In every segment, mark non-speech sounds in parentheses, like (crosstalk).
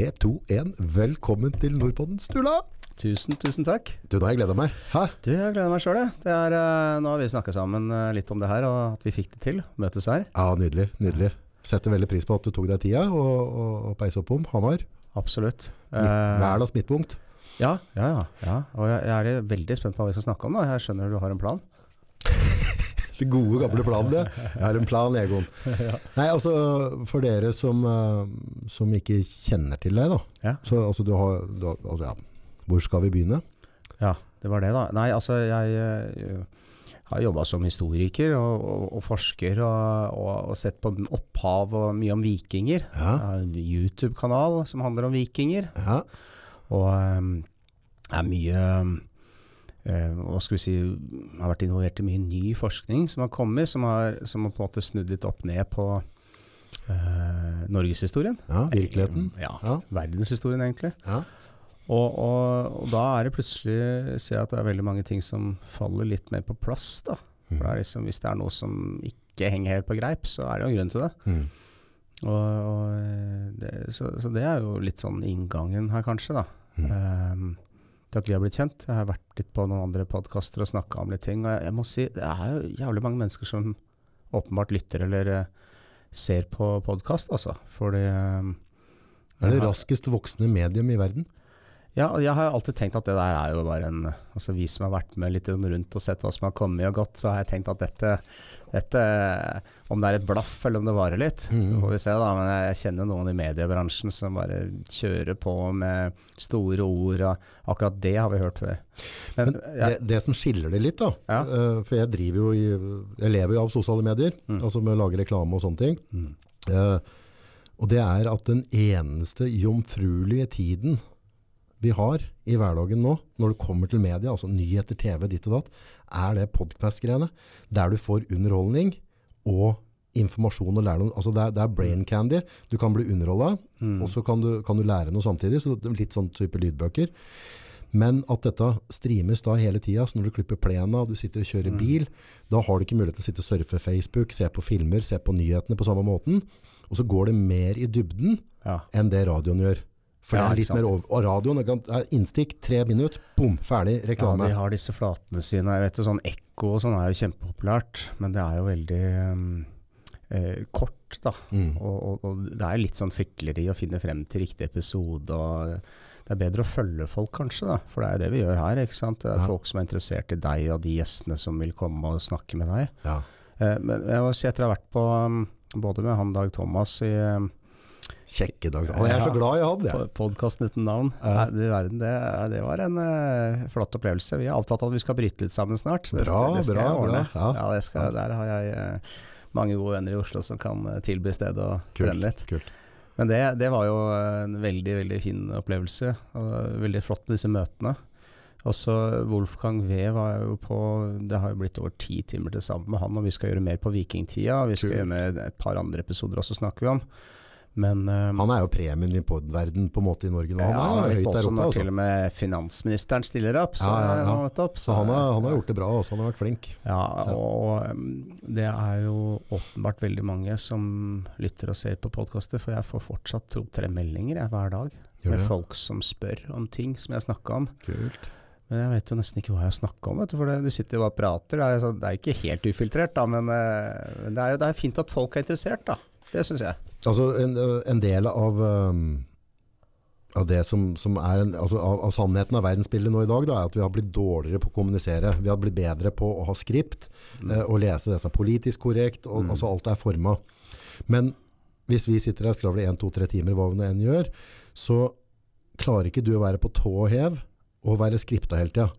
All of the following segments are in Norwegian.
3, 2, 1. Velkommen til Nordpodden, Sturla! Tusen, tusen takk. Du, da har jeg gleda meg. Hæ? Du, jeg gleder meg sjøl, jeg. Det er, eh, nå har vi snakka sammen eh, litt om det her, og at vi fikk det til. Møtes her. Ja, nydelig. nydelig. Setter veldig pris på at du tok deg tida og, og, og opp om Hamar. Absolutt. Verdens midtpunkt. ja, ja, ja, ja. Og jeg, jeg er veldig spent på hva vi skal snakke om. da. Jeg skjønner du har en plan. Det gode, gamle planen, det. Jeg har en plan, Egon. (laughs) Nei, altså, for dere som, eh, som ikke kjenner til deg, da. Så altså, du har, du har altså, ja. Hvor skal vi begynne? Ja, det var det, da. Nei, altså, jeg eh, har jobba som historiker og, og, og forsker, og, og, sett på opphav og mye om vikinger. Ja. YouTube-kanal som handler om vikinger. ja. Og um, er mye um, Hva skal vi si Har vært involvert i mye ny forskning som har kommet, som har, som har på en måte snudd litt opp ned på uh, norgeshistorien. ja virkeligheten. Ja, Ja. Verdenshistorien, egentlig. Ja. Og, og, og da er det plutselig ser jeg at det er veldig mange ting som faller litt mer på plass. da. For det er liksom, Hvis det er noe som ikke henger helt på greip, så er det jo en grunn til det. Mm. Og, og eh, det, så, så det er jo litt sånn inngangen her, kanskje, da. Mm. Ehm, til at vi har blitt kjent. Jeg har vært litt på noen andre podkaster og snakka om litt ting. Og jeg, jeg må si, det er jo jævlig mange mennesker som åpenbart lytter eller eh, ser på podkast, altså. Fordi ehm, Er det har- raskest voksende medium i verden? Ja, jeg har alltid tenkt at det der er jo bare en Altså vi som har vært med litt rundt og sett hva som har kommet og gått, så har jeg tenkt at dette, dette Om det er et blaff eller om det varer litt, mm. får vi se, da. Men jeg kjenner noen i mediebransjen som bare kjører på med store ord, og akkurat det har vi hørt før. Men, Men det, det som skiller det litt, da Ja. eh, For jeg driver jo i Jeg lever jo av sosiale medier, Mm. altså med å lage reklame og sånne ting. Mm. Uh, og det er at den eneste jomfruelige tiden vi har i hverdagen nå, når det kommer til media, altså nyheter, TV, ditt og datt, er det podcast-greiene. Der du får underholdning og informasjon og lærdom. Altså det er, det er brain candy. Du kan bli underholda, mm, og så kan du, kan du lære noe samtidig. Så det er litt sånn type lydbøker. Men at dette streames da hele tida, så når du klipper plena, du sitter og kjører Mm. bil, da har du ikke mulighet til å sitte og surfe Facebook, se på filmer, se på nyhetene på samme måten. Og så går det mer i dybden ja. enn det radioen gjør. For Ja, det er litt mer over. Og radioen kan- innstikk, tre minutter, bom, ferdig reklame. Ja, de har disse flatene sine. Jeg vet jo sånn Ekko og sånn er jo kjempepopulært, men det er jo veldig um, eh, kort, da. Mm. Og, og, og det er litt sånn fikleri å finne frem til riktig episode. og Det er bedre å følge folk, kanskje, da. For det er jo det vi gjør her. ikke sant? Det er Ja. folk som er interessert i deg og de gjestene som vil komme og snakke med deg. Ja. Eh, men jeg må si etter å ha vært på um, både med han Dag Thomas i um, Kjekke dag. Å, jeg er så glad jeg hadde det. på podkasten uten navn. Ja. Nei, verden, det, det var en uh, flott opplevelse. Vi har avtalt at vi skal bryte litt sammen snart. Det, Bra, det skal bra, jeg ordne. bra. Ja. det skal, Der har jeg uh, mange gode venner i Oslo som kan uh, tilby stedet og trene litt. Kult. Men det, det var jo en veldig veldig fin opplevelse. Veldig flott med disse møtene. Også Wolfgang V var jo på Det har jo blitt over ti timer til sammen med han, og vi skal gjøre mer på vikingtida. Vi skal Kult. gjøre med et par andre episoder også, snakker vi om. Men eh, Han er jo premien i podverden på en måte i Norge nå. Han ja, er høyt der oppe. når Altså. til og med finansministeren stiller opp. Så, Ja, ja, nettopp, Så han har, han har gjort det bra også. Han har vært flink. Ja, og um, det er jo åpenbart veldig mange som lytter og ser på podkaster, for jeg får fortsatt to-tre meldinger jeg, hver dag med folk som spør om ting som jeg snakka om. Kult. Men jeg vet jo nesten ikke hva jeg snakka om, vet du, for det, du sitter jo bare og prater. Det er, sånn- det er ikke helt ufiltrert, da, men eh, men det er jo det er fint at folk er interessert, da. Det syns jeg. Altså en, en del av, um, av det som, som er en, altså av, av sannheten av verdensbildet nå i dag, da, er at vi har blitt dårligere på å kommunisere. Vi har blitt bedre på å ha skript, eh, og lese det som er politisk korrekt, og, Mm. altså alt er forma. Men hvis vi sitter her og skravler 1-2-3 timer, hva vi nå enn gjør, så klarer ikke du å være på tå og hev og være skripta hele tida.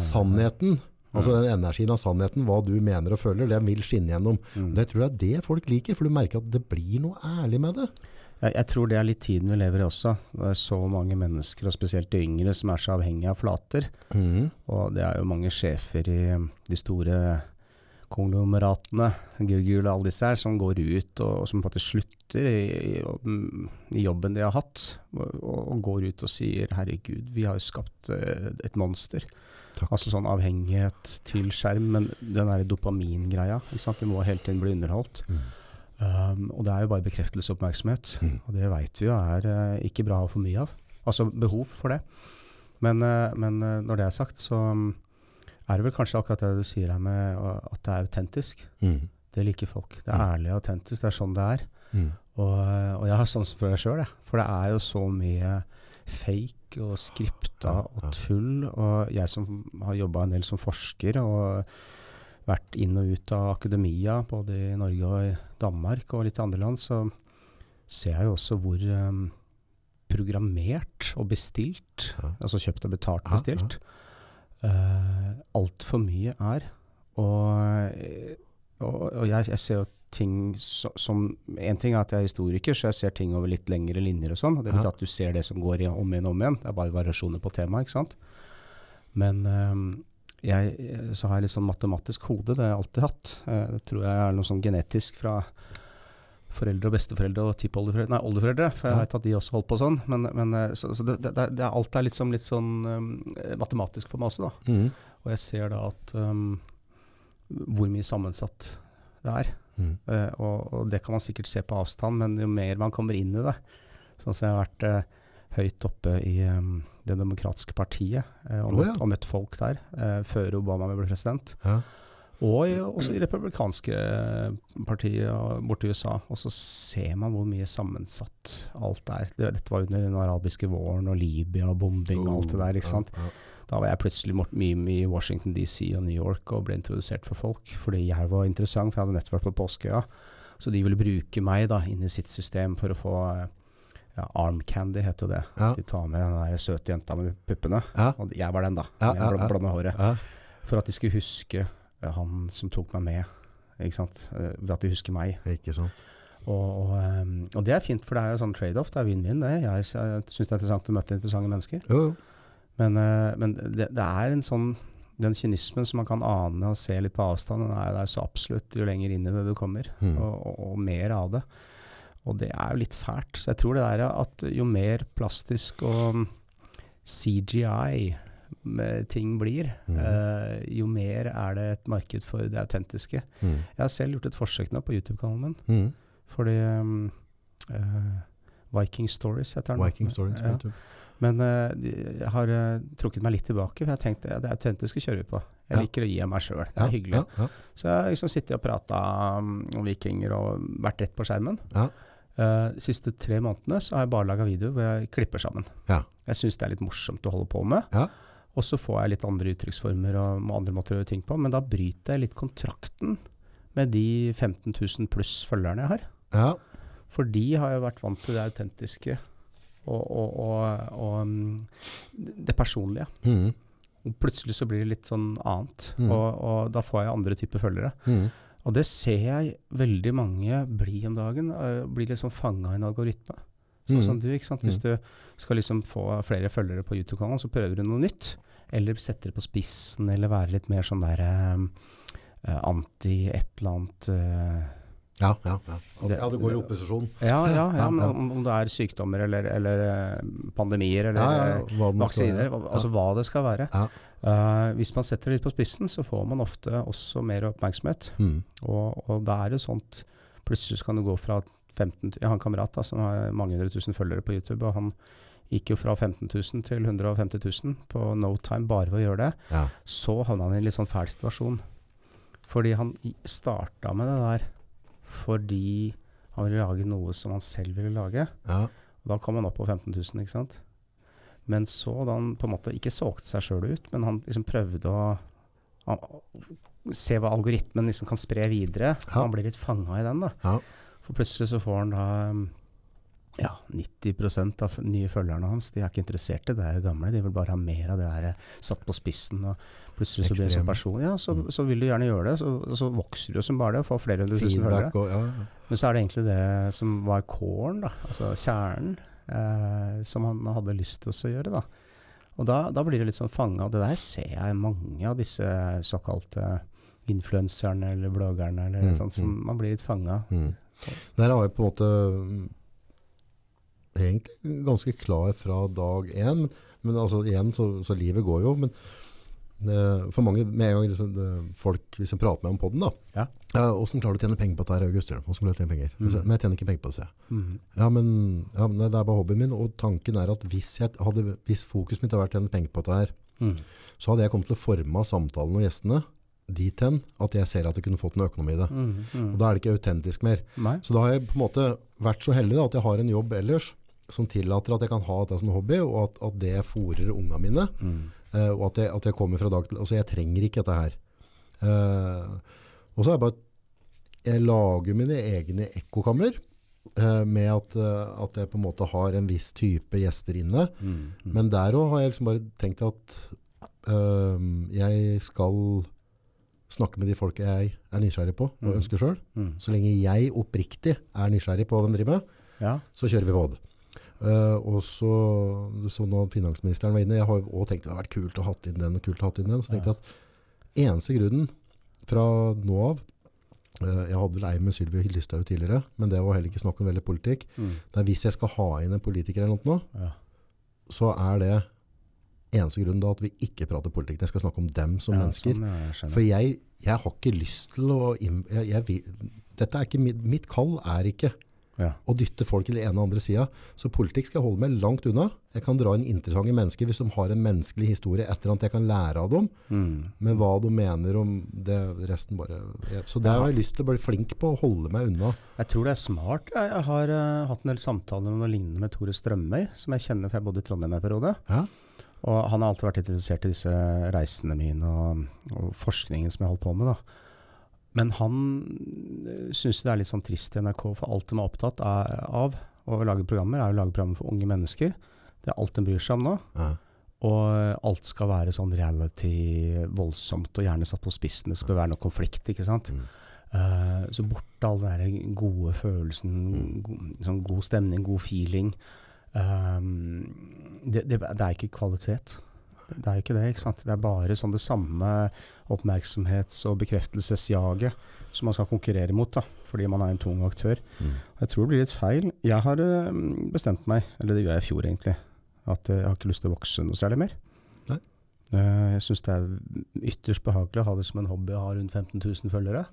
Sannheten nei, altså den energien av sannheten, hva du mener og føler, det vil skinne gjennom. Mm. Det tror jeg er det folk liker, for du merker at det blir noe ærlig med det. Jeg, jeg tror det er litt tiden vi lever i også. Det er så mange mennesker, og spesielt de yngre, som er så avhengige av flater. Mm. Og det er jo mange sjefer i de store konglomeratene, Google og alle disse her, som går ut og, og som faktisk slutter i, i, jobben- i jobben de har hatt, og, og går ut og sier 'herregud, vi har jo skapt eh, et monster'. Takk. Altså sånn avhengighet til skjerm, men den derre dopamingreia. Vi må hele tiden bli underholdt. Mm. Um, og det er jo bare bekreftelsesoppmerksomhet. Mm. Og det veit vi jo er uh, ikke bra å ha for mye av. Altså behov for det. Men, uh, men uh, når det er sagt, så mm, er det vel kanskje akkurat det du sier her med at det er autentisk. Mm. Det liker folk. Det er Mm. ærlig og autentisk. Det er sånn det er. Mm. Og, og jeg har sansen for det sjøl. For det er jo så mye fake og skripta og tull. Og jeg som har jobba en del som forsker og vært inn og ut av akademia, både i Norge og i Danmark og litt andre land, så ser jeg jo også hvor um, programmert og bestilt, Ja. altså kjøpt og betalt Ja, ja. bestilt, uh, altfor mye er. Og, og, og jeg, jeg ser jo ting som En ting er at jeg er historiker, så jeg ser ting over litt lengre linjer og sånn. Det betyr Ja. at du ser det som går i, om igjen og om igjen. Det er bare variasjoner på temaet, ikke sant. Men øhm, jeg, så har jeg litt sånn matematisk hode, det har jeg alltid hatt. Eh, det tror jeg er noe sånn genetisk fra foreldre og besteforeldre og tippoldeforeldre Nei, oldeforeldre, for jeg Ja. vet at de også holdt på sånn. Men, men eh, så, så det, det, det er alt er litt, sånn, litt sånn øhm, matematisk for meg også, da. Mm. Og jeg ser da at øhm, hvor mye sammensatt det er. Mm. Eh, og, og det kan man sikkert se på avstand, men jo mer man kommer inn i det Sånn som jeg har vært uh, høyt oppe i um, Det demokratiske partiet uh, og, møtt, møtt, ja. møtt folk der før Obama ble president. Ja. Og i, også i republikanske partiet borte i USA. Og så ser man hvor mye sammensatt alt er. Dette var under den arabiske våren og Libya og bombing og alt det der. ikke sant? Ja. Da var jeg plutselig mort- mye i Washington DC og New York og ble introdusert for folk. Fordi jeg var interessant, for jeg hadde nettopp vært på Påskeøya. Så de ville bruke meg da inn i sitt system for å få eh, ja, arm candy, heter jo det. Ja. De tar med den der søte jenta med puppene. Ja. Og jeg var den, da. Ja, var blonde håret. For at de skulle huske eh, han som tok meg med. Ikke sant? Eh, Ved at de husker meg. Ikke sant. Og, og, og det er fint, for det er jo sånn trade-off. Det er vinn-vinn, det. Jeg, jeg syns det er interessant å møte interessante mennesker. Jo, jo. Men, eh, men det, det er en sånn Den kynismen som man kan ane og se litt på avstand, den er der så absolutt jo lenger inn i det du kommer. Mm. Og, og, og mer av det. Og det er jo litt fælt. Så jeg tror det der at jo mer plastisk og CGI med ting blir, Mm. eh, jo mer er det et marked for det autentiske. Mm. Jeg har selv gjort et forsøk nå på YouTube-kanalen min. Mm. Fordi um, Viking Stories heter den. Viking Stories på Ja. Men uh, jeg har uh, trukket meg litt tilbake, for jeg tenkte ja, det er autentiske kjører vi på. Jeg Ja. liker å gi av meg sjøl. Det er hyggelig. Så jeg har liksom sittet og prata um, om vikinger og vært rett på skjermen. Ja. Uh, siste tre månedene så har jeg bare laga videoer hvor jeg klipper sammen. Ja. Jeg syns det er litt morsomt å holde på med. Ja. Og så får jeg litt andre uttrykksformer og andre måter å gjøre ting på. Men da bryter jeg litt kontrakten med de 15 000 pluss følgerne jeg har. ja. For de har jo vært vant til det autentiske og, og, og, um, det personlige. Mm. Og plutselig så blir det litt sånn annet. Mm. Og, da får jeg andre typer følgere. Mm. Og det ser jeg veldig mange bli om dagen. øh, Blir liksom fanga i en algoritme. Sånn Mm. som du, ikke sant. Hvis du skal liksom få flere følgere på YouTube-kanalen, så prøver du noe nytt. Eller setter det på spissen, eller være litt mer sånn der um, uh, anti et eller annet uh, Ja, ja, ja. At, ja, det går i opposisjon. Ja, ja, Ja, om, om det er sykdommer eller, eller uh, pandemier eller uh, hva vaksiner. Altså hva det skal være. Ja. Uh, hvis man setter det litt på spissen, så får man ofte også mer oppmerksomhet. Mm. Og, og da er det sånt Plutselig kan du gå fra 15 Jeg har en kamerat da, som har mange hundre tusen følgere på YouTube, og han gikk jo fra 15 000 til 150 000 på no time bare ved å gjøre det. Ja. Så havna han i en litt sånn fæl situasjon. Fordi han starta med det der fordi han ville lage noe som han selv ville lage. Ja. Og da kom han opp på 15 000, ikke sant. Men så da han på en måte ikke solgte seg sjøl ut, men han liksom prøvde å han, se hva algoritmen liksom kan spre videre. Ja. Han blir litt fanga i den, da. Ja. For plutselig så får han da ja, 90 av nye følgerne hans de er ikke interessert i det der gamle. De vil bare ha mer av det der eh, satt på spissen. og Plutselig så blir det sånn person. Ja, så, Mm. så vil du gjerne gjøre det. Så, så vokser du som bare det og får flere hundre tusen følgere. Og ja. Men så er det egentlig det som var kåren, da, altså kjernen, eh, som han hadde lyst til å gjøre. da. Og da, da blir du litt sånn fanga. Det der ser jeg mange av disse såkalte influenserne eller bloggerne, eller Mm, sånt, som mm. man blir litt fanga. Mm. Der har jeg på en måte egentlig ganske klar fra dag én. Men, altså igjen, så, så livet går jo. Men det, for mange, med en gang liksom, det, folk, hvis jeg prater med om podden da, Ja. hvordan klarer du å tjene penger på dette August? Hvordan klarer du å penger? Mm. Men jeg tjener ikke penger på det, sier jeg. Mhm. Ja, men, ja, men det er bare hobbyen min, og tanken er at hvis, jeg hadde, hvis fokuset mitt hadde vært å tjene penger på dette her, Mhm. så hadde jeg kommet til å forme samtalen og gjestene dit hen at jeg ser at jeg kunne fått noe økonomi i det. Mm, mm. Og da er det ikke autentisk mer. Nei. Så da har jeg på en måte vært så heldig da, at jeg har en jobb ellers som tillater at jeg kan ha dette som hobby, og at, at det fòrer unga mine. Mm. Uh, og at jeg, at jeg kommer fra dag til Altså, jeg trenger ikke dette her. Uh, og så er jeg bare Jeg lager mine egne ekkokammer. uh, med at, at jeg på en måte har en viss type gjester inne. Mhm. Men der òg har jeg liksom bare tenkt at jeg skal snakke med de folka jeg er nysgjerrig på og mm. ønsker sjøl. Mm. Så lenge jeg oppriktig er nysgjerrig på hva de driver med, Ja. så kjører vi pod. Uh, og så, så nå finansministeren var inne, jeg har også tenkt det hadde vært kult å ha hatt inn den og kult å ha hatt inn den, så tenkte jeg at eneste grunnen fra nå av, uh, jeg hadde vel ei med Sylvi Listhaug tidligere, men det var heller ikke snakk om veldig politikk, Mm. det er hvis jeg skal ha inn en politiker eller noe Ja. så er det eneste grunnen da at vi ikke prater politikk. Jeg skal snakke om dem som Ja, mennesker. sånn, ja, jeg. For jeg, jeg har ikke lyst til å jeg, jeg, Dette er ikke mitt, mitt kall er ikke Ja. å dytte folk til den ene og andre sida. Så politikk skal jeg holde meg langt unna. Jeg kan dra inn interessante mennesker hvis de har en menneskelig historie etter at jeg kan lære av dem. Mm. Men hva de mener om det, resten bare jeg, Så det har jeg lyst til å bli flink på, å holde meg unna. Jeg tror det er smart. Jeg, jeg har uh, hatt en del samtaler om noe lignende med Tore Strømøy, som jeg kjenner, for jeg bodde i Trondheim en periode. Ja. Og han har alltid vært interessert i disse reisene mine og, og forskningen som jeg holdt på med. da. Men han syns det er litt sånn trist i NRK, for alt de er opptatt av, å lage programmer, er å lage programmer for unge mennesker. Det er alt de bryr seg om nå. Ja. Og alt skal være sånn reality, voldsomt og gjerne satt på spissen. Det skal være noe konflikt, ikke sant. Mm. Uh, så borte all den der gode følelsen, go, sånn god stemning, god feeling. Um, det, det, det er ikke kvalitet. Det er ikke det. ikke sant? Det er bare sånn det samme oppmerksomhets- og bekreftelsesjaget som man skal konkurrere mot, da, fordi man er en tung aktør. Mm. Jeg tror det blir litt feil. Jeg har eh, bestemt meg, eller det gjorde jeg i fjor egentlig, at eh, jeg har ikke lyst til å vokse noe særlig mer. Nei. Eh, jeg syns det er ytterst behagelig å ha det som en hobby å ha rundt 15 000 følgere.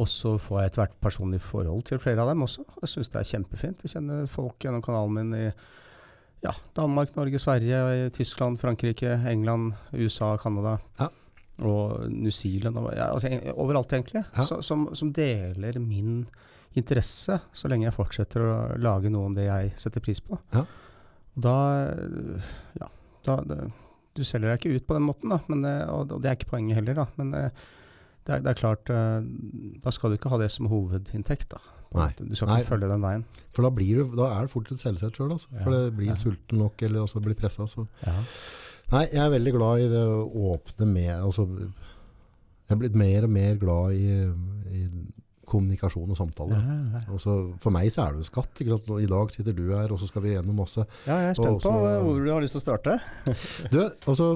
Og så får jeg etter hvert personlig forhold til flere av dem også. Jeg syns det er kjempefint. Jeg kjenner folk gjennom kanalen min i ja, Danmark, Norge, Sverige, Tyskland, Frankrike, England, USA, Canada. Ja. Og New Zealand. Og, ja, altså, overalt, egentlig. Så, som, som deler min interesse, så lenge jeg fortsetter å lage noe om det jeg setter pris på. Ja. Da Ja. Da, det, du selger deg ikke ut på den måten, da, men, det- og, og det er ikke poenget heller. Da, men det, det, er, det er klart eh, Da skal du ikke ha det som hovedinntekt. da. Nei. Du skal Nei. ikke følge den veien. For da, blir du, da er det fort et selvsett sjøl. Altså. For det blir Ja. sulten nok, eller også blir pressa. Ja. Nei, jeg er veldig glad i det å åpne med altså, Jeg er blitt mer og mer glad i, i kommunikasjon og samtale. Ja, Og så for meg så er det jo skatt. Ikke sant? I dag sitter du her, og så skal vi gjennom masse. Ja, jeg er spent også, på hvor du har lyst til å starte. (laughs) Du, altså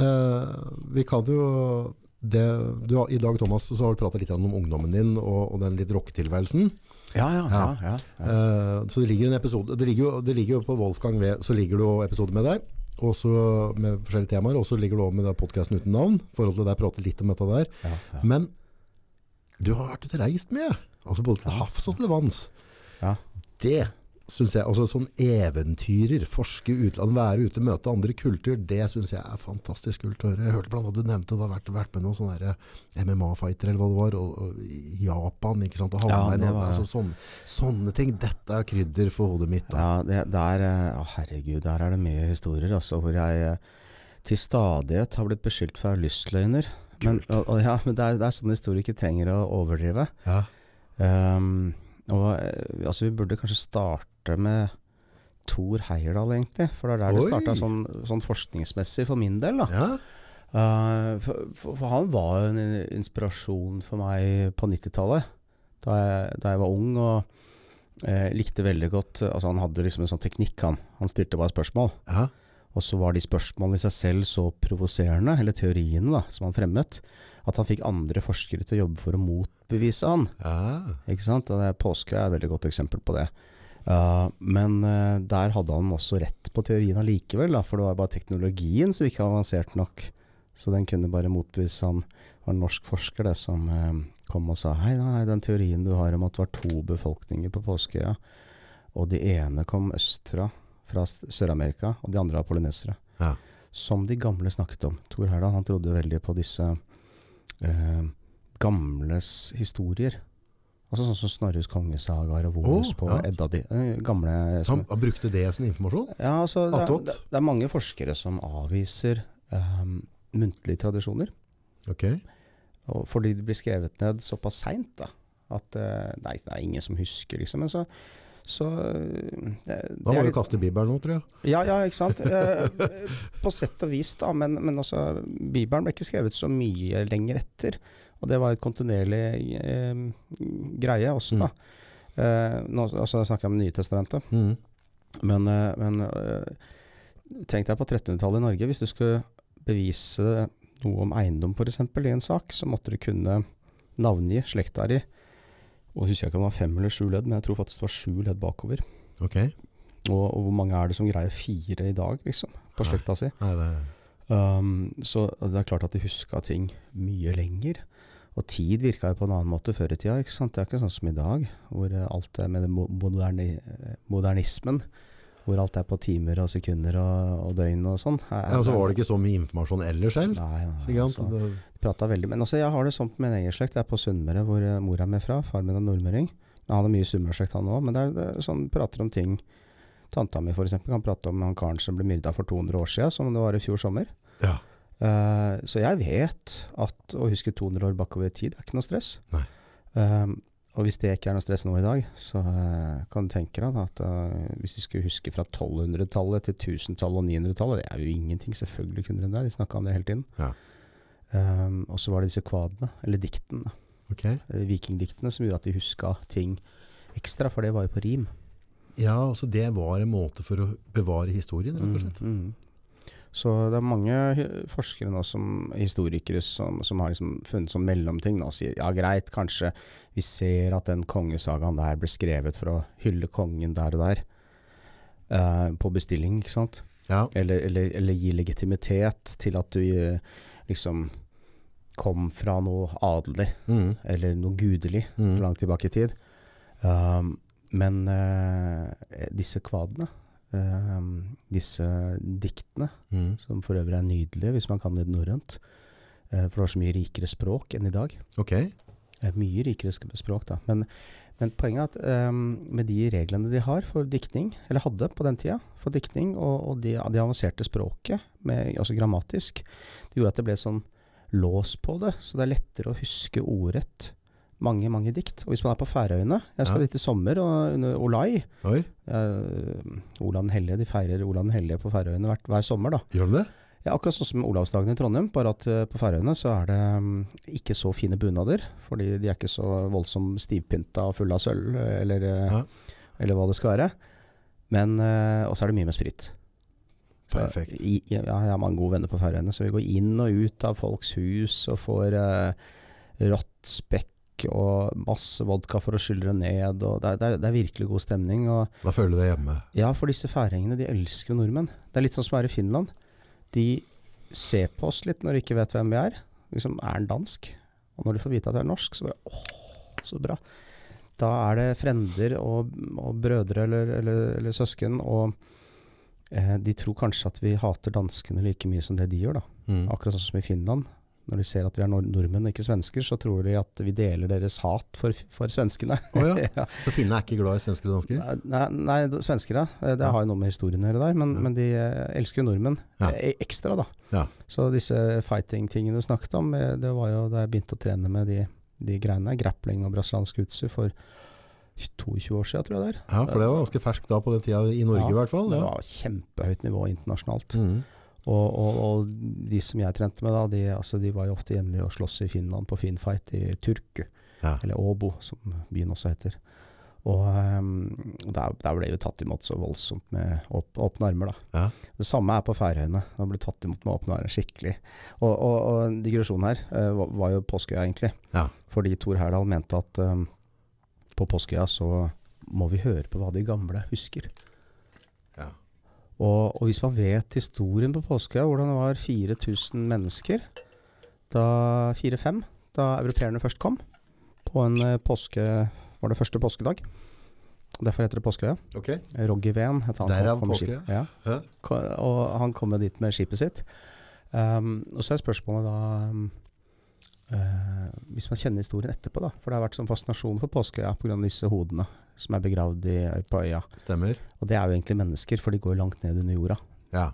eh, Vi kan jo det, du I dag Thomas, så har du prata litt om ungdommen din og, og den litt rocketilværelsen. Ja, ja, Ja. ja. ja, Eh, så det ligger en episode Det ligger jo, det ligger jo på Wolfgang V, så ligger det jo episode med deg. Også med forskjellige temaer. Og så ligger det også med podkasten uten navn. forhold til deg prate litt om dette der. ja, ja. Men du har vært ute og reist mye. Altså både til havs og til vanns. Ja. Det syns jeg altså Sånn eventyrer, forske utlandet, være ute, møte andre kulturer, det syns jeg er fantastisk kult å høre. Jeg hørte blant annet du nevnte du har vært, vært med noen sånne MMA-fighter eller hva det var, og, og Japan. ikke sant? Og Ja, havna i det var- altså, sånne, sånne ting. Dette er krydder for hodet mitt. Da. Ja, det, der, eh, å herregud, der er det mye historier altså, hvor jeg eh, til stadighet har blitt beskyldt for å være lystløgner. Men, og, og, ja, men det er, det er sånne historier ikke trenger å overdrive. Ja. Um, og eh, altså, vi burde kanskje starte med Thor Heyerdahl, egentlig. For det er der det Oi. starta sånn, sånn forskningsmessig for min del. da. ja. Uh, for, for, for han var en inspirasjon for meg på 90-tallet, da, da jeg var ung og eh, likte veldig godt Altså Han hadde liksom en sånn teknikk, han. Han stilte bare spørsmål. ja. Og så var de spørsmålene i seg selv så provoserende, eller teoriene da, som han fremmet, at han fikk andre forskere til å jobbe for å motbevise han. ja. Ikke sant? Og det er Påske er et veldig godt eksempel på det. Uh, men uh, der hadde han også rett på teorien allikevel, for det var bare teknologien som ikke var avansert nok. Så den kunne bare motbevise han. Det var en norsk forsker det, som uh, kom og sa hei, nei, den teorien du har om at det var to befolkninger på Påskeøya, og de ene kom østfra, fra Sør-Amerika, og de andre var polynesere. Ja. Som de gamle snakket om. Tor Herdal han trodde veldig på disse gamles historier. Altså sånn som Snorres kongesagaer og Våres Oh, på ja. Edda di. eh, Gamle Så han, brukte det som informasjon? Ja, altså det, det, det er mange forskere som avviser um, muntlige tradisjoner. Ok. Og fordi det blir skrevet ned såpass seint. At uh, nei, det er ingen som husker, liksom. Men så, så eh, det, Da må du kaste Bibelen nå, tror jeg. Ja, ja, ikke sant. På sett og vis, da. Men, men altså, Bibelen ble ikke skrevet så mye lenger etter. Og det var et kontinuerlig eh, greie også, da. Eh, nå altså, snakker jeg om Nytestamentet. Mm. Men, eh, men eh, tenk deg på 1300-tallet i Norge. Hvis du skulle bevise noe om eiendom f.eks. i en sak, så måtte du kunne navngi slekta di. Og husker jeg ikke om det var fem eller sju ledd, men jeg tror faktisk det var sju ledd bakover. Ok. Og, og hvor mange er det som greier fire i dag, liksom? På slekta si. Nei, det Um, så det er klart at de huska ting mye lenger. Og tid virka jo på en annen måte før i tida. ikke sant? Det er ikke sånn som i dag, hvor eh, alt er med moderni eh, modernismen. Hvor alt er på timer og sekunder og, og døgn og sånn. Ja, Så var det ikke så mye informasjon ellers selv? Nei, nei, altså, prata veldig. Men altså, jeg har det sånn på min egen slekt. Jeg er på Sunnmøre, hvor eh, mor er med fra. Far min er nordmøring. Jeg han har mye sunnmørsslekt, han òg. Men det er, det er sånn, prater om ting Tanta mi for eksempel, kan prate om han karen som ble myrda for 200 år siden, som det var i fjor sommer. Ja. Eh, så jeg vet at å huske 200 år bakover i tid er ikke noe stress. Eh, og hvis det ikke er noe stress nå i dag, så uh, kan du tenke deg at uh, hvis de skulle huske fra 1200-tallet til 1000-tallet og 900-tallet, det er jo ingenting. Selvfølgelig kunne de det. De snakka om det hele tiden. Ja. Um, og så var det disse kvadene, eller diktene, Okay. Ok. Vikingdiktene, som gjorde at de huska ting ekstra, for det var jo på rim. Ja, altså det var en måte for å bevare historien, rett og slett. Mm, mm. Så det er mange forskere nå, som historikere, som, som har liksom funnet sånn mellomting nå, og sier ja greit, kanskje vi ser at den kongesagaen der ble skrevet for å hylle kongen der og der, eh, på bestilling, ikke sant? Ja. Eller, eller, eller gi legitimitet til at du eh, liksom kom fra noe adelig, Mm. eller noe gudelig, Mm. langt tilbake i tid. Um, men uh, disse kvadene, disse diktene, Mm. som for øvrig er nydelige hvis man kan det norrønt, eh, for det var så mye rikere språk enn i dag. Okay. Eh, mye rikere språk, da. Men, men poenget er at um, med de reglene de har for diktning, eller hadde på den tida, for diktning, og, og de, de avanserte språket, med, altså grammatisk, det gjorde at det ble sånn lås på det, så det er lettere å huske ordrett mange, mange dikt. Og hvis man er på Færøyene Jeg skal Ja. dit i sommer, og under Olai Oi, eh, Olav den hellige, de feirer Olav den hellige på Færøyene hver, hver sommer, da. gjør de det? Ja, akkurat sånn som Olavsdagen i Trondheim, bare at eh, på Færøyene så er det mm, ikke så fine bunader. Fordi de er ikke så voldsomt stivpynta og fulle av sølv, eller, eh, Ja. eller hva det skal være. Men uh, Og så er det mye med sprit. Perfekt. I, ja, jeg har mange gode venner på Færøyene, så vi går inn og ut av folks hus og får uh, rått spekk og masse vodka for å skylle det ned. Og det, er, det, er, det er virkelig god stemning. Og Da føler du deg hjemme. ja, for disse færingene, de elsker jo nordmenn. Det er litt sånn som er i Finland. De ser på oss litt når de ikke vet hvem vi er. Liksom, er han dansk? Og når de får vite at jeg er norsk, så bare åh, så bra. Da er det frender og, og brødre eller, eller, eller søsken, og eh, de tror kanskje at vi hater danskene like mye som det de gjør, da. Mm. Akkurat sånn som i Finland. Når de ser at vi er nord nordmenn ikke svensker, så tror de at vi deler deres hat for, for svenskene. Oh, ja. (laughs) ja. Så finnene er ikke glad i svensker og dansker? Nei, nei svensker, ja. Eh, Det Ja. har jo noe med historien å gjøre der. Men, men de eh, elsker jo nordmenn Ja. eh, ekstra, da. Ja. Så disse fighting-tingene du snakket om, det var jo da jeg begynte å trene med de, de greiene. Grappling og brasiliansk utsu, for 22 år siden, tror jeg det er. Ja, for det var ganske ferskt da på den tida, i Norge i hvert fall. Det var kjempehøyt nivå internasjonalt. Mm. Og, og, og de som jeg trente med da, de, altså, de var jo ofte jevnlige å slåss i Finland på Finfight i Turku. Ja. Eller Åbo, som byen også heter. Og um, der, der ble vi tatt imot så voldsomt med åp åpne armer, da. Ja. Det samme er på Færøyene. Da ble tatt imot med åpne armer skikkelig. Og, og, og digresjonen her uh, var, jo Påskeøya, egentlig. Ja. Fordi Thor Herdal mente at um, på Påskeøya så må vi høre på hva de gamle husker. Og, og hvis man vet historien på Påskeøya, hvordan det var 4000 mennesker da fire-fem, da europeerne først kom, på en eh, påske Var det første påskedag? Derfor heter det Påskeøya. Okay. Roggy Ven het han. Derav Påskeøya. Ja. Og han kom jo dit med skipet sitt. Um, og så er spørsmålet da eh, Hvis man kjenner historien etterpå, da. For det har vært sånn fascinasjon for Påskeøya pga. disse hodene som er begravd i, på øya. Stemmer. Og det er jo egentlig mennesker, for de går langt ned under jorda. Ja.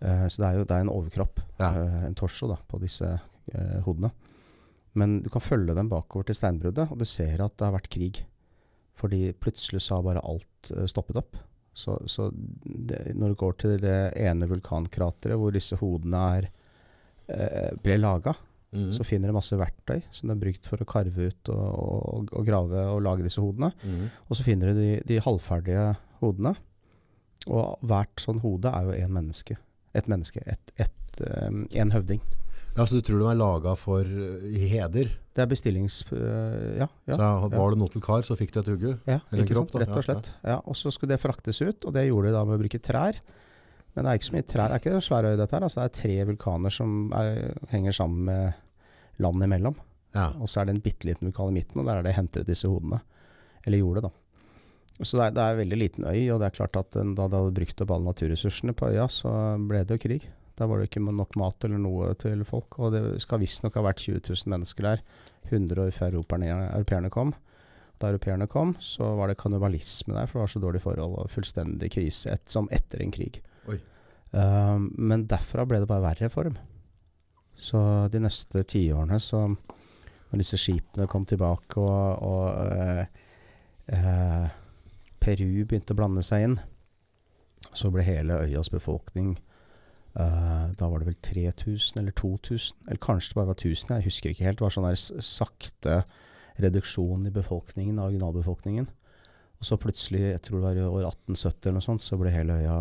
Uh, så det er jo det er en overkropp, Ja. uh, en torso, da, på disse hodene. Men du kan følge dem bakover til steinbruddet, og du ser at det har vært krig. Fordi plutselig så har bare alt stoppet opp. Så, så det, når du går til det ene vulkankrateret hvor disse hodene er, ble laga, Mhm. så finner de masse verktøy som de har brukt for å karve ut og, og, og grave og lage disse hodene. Mm. Og så finner du de, de halvferdige hodene. Og hvert sånn hode er jo én menneske. Et menneske. Et, et, um, en høvding. Ja, Så du tror de er laga for uh, heder? Det er bestillings... øh, ja. ja. Så var det noe til kar, så fikk du et hugge? Ja, Eller ikke kropp, sant? Rett og Ja, slett. Ja, og så skulle det fraktes ut, og det gjorde de da med å bruke trær. Men det er ikke så mye trær. Det er ikke en svær øy, dette her. Altså, det er tre vulkaner som er, henger sammen med land imellom. Ja. Og så er det en bitte liten vulkan i midten, og der er det hentet ut disse hodene. Eller gjorde det, da. Så det er, det er en veldig liten øy, og det er klart at da de hadde brukt opp alle naturressursene på øya, så ble det jo krig. Da var det ikke nok mat eller noe til folk, og det skal visstnok ha vært 20 000 mennesker der. 100 år før europeerne, kom. Da europeerne kom, så var det kannibalisme der, for det var så dårlige forhold og fullstendig krise, et, som etter en krig. Um, men derfra ble det bare verre for dem. Så de neste tiårene, så når disse skipene kom tilbake og, og eh, eh, Peru begynte å blande seg inn, så ble hele øyas befolkning eh, Da var det vel 3000 eller 2000, eller kanskje det bare var 1000, jeg husker ikke helt. Det var sånn der sakte reduksjon i befolkningen, originalbefolkningen. Og så plutselig, jeg tror det var i år 1870 eller noe sånt, så ble hele øya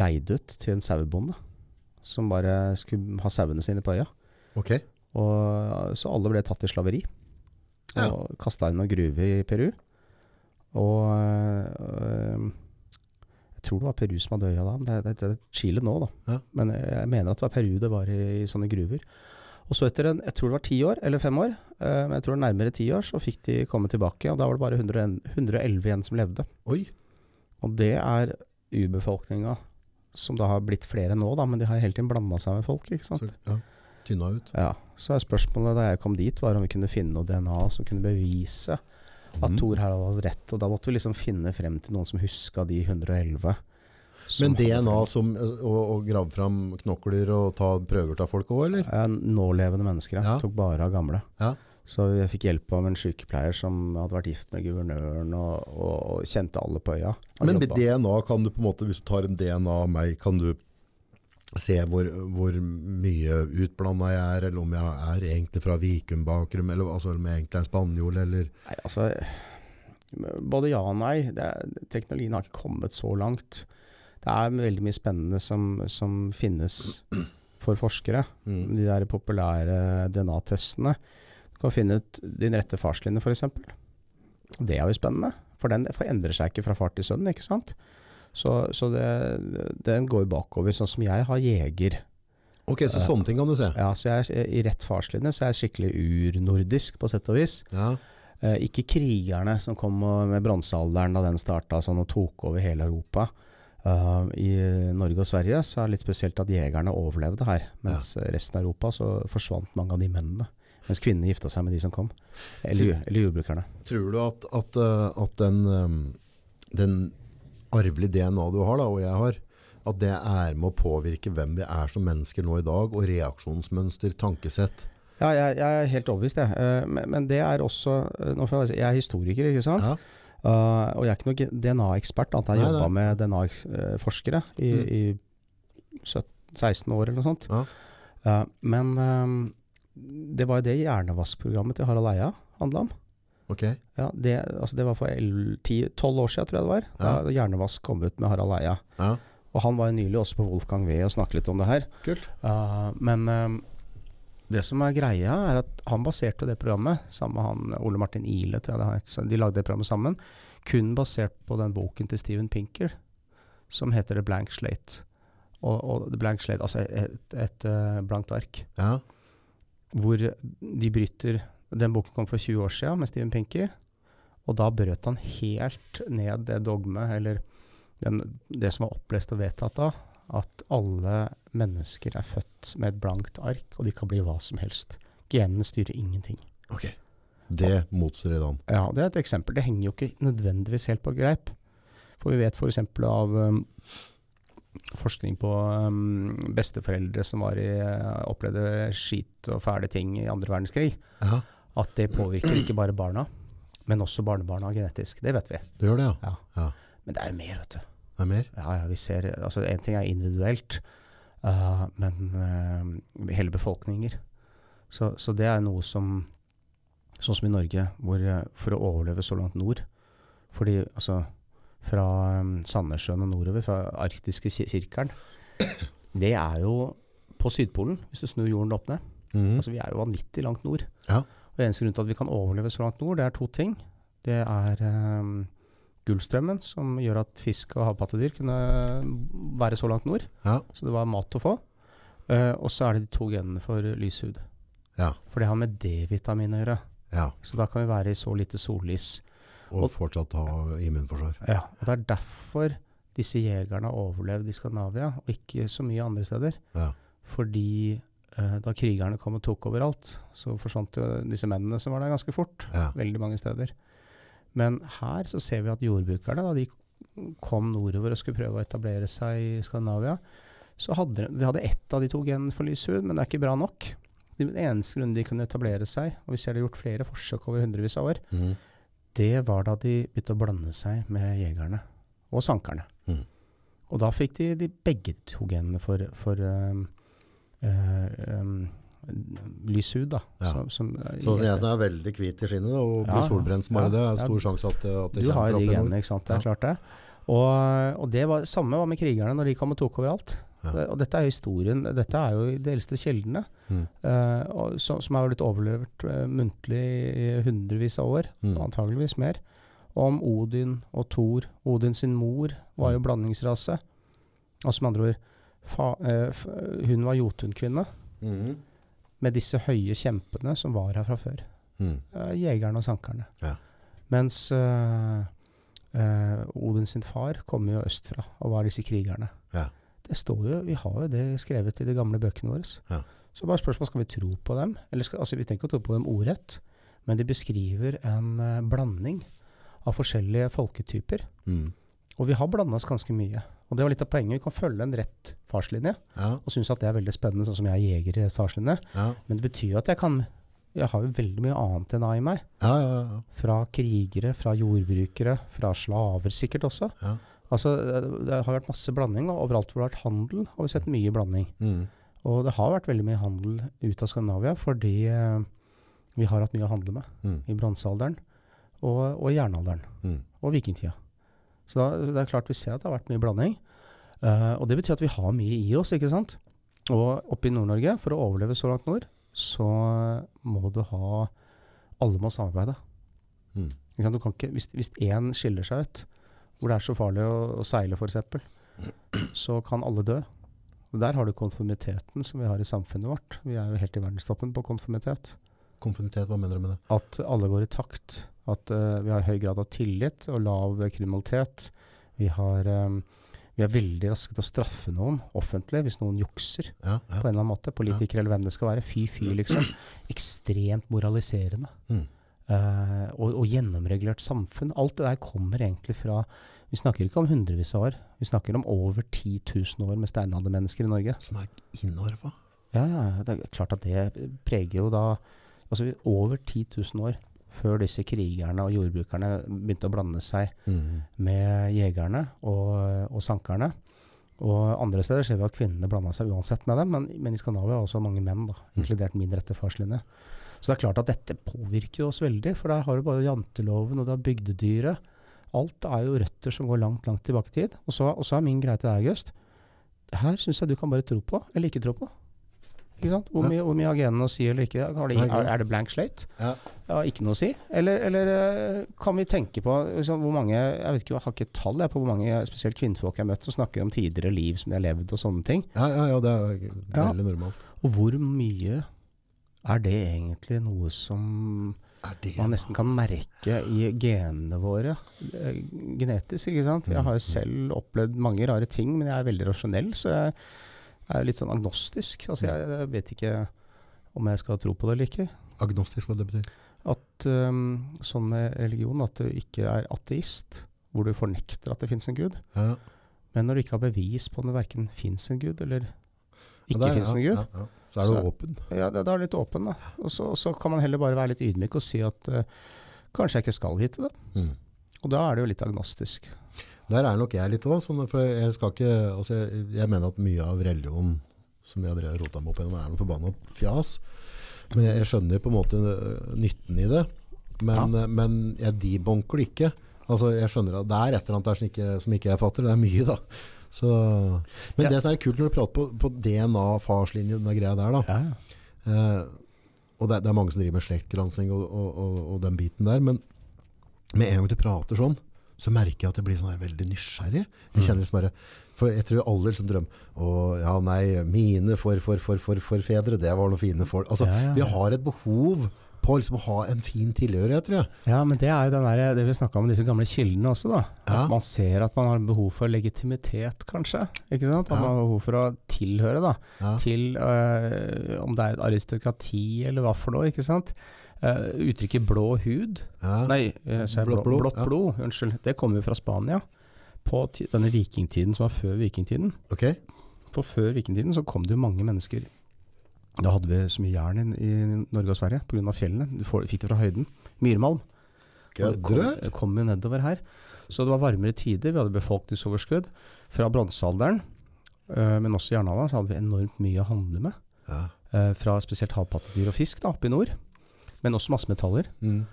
leid ut til en sauebonde. Som bare skulle ha sauene sine på øya. Ok. Og, så alle ble tatt i slaveri. Ja. Og kasta inn noen gruver i Peru. Og øh, Jeg tror det var Peru som hadde øya da. Det, det, det er Chile nå, da. Ja. Men jeg, jeg mener at det var Peru det var i, i sånne gruver. Og så etter en, jeg tror det var ti år, eller fem år, øh, men jeg tror nærmere ti år, så fikk de komme tilbake. Og da var det bare 100, 111 igjen som levde. Oi. Og det er urbefolkninga, som da har blitt flere nå, da, men de har hele tiden blanda seg med folk. ikke sant? Så, ja. Tynna ut. Ja, Så er spørsmålet da jeg kom dit, var om vi kunne finne noe DNA som kunne bevise at mm. Thor Harald hadde rett. Og da måtte vi liksom finne frem til noen som huska de 111. som Men DNA som å, å grave fram knokler og ta prøver av folk òg, eller? Nålevende mennesker. Ja. Tok bare av gamle. Ja. Så jeg fikk hjelp av en sykepleier som hadde vært gift med guvernøren og, og, og kjente alle på øya. Men med DNA kan du på en måte, hvis du tar en DNA av meg, kan du se hvor, hvor mye utblanda jeg er, eller om jeg er egentlig fra Vikum-bakgrunn, eller altså, om jeg egentlig er spanjol, eller Nei, altså Både ja og nei. Det er, teknologien har ikke kommet så langt. Det er veldig mye spennende som, som finnes for forskere. mm. De der populære DNA-testene. Du kan finne ut din rette farslinje, f.eks. Det er jo spennende. For den forandrer seg ikke fra far til sønn, ikke sant. Så, så det, den går bakover. Sånn som jeg har jeger. Ok, så sånne ting kan du se. Ja, så jeg, er- I rett farslinje så er jeg skikkelig urnordisk, på sett og vis. Ja. Eh, ikke krigerne som kom med bronsealderen da den starta sånn og tok over hele Europa. Uh, I Norge og Sverige så er det litt spesielt at jegerne overlevde her. Mens resten av Europa så forsvant mange av de mennene. Mens kvinnene gifta seg med de som kom. Eller, eller jordbrukerne. Tror du at, at, eh, at den, um, den arvelige DNA du har, da, og jeg har, at det er med å påvirke hvem vi er som mennesker nå i dag, og reaksjonsmønster, tankesett? Ja, jeg, jeg er helt overbevist, jeg. Eh, men, men det er også eh, jeg, er historiker, ikke sant? Ja. Uh, og jeg er ikke noen DNA-ekspert, annet enn jeg jobba med DNA-forskere i, Mm. i 17, 16 år eller noe sånt. Ja. Uh, men um, det var jo det hjernevaskprogrammet til Harald Eia handla om. Ok. Ja, det, altså det var for 12 år siden, tror jeg det var. Da Hjernevask kom ut med Harald Eia. Ja. Og han var jo nylig også på Wolfgang V og snakket litt om det her. Kult. Uh, men um, det som er greia, er at han baserte det programmet sammen med han Ole Martin Ile, tror jeg det het. De lagde det programmet sammen. kun basert på den boken til Steven Pinker som heter The Blank Slate. Og, og The Blank Slate, altså et, et, et uh, blankt ark. Ja. Hvor de bryter Den boken kom for 20 år siden med Steven Pinker. Og da brøt han helt ned det dogmet, eller den, det som var opplest og vedtatt da, at alle mennesker er født med et blankt ark, og de kan bli hva som helst. Genene styrer ingenting. Ok. Det motstrider han. Ja, Det er et eksempel. Det henger jo ikke nødvendigvis helt på greip. For vi vet f.eks. av um, forskning på um, besteforeldre som var i, uh, opplevde skit og fæle ting i andre verdenskrig, Ja, at det påvirker ikke bare barna, men også barnebarna genetisk. Det vet vi. det gjør det, ja. Ja. Ja. Men det er jo mer, vet du. Det er mer? Ja, ja, vi ser Altså, én ting er individuelt, uh, men uh, hele befolkninger. Så, så det er noe som Sånn som i Norge, hvor for å overleve så langt nord Fordi altså Fra um, Sandnessjøen og nordover, fra arktiske si- sirkelen Det er jo på Sydpolen, hvis du snur jorden opp ned. Mm. Altså, vi er jo vanvittig langt nord. Ja. Og eneste grunn til at vi kan overleve så langt nord, det er to ting. Det er um, Gullstrømmen, som gjør at fisk og havpattedyr kunne være så langt nord. ja. Så det var mat å få. Uh, og så er det de to genene for lys hud. Ja. For det har med D-vitamin å gjøre. ja. Så da kan vi være i så lite sollys. Og Og- fortsatt ha immunforsvar. Ja, og Det er derfor disse jegerne har overlevd i Skandinavia, og ikke så mye andre steder. Ja. Fordi eh, da krigerne kom og tok over alt, så forsvant jo disse mennene som var der ganske fort. Ja. Veldig mange steder. Men her så ser vi at jordbrukerne, da de kom nordover og skulle prøve å etablere seg i Skandinavia, så hadde de hadde ett av de to genene for lys hud, men det er ikke bra nok. Den eneste grunnen de kunne etablere seg, og vi ser det er gjort flere forsøk over hundrevis av år, Mhm. Det var da de begynte å blande seg med jegerne og sankerne. Mm. Og da fikk de, de begge to genene for, for um, eh, um, lys hud, da. Ja. Som, som, eh, som jeg som er veldig hvit i skinnet og blir Ja, solbrent som bare ja, det, er ja. stor sjanse at, at det kommer har fra Du oppe i nord. genene, ikke sant. Det er Ja. klart det. Og, og det var samme var med krigerne når de kom og tok over alt. Ja. Og dette er historien, dette er jo de eldste kjeldene, Mm. uh, som, som har blitt overlevert uh, muntlig i hundrevis av år, Mm. antageligvis mer, om Odin og Thor. Odin sin mor var jo Mm. blandingsrase. Altså med andre ord, fa, uh, hun var jotunkvinne mm. med disse høye kjempene som var her fra før. Mm. Jegerne og sankerne. Ja. Mens Odin sin far kom jo østfra og var disse krigerne. Ja. Det står jo, Vi har jo det skrevet i de gamle bøkene våre. Ja. Så bare spørsmålet skal vi tro på dem. Eller skal, altså Vi trenger ikke å tro på dem ordrett, men de beskriver en uh, blanding av forskjellige folketyper. Mm. Og vi har blanda oss ganske mye. Og det var litt av poenget. Vi kan følge en rett farslinje Ja, og synes at det er veldig spennende, sånn som jeg er jeger i rett farslinje. ja, Men det betyr jo at jeg kan Jeg har jo veldig mye annet enn A i meg. ja, ja, ja. Fra krigere, fra jordbrukere, fra slaver sikkert også. Altså, det, har vært masse blanding, og overalt hvor det har vært handel, har vi sett mye blanding. Mm. Og det har vært veldig mye handel ut av Skandinavia, fordi eh, vi har hatt mye å handle med mm. i bronsealderen og, og jernalderen mm. og vikingtida. Så da, det er klart vi ser at det har vært mye blanding. Uh, og det betyr at vi har mye i oss, ikke sant. Og oppe i Nord-Norge, for å overleve så langt nord, så må du ha Alle må samarbeide. Mm. Du kan ikke, hvis, hvis én skiller seg ut, hvor det er så farlig å, å seile f.eks., så kan alle dø. Og Der har du konformiteten som vi har i samfunnet vårt. Vi er jo helt i verdenstoppen på konformitet. Konformitet, hva mener du med det? At alle går i takt. At uh, vi har høy grad av tillit og lav kriminalitet. Vi, har, um, vi er veldig raske til å straffe noen offentlig hvis noen jukser Ja, på en eller annen måte. Politikere eller hvem det skal være. Fy, fy, liksom. (clears throat) Ekstremt moraliserende. Mhm. Eh, og, og gjennomregulert samfunn. Alt det der kommer egentlig fra Vi snakker ikke om hundrevis av år. Vi snakker om over 10 000 år med steinaldermennesker i Norge. Som er innover, Ja, ja, det er klart at det preger jo da Altså over 10 000 år før disse krigerne og jordbrukerne begynte å blande seg mm. med jegerne og, og sankerne. Og andre steder ser vi at kvinnene blanda seg uansett med dem, men, men i Skandinavia er også mange menn, da, inkludert min rette farslinje. Så det er klart at dette påvirker oss veldig, for der har du bare janteloven og det er bygdedyret. Alt er jo røtter som går langt, langt tilbake i tid. Og så, og så er min greie til deg, August. Her syns jeg du kan bare tro på, eller ikke tro på. Ikke sant? Hvor, mye, hvor mye har genene å si eller ikke? Har de, er, det blank slate? Ja. Ja, ikke noe å si? Eller, eller eh, kan vi tenke på liksom, hvor mange Jeg vet ikke, jeg har ikke tall jeg, på hvor mange spesielt kvinnfolk jeg har møtt som snakker om tidligere liv som de har levd og sånne ting. Ja, ja, ja, det er veldig normalt. Og hvor mye er det egentlig noe som man nesten kan merke i genene våre eh, genetisk, ikke sant? Jeg har jo selv opplevd mange rare ting, men jeg er veldig rasjonell, så jeg er litt sånn agnostisk. Altså jeg, vet ikke om jeg skal tro på det eller ikke. agnostisk, hva det betyr? At um, sånn med religion, at du ikke er ateist, hvor du fornekter at det fins en gud. Ja. Men når du ikke har bevis på om det verken fins en gud eller ikke der, finnes ja, en gud, Ja, ja. Så er du åpen. ja, da er du litt åpen, da. Og så, så kan man heller bare være litt ydmyk og si at uh, kanskje jeg ikke skal vite det. Mm. Og da er det jo litt agnostisk. Der er nok jeg litt òg. Sånn, for jeg, skal ikke, altså jeg, jeg mener at mye av religionen som jeg har rota meg opp gjennom, er noe forbanna fjas. Men jeg, jeg skjønner på en måte øh, nytten i det. Men, ja. men jeg debunker det ikke. Altså, jeg skjønner at Det er et eller annet der som ikke, som ikke jeg fatter. Det er mye, da. Så, men Ja. det som er kult når du prater på, på DNA, farslinje, den greia der, da. Ja, Eh, og det, det er mange som driver med slektgransking og, og, og, og den biten der. Men med en gang du prater sånn, så merker jeg at jeg blir sånn her veldig nysgjerrig. Jeg kjenner liksom bare For jeg tror alle liksom drømmer Å ja, nei, mine for, for, for, for, forfedre, det var noen fine folk. Altså, Ja, ja, vi har et behov på liksom å ha en fin tilhørighet, tror jeg. ja, men det er jo den der, det vi snakka om, disse gamle kildene også, da. Ja. At man ser at man har behov for legitimitet, kanskje. Ikke sant? At Ja. man har behov for å tilhøre, da. Ja. Til øh, om det er et aristokrati eller hva for noe, ikke sant. Uh, uttrykket 'blå hud'. Nei, sa Blått blod, blått blod. Unnskyld. Det kommer jo fra Spania. På denne vikingtiden som var før vikingtiden. Okay. For før vikingtiden så kom det jo mange mennesker. Da hadde vi så mye jern i, Norge og Sverige pga. fjellene. Du fikk det fra høyden. Myrmalm. Det kom, Kødder du? det kom jo nedover her. Så det var varmere tider. Vi hadde befolkningsoverskudd. Fra bronsealderen, øh, men også jernalderen, så hadde vi enormt mye å handle med. Ja. øh, fra spesielt havpattedyr og fisk da, oppe i nord. Men også masse metaller. Mm.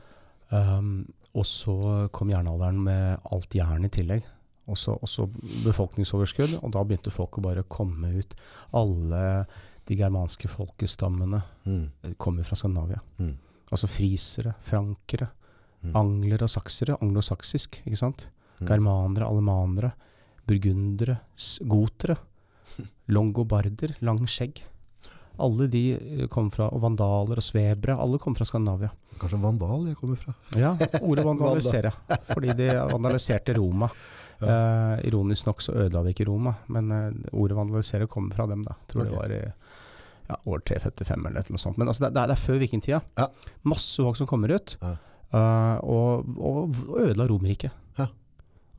Um, og så kom jernalderen med alt jern i tillegg. Også, også befolkningsoverskudd, og da begynte folk å bare komme ut. Alle de germanske folkestammene Mm. eh, kommer fra Skandinavia. Mm. Altså frisere, frankere, Mm. anglere og saksere. Anglosaksisk, ikke sant. Mm. Germanere, alemanere, burgundere, gotere. (laughs) Longobarder, lang skjegg. Alle de eh, kom fra, og vandaler og svebere, alle kom fra Skandinavia. Kanskje vandal jeg kommer fra. Ja, ordet vandalisere. fordi de vandaliserte Roma. Eh, ironisk nok så ødela de ikke Roma, men eh, ordet vandalisere kommer fra dem, da. Tror okay. det var i ja, år 355 eller noe sånt. Men altså, det, er, det er før vikingtida. Ja. Masse folk som kommer ut, Ja. uh, og, og, og ødela Romerriket. Ja.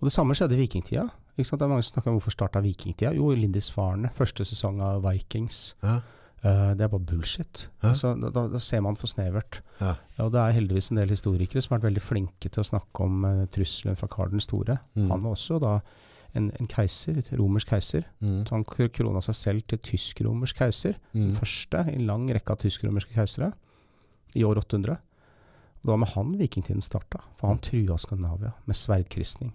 Og det samme skjedde i vikingtida. Det er mange som snakker om hvorfor starta vikingtida. Jo, Lindisfarne, første sesong av Vikings. Ja. Eh, det er bare bullshit. Altså, da, da, da ser man for snevert. Og det er heldigvis en del historikere som har vært veldig flinke til å snakke om uh, trusselen fra Karl den store. Mm. Han var også da en, en keiser, et romersk keiser. Mm. Så han krona seg selv til tysk-romersk keiser. Mm. Den første i en lang rekke av tysk-romerske keisere i år 800. Og det var med han vikingtiden starta, for han Mm. trua Skandinavia med sverdkristning.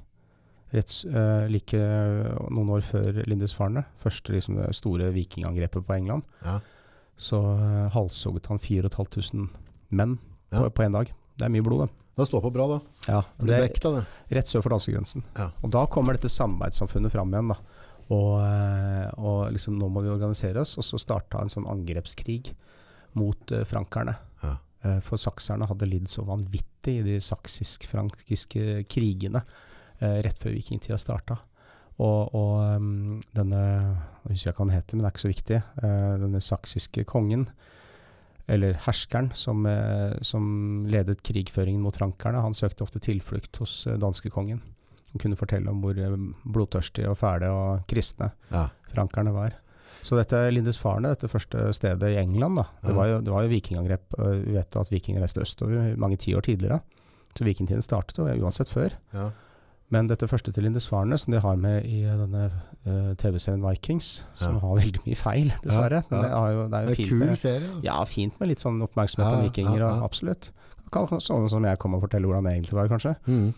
Rett, s- eh, like eh, noen år før Lindisfarne, første liksom, store vikingangrepet på England, Ja. så uh, halshogget han 4500 menn Ja. på, på en dag. Det er mye blod, det. Det står på bra, da. Ja, Det er vekt av det. rett sør for danskegrensen. Ja. Og da kommer dette samarbeidssamfunnet fram igjen. da. Og, eh, og liksom nå må vi organisere oss. Og så starta en sånn angrepskrig mot uh, frankerne. Ja. Uh, for sakserne hadde lidd så vanvittig i de saksisk-frankiske krigene uh, rett før vikingtida starta. Og, og um, denne Jeg husker ikke hva han heter, men det er ikke så viktig. denne saksiske kongen, eller herskeren, som, eh, som ledet krigføringen mot frankerne, han søkte ofte tilflukt hos eh, danskekongen. Han kunne fortelle om hvor eh, blodtørstige og fæle og kristne Ja. frankerne var. Så dette Lindisfarne, dette første stedet i England, da, det, var jo, det var jo vikingangrep. Vi vet at vikinger reiste østover mange tiår tidligere. Så vikingtiden startet, jo uansett før. Ja. Men dette første til Lindisfarne, som de har med i denne uh, TV-serien Vikings, som Ja. har veldig mye feil, dessverre. Ja, ja. det, jo, det er Det jo er fint kul med, serie. ja, fint med litt sånn oppmerksomhet om vikinger, og absolutt. Kan, kan, sånn som jeg kommer og fortelle hvordan det egentlig var, kanskje. Mm.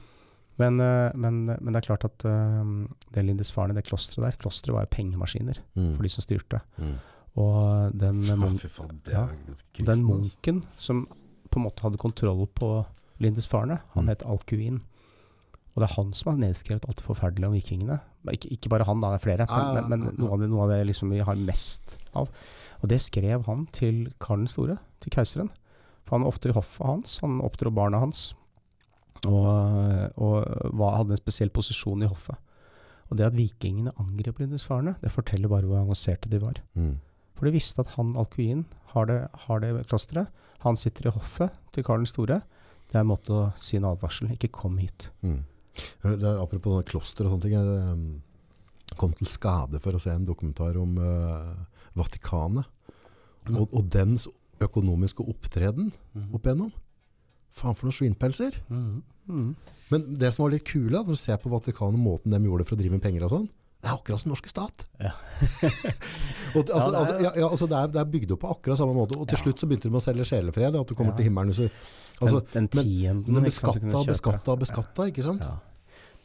Men, uh, men, men det er klart at uh, det Lindisfarne, det klosteret der, klosteret var jo pengemaskiner Mm. for de som styrte. Mm. Og den, mun- faen, kristen, den altså. munken som på en måte hadde kontroll på Lindisfarne, han Mm. het Alkuin. Og det er han som har nedskrevet alt det forferdelige om vikingene. Ikke, ikke bare han, da, det er flere. Ja, Men, men, men noe, av det, noe av det liksom vi har mest av. Og det skrev han til Karl den store, til keiseren. For han ofte i hoffet hans, han oppdro barna hans. Og, og var, hadde en spesiell posisjon i hoffet. Og det at vikingene angrep lindesfarene, det forteller bare hvor avanserte de var. Mm. For de visste at han alkuin har det, har det klosteret. Han sitter i hoffet til Karl den store. Det er en måte å si en advarsel. Ikke kom hit. Mm. Det er Apropos kloster og sånne ting. Jeg um, kom til skade for å se en dokumentar om uh, Vatikanet. Mm. Og, og dens økonomiske opptreden Mhm. opp igjennom. Faen for noen svinpelser. Mm. Mm. Men det som var litt kule, når du ser på Vatikanet, måten de gjorde det for å drive med penger og sånn, det er akkurat som den norske stat. Ja. (laughs) og, det- altså, Ja, det er- altså, ja, ja, altså, det, er, det er bygd opp på akkurat samme måte. Og til slutt så begynte de å selge sjelefred. At du kommer til himmelen. Så, altså, den, den tienden men du beskatta beskatta beskatta, ikke sant? Ja.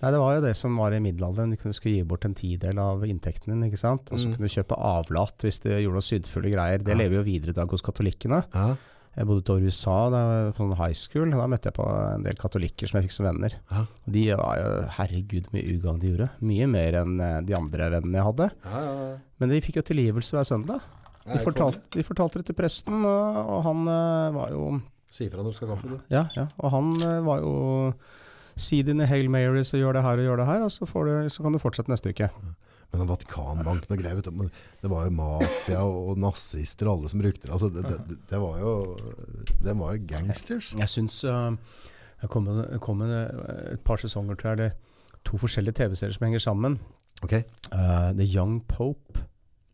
Nei, Det var jo det som var i middelalderen. Du skulle gi bort en tidel av inntekten din. ikke sant? Og så Mm. kunne du kjøpe avlat hvis du gjorde noe syddfulle greier. Det lever jo videre i dag hos katolikkene. Ja. Jeg bodde et år i USA, da på sånn high school. Da møtte jeg på en del katolikker som jeg fikk som venner. Ja. De var jo Herregud, mye ugagn de gjorde. Mye mer enn eh, de andre vennene jeg hadde. Ja, ja, ja. Men de fikk jo tilgivelse hver søndag. De fortalte, de fortalte det til presten, og, og han eh, var jo Si ifra når du skal ha kaffe, du. Ja, ja. Og han eh, var jo Si dine Hail Marys og gjør det her og gjør det her, og så, får du, så kan du fortsette neste uke. Men Vatikanbanken og greier, du, det var jo mafia og, nazister og alle som brukte det. Altså, det, det, det var jo De var jo gangsters. Jeg syns uh, det kom, kom eh, et par sesonger, tror jeg, eller to forskjellige TV-serier som henger sammen. Ok. Uh, The Young Pope,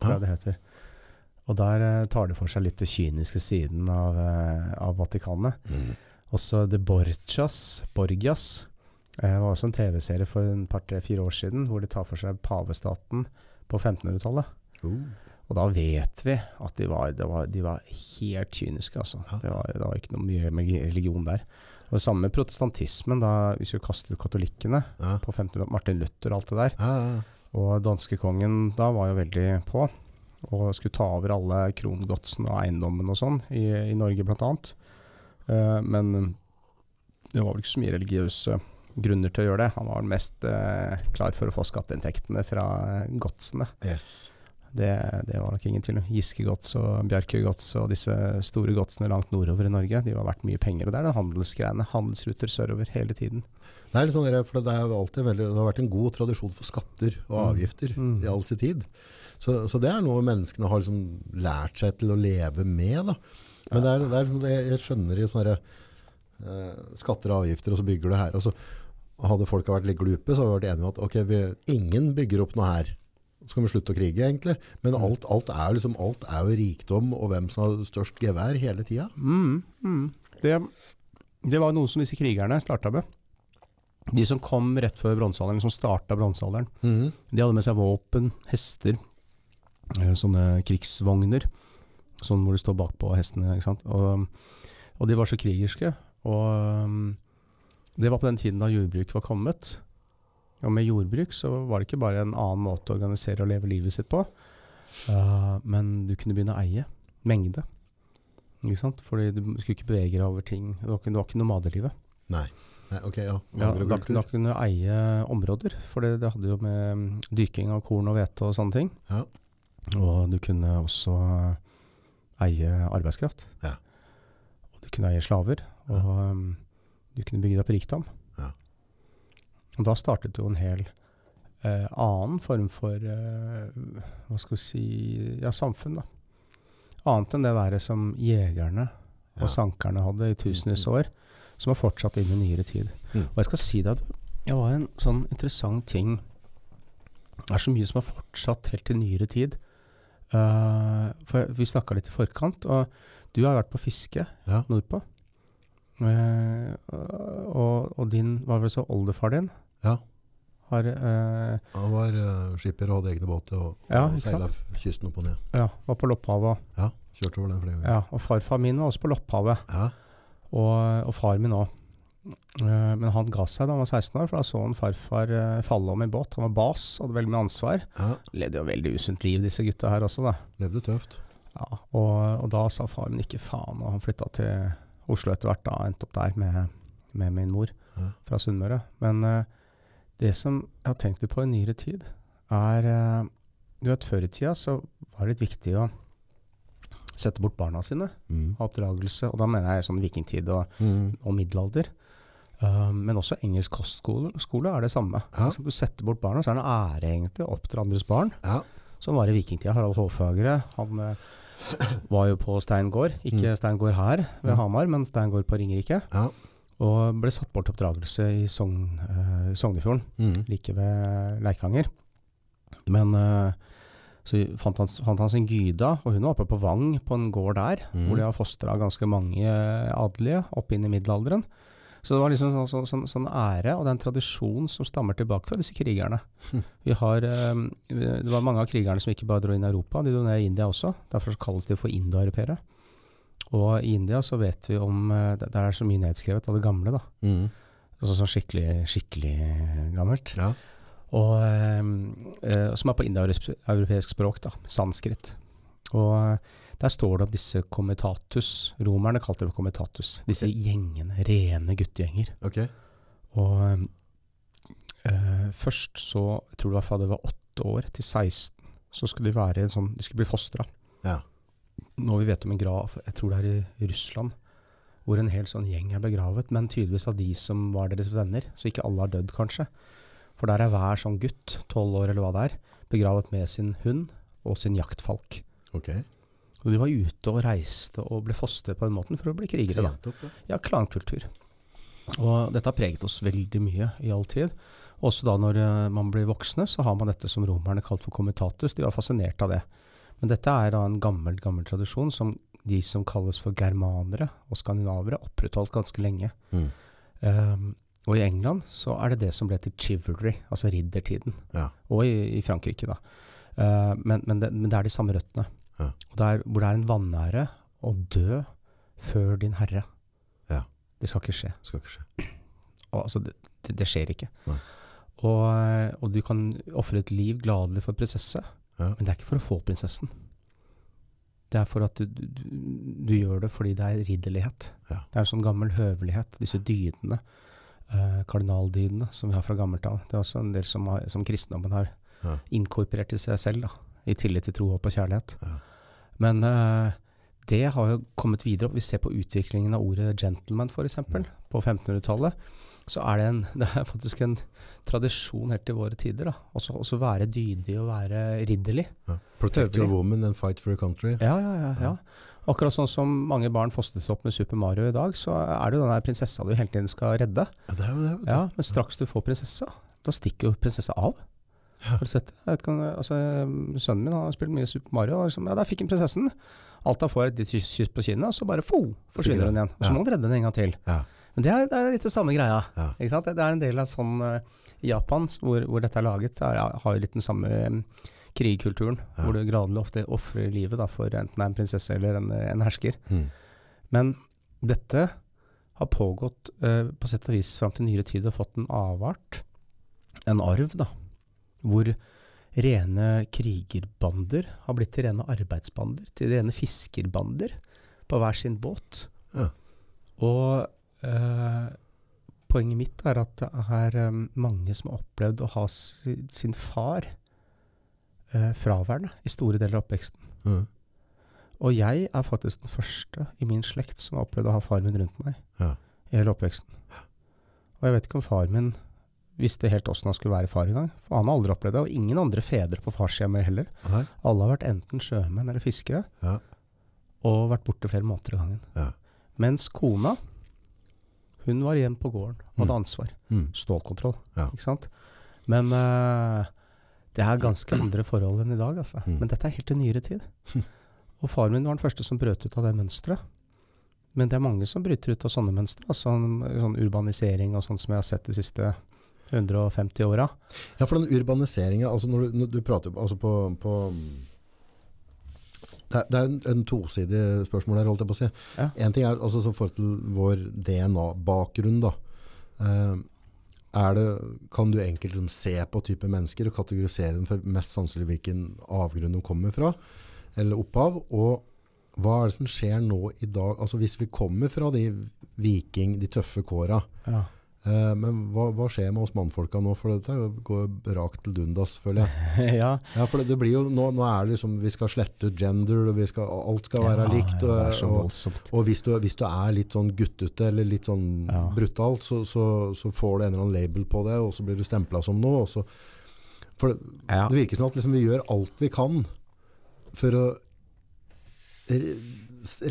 tror jeg det heter. Og der uh, tar det for seg litt det kyniske siden av, eh, av Vatikanet. Mm. Også The Borgias, Borgias eh, var også en TV-serie for en par, tre, fire år siden, hvor de tar for seg pavestaten på 1500-tallet. Uh. Og da vet vi at de var, det var, de var helt kyniske, altså. Det, var, det var ikke noe mye med religion der. Og det samme med protestantismen, da vi skulle kaste ut katolikkene Ja. på 1500 Martin Luther og alt det der. Ja, ja. Og danskekongen da var jo veldig på, og skulle ta over alle krongodsen og eiendommen og sånn, i, i Norge blant annet. Uh, men det var vel ikke så mye religiøse grunner til å gjøre det. Han var mest eh, klar for å få skatteinntektene fra eh, godsene. Yes. Det, det var nok ingen tvil om. Giske-gods og Bjarkøy-gods og disse store godsene langt nordover i Norge, de var verdt mye penger. Og det er det handelsgreiene. Handelsruter sørover hele tiden. Det er litt sånn, for det, er alltid veldig, det har vært en god tradisjon for skatter og Mm. avgifter Mm. i all sin tid. Så, så det er noe menneskene har liksom lært seg til å leve med. Da. Men det er, det er liksom, jeg skjønner i sånne uh, skatter og avgifter, og så bygger du her. Og så hadde folk vært litt glupe, så hadde vi vært enige om at ok, vi, ingen bygger opp noe her. Så kan vi slutte å krige, egentlig. Men Mm. alt, alt, er liksom, alt er jo rikdom, og hvem som har størst gevær hele tida. Mm, mm. Det, det var noe som disse krigerne starta med. De som kom rett før bronsealderen, som starta bronsealderen, Mm. de hadde med seg våpen, hester, eh, sånne krigsvogner, sånn hvor de står bakpå hestene. Ikke? Og, og de var så krigerske. Og um, det var på den tiden da jordbruk var kommet. Og med jordbruk så var det ikke bare en annen måte å organisere og leve livet sitt på, uh, men du kunne begynne å eie mengde. Ikke sant? Fordi du skulle ikke bevege deg over ting. Det var ikke, det var ikke nomadelivet. Nei. Nei, ok, ja. Ja, da, da kunne du eie områder, for det, det hadde jo med mm, dyrking av korn og hvete og sånne ting. Ja. Og du kunne også eie arbeidskraft. Ja. Og du kunne eie slaver. Og um, du kunne bygge deg opp rikdom. Ja. Og da startet jo en hel eh, annen form for eh, Hva skal vi si Ja, samfunn, da. Annet enn det der som jegerne Ja. og sankerne hadde i tusenvis av år, som har fortsatt inn i nyere tid. Mm. Og jeg skal si deg at det var en sånn interessant ting Det er så mye som har fortsatt helt til nyere tid. Uh, for vi snakka litt i forkant, og du har vært på fiske Ja. nordpå. Eh, og, og din, var vel så, oldefar din Ja. har uh, Han var uh, skipper og hadde egne båter og, Ja, og seila kysten opp og ned. ja, var på Lopphavet. Ja, kjørte over den flere ganger. Ja, og farfar min var også på Lopphavet. Ja. Og, og far min òg. Men han ga seg da han var 16 år, for da så han farfar falle om i båt. Han var bas, hadde veldig mye ansvar. Ja, Levde jo veldig usunt liv, disse gutta her også, da. levde tøft. Ja, og, og da sa far min ikke faen, og han flytta til Oslo etter hvert, da, endte opp der med, med min mor Ja. fra Sunnmøre. Men uh, det som jeg har tenkt litt på i nyere tid, er uh, Du vet, før i tida så var det litt viktig å sette bort barna sine, Mm. ha oppdragelse, og da mener jeg sånn vikingtid og, Mm. og middelalder. Uh, men også engelsk kostskole skole er det samme. Ja. Altså, du setter bort barna, så er det en ære egentlig å oppdra andres barn. Ja. Som var i vikingtida. Harald Hårfagre han var jo på Stein gård. Ikke Mm. Stein gård her ved Mm. Hamar, men Stein gård på Ringerike. Ja. Og ble satt bort til oppdragelse i Sogn, uh, Sognefjorden, Mm. like ved Leikanger. Men uh, så fant han, fant han sin gyda, og hun var oppe på Vang, på en gård der, Mm. hvor de har fostra ganske mange adelige opp inn i middelalderen. Så det var liksom sånn, sånn, sånn, sånn ære, og det er en tradisjon som stammer tilbake fra disse krigerne. Hm. Vi har, um, det var mange av krigerne som ikke bare dro inn i Europa, de dro ned i India også. Derfor så kalles de for indoeuropeere. Og i India så vet vi om eh, Der er så mye nedskrevet av det gamle, da. Mm. Altså sånn skikkelig, skikkelig gammelt. Ja. Og, eh, uh, som er på indoeuropeisk språk, da. Sanskrit. Og der står det om disse comitatus. Romerne kalte det for comitatus. Disse gjengene. Rene guttegjenger. Ok. Og eh, først så Jeg tror det var fra det var åtte år til 16, så skulle de være en sånn De skulle bli fostra. Ja. Nå vi vet om en grav, jeg tror det er i Russland, hvor en hel sånn gjeng er begravet, men tydeligvis av de som var deres venner. Så ikke alle har dødd, kanskje. For der er hver sånn gutt, tolv år eller hva det er, begravet med sin hund og sin jaktfalk. Ok. Og de var ute og reiste og ble fostret på den måten for å bli krigere. da. Ja. Klankultur. Og dette har preget oss veldig mye i all tid. Også da når eh, man blir voksne, så har man dette som romerne kalte for comitatus. De var fascinert av det. Men dette er da en gammel, gammel tradisjon som de som kalles for germanere og skandinavere, opprettholdt ganske lenge. Mm. Um, og i England så er det det som ble til chivalry, altså riddertiden. Ja. Og i, i Frankrike, da. Uh, men, men, det, men det er de samme røttene. Ja. Der, hvor det er en vanære å dø før din herre. Ja. Det skal ikke skje. Skal ikke skje. Og, altså, det, det, skjer ikke. Og, og du kan ofre et liv gladelig for prinsesse, Ja. men det er ikke for å få prinsessen. Det er for at du, du, du, du gjør det fordi det er ridderlighet. Ja. Det er en sånn gammel høvelighet. Disse dydene, eh, kardinaldydene, som vi har fra gammelt av. Det er også en del som, har, som kristendommen har Ja. inkorporert i seg selv, da, i tillit til tro, håp og kjærlighet. Ja. Men uh, det har jo kommet videre. opp. Vi ser på utviklingen av ordet gentleman, f.eks. Mm. På 1500-tallet. Så er det, en, (laughs) det er faktisk en tradisjon helt til våre tider. Også, også være dydig og være ridderlig. Ja. Protect your woman and fight for your country. Ja, ja, ja, ja. Akkurat sånn som mange barn fostres opp med Super Mario i dag, så er det jo den prinsessa du hele tiden skal redde. Ja, det er jo det. du. Ja, Men straks du får prinsessa, da stikker jo prinsessa av. Har du sett det? Altså, sønnen min har spilt mye Super Mario, og liksom, ja, der fikk han prinsessen. Alt han får er et kyss kyss på kinnet, og så bare fo, forsvinner hun igjen. Og så må han redde den en gang til. Ja. Men det er, det er litt det samme greia. Ja. Ikke sant? Det er en del av sånn eh, I Japan, hvor, hvor dette er laget, er, har jo litt den samme eh, krigkulturen. Ja. Hvor du gradelig ofte ofrer livet da, for enten det er en prinsesse eller en, en hersker. Mm. Men dette har pågått uh, på sett og vis fram til nyere tid og fått en avart, en arv, da. Hvor rene krigerbander har blitt til rene arbeidsbander, til rene fiskerbander på hver sin båt. Ja. Og eh, poenget mitt er at det er um, mange som har opplevd å ha si, sin far eh, fraværende i store deler av oppveksten. Mm. Og jeg er faktisk den første i min slekt som har opplevd å ha faren min rundt meg Ja. i hele oppveksten. Og jeg vet ikke om faren min visste helt åssen han skulle være far engang. For han har aldri opplevd det, og ingen andre fedre på farssida heller. Nei. Alle har vært enten sjømenn eller fiskere, Ja. og vært borte flere måneder i gangen. Ja. Mens kona, hun var igjen på gården og hadde Mm. ansvar. Mm. Stålkontroll, Ja. ikke sant. Men uh, det er ganske andre forhold enn i dag, altså. Mm. Men dette er helt i nyere tid. Hm. Og faren min var den første som brøt ut av det mønsteret. Men det er mange som bryter ut av sånne mønstre. Altså sånn urbanisering og sånn som jeg har sett de siste 150 åra. Ja, for den urbaniseringen, altså når du, når du prater altså på, på det, er, det er en, en tosidig spørsmål her, holdt jeg på å si. Ja. En ting er altså så forhold til vår DNA-bakgrunn da. Eh, er det, kan du enkelt liksom, se på type mennesker og kategorisere dem for mest sannsynlig hvilken avgrunn de kommer fra, eller opphav? Og hva er det som skjer nå i dag? Altså Hvis vi kommer fra de viking, de tøffe kåra, Ja. Eh, men hva, hva skjer med oss mannfolka nå? For dette går rakt til dundas, føler jeg. (laughs) ja. Ja, for det, det blir jo, nå, nå er det liksom, vi skal slette ut gender, og vi skal, alt skal være Ja, likt. Og, og, og hvis, du, hvis du er litt sånn guttete eller litt sånn Ja. brutalt, så, så, så får du en eller annen label på det, og så blir du stempla som noe. Og så, for det, det virker som at liksom vi gjør alt vi kan for å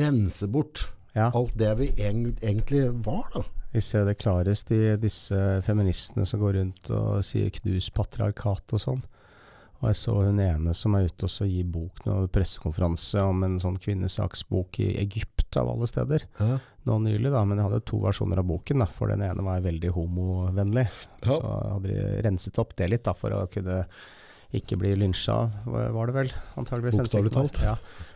rense bort ja. alt det vi egentlig var, da. Vi ser det klarest i disse feministene som går rundt og sier 'knus patriarkat' og sånn. Og jeg så hun ene som er ute og så gir bok nå, pressekonferanse om en sånn kvinnesaksbok i Egypt, av alle steder. Ja. Nå nylig, da, men jeg hadde to versjoner av boken, da, for den ene var veldig homovennlig. Ja. Så hadde de renset opp det litt da, for å kunne ikke bli lynsja, var det vel? Antageligvis. Bokstavelig talt. Ja.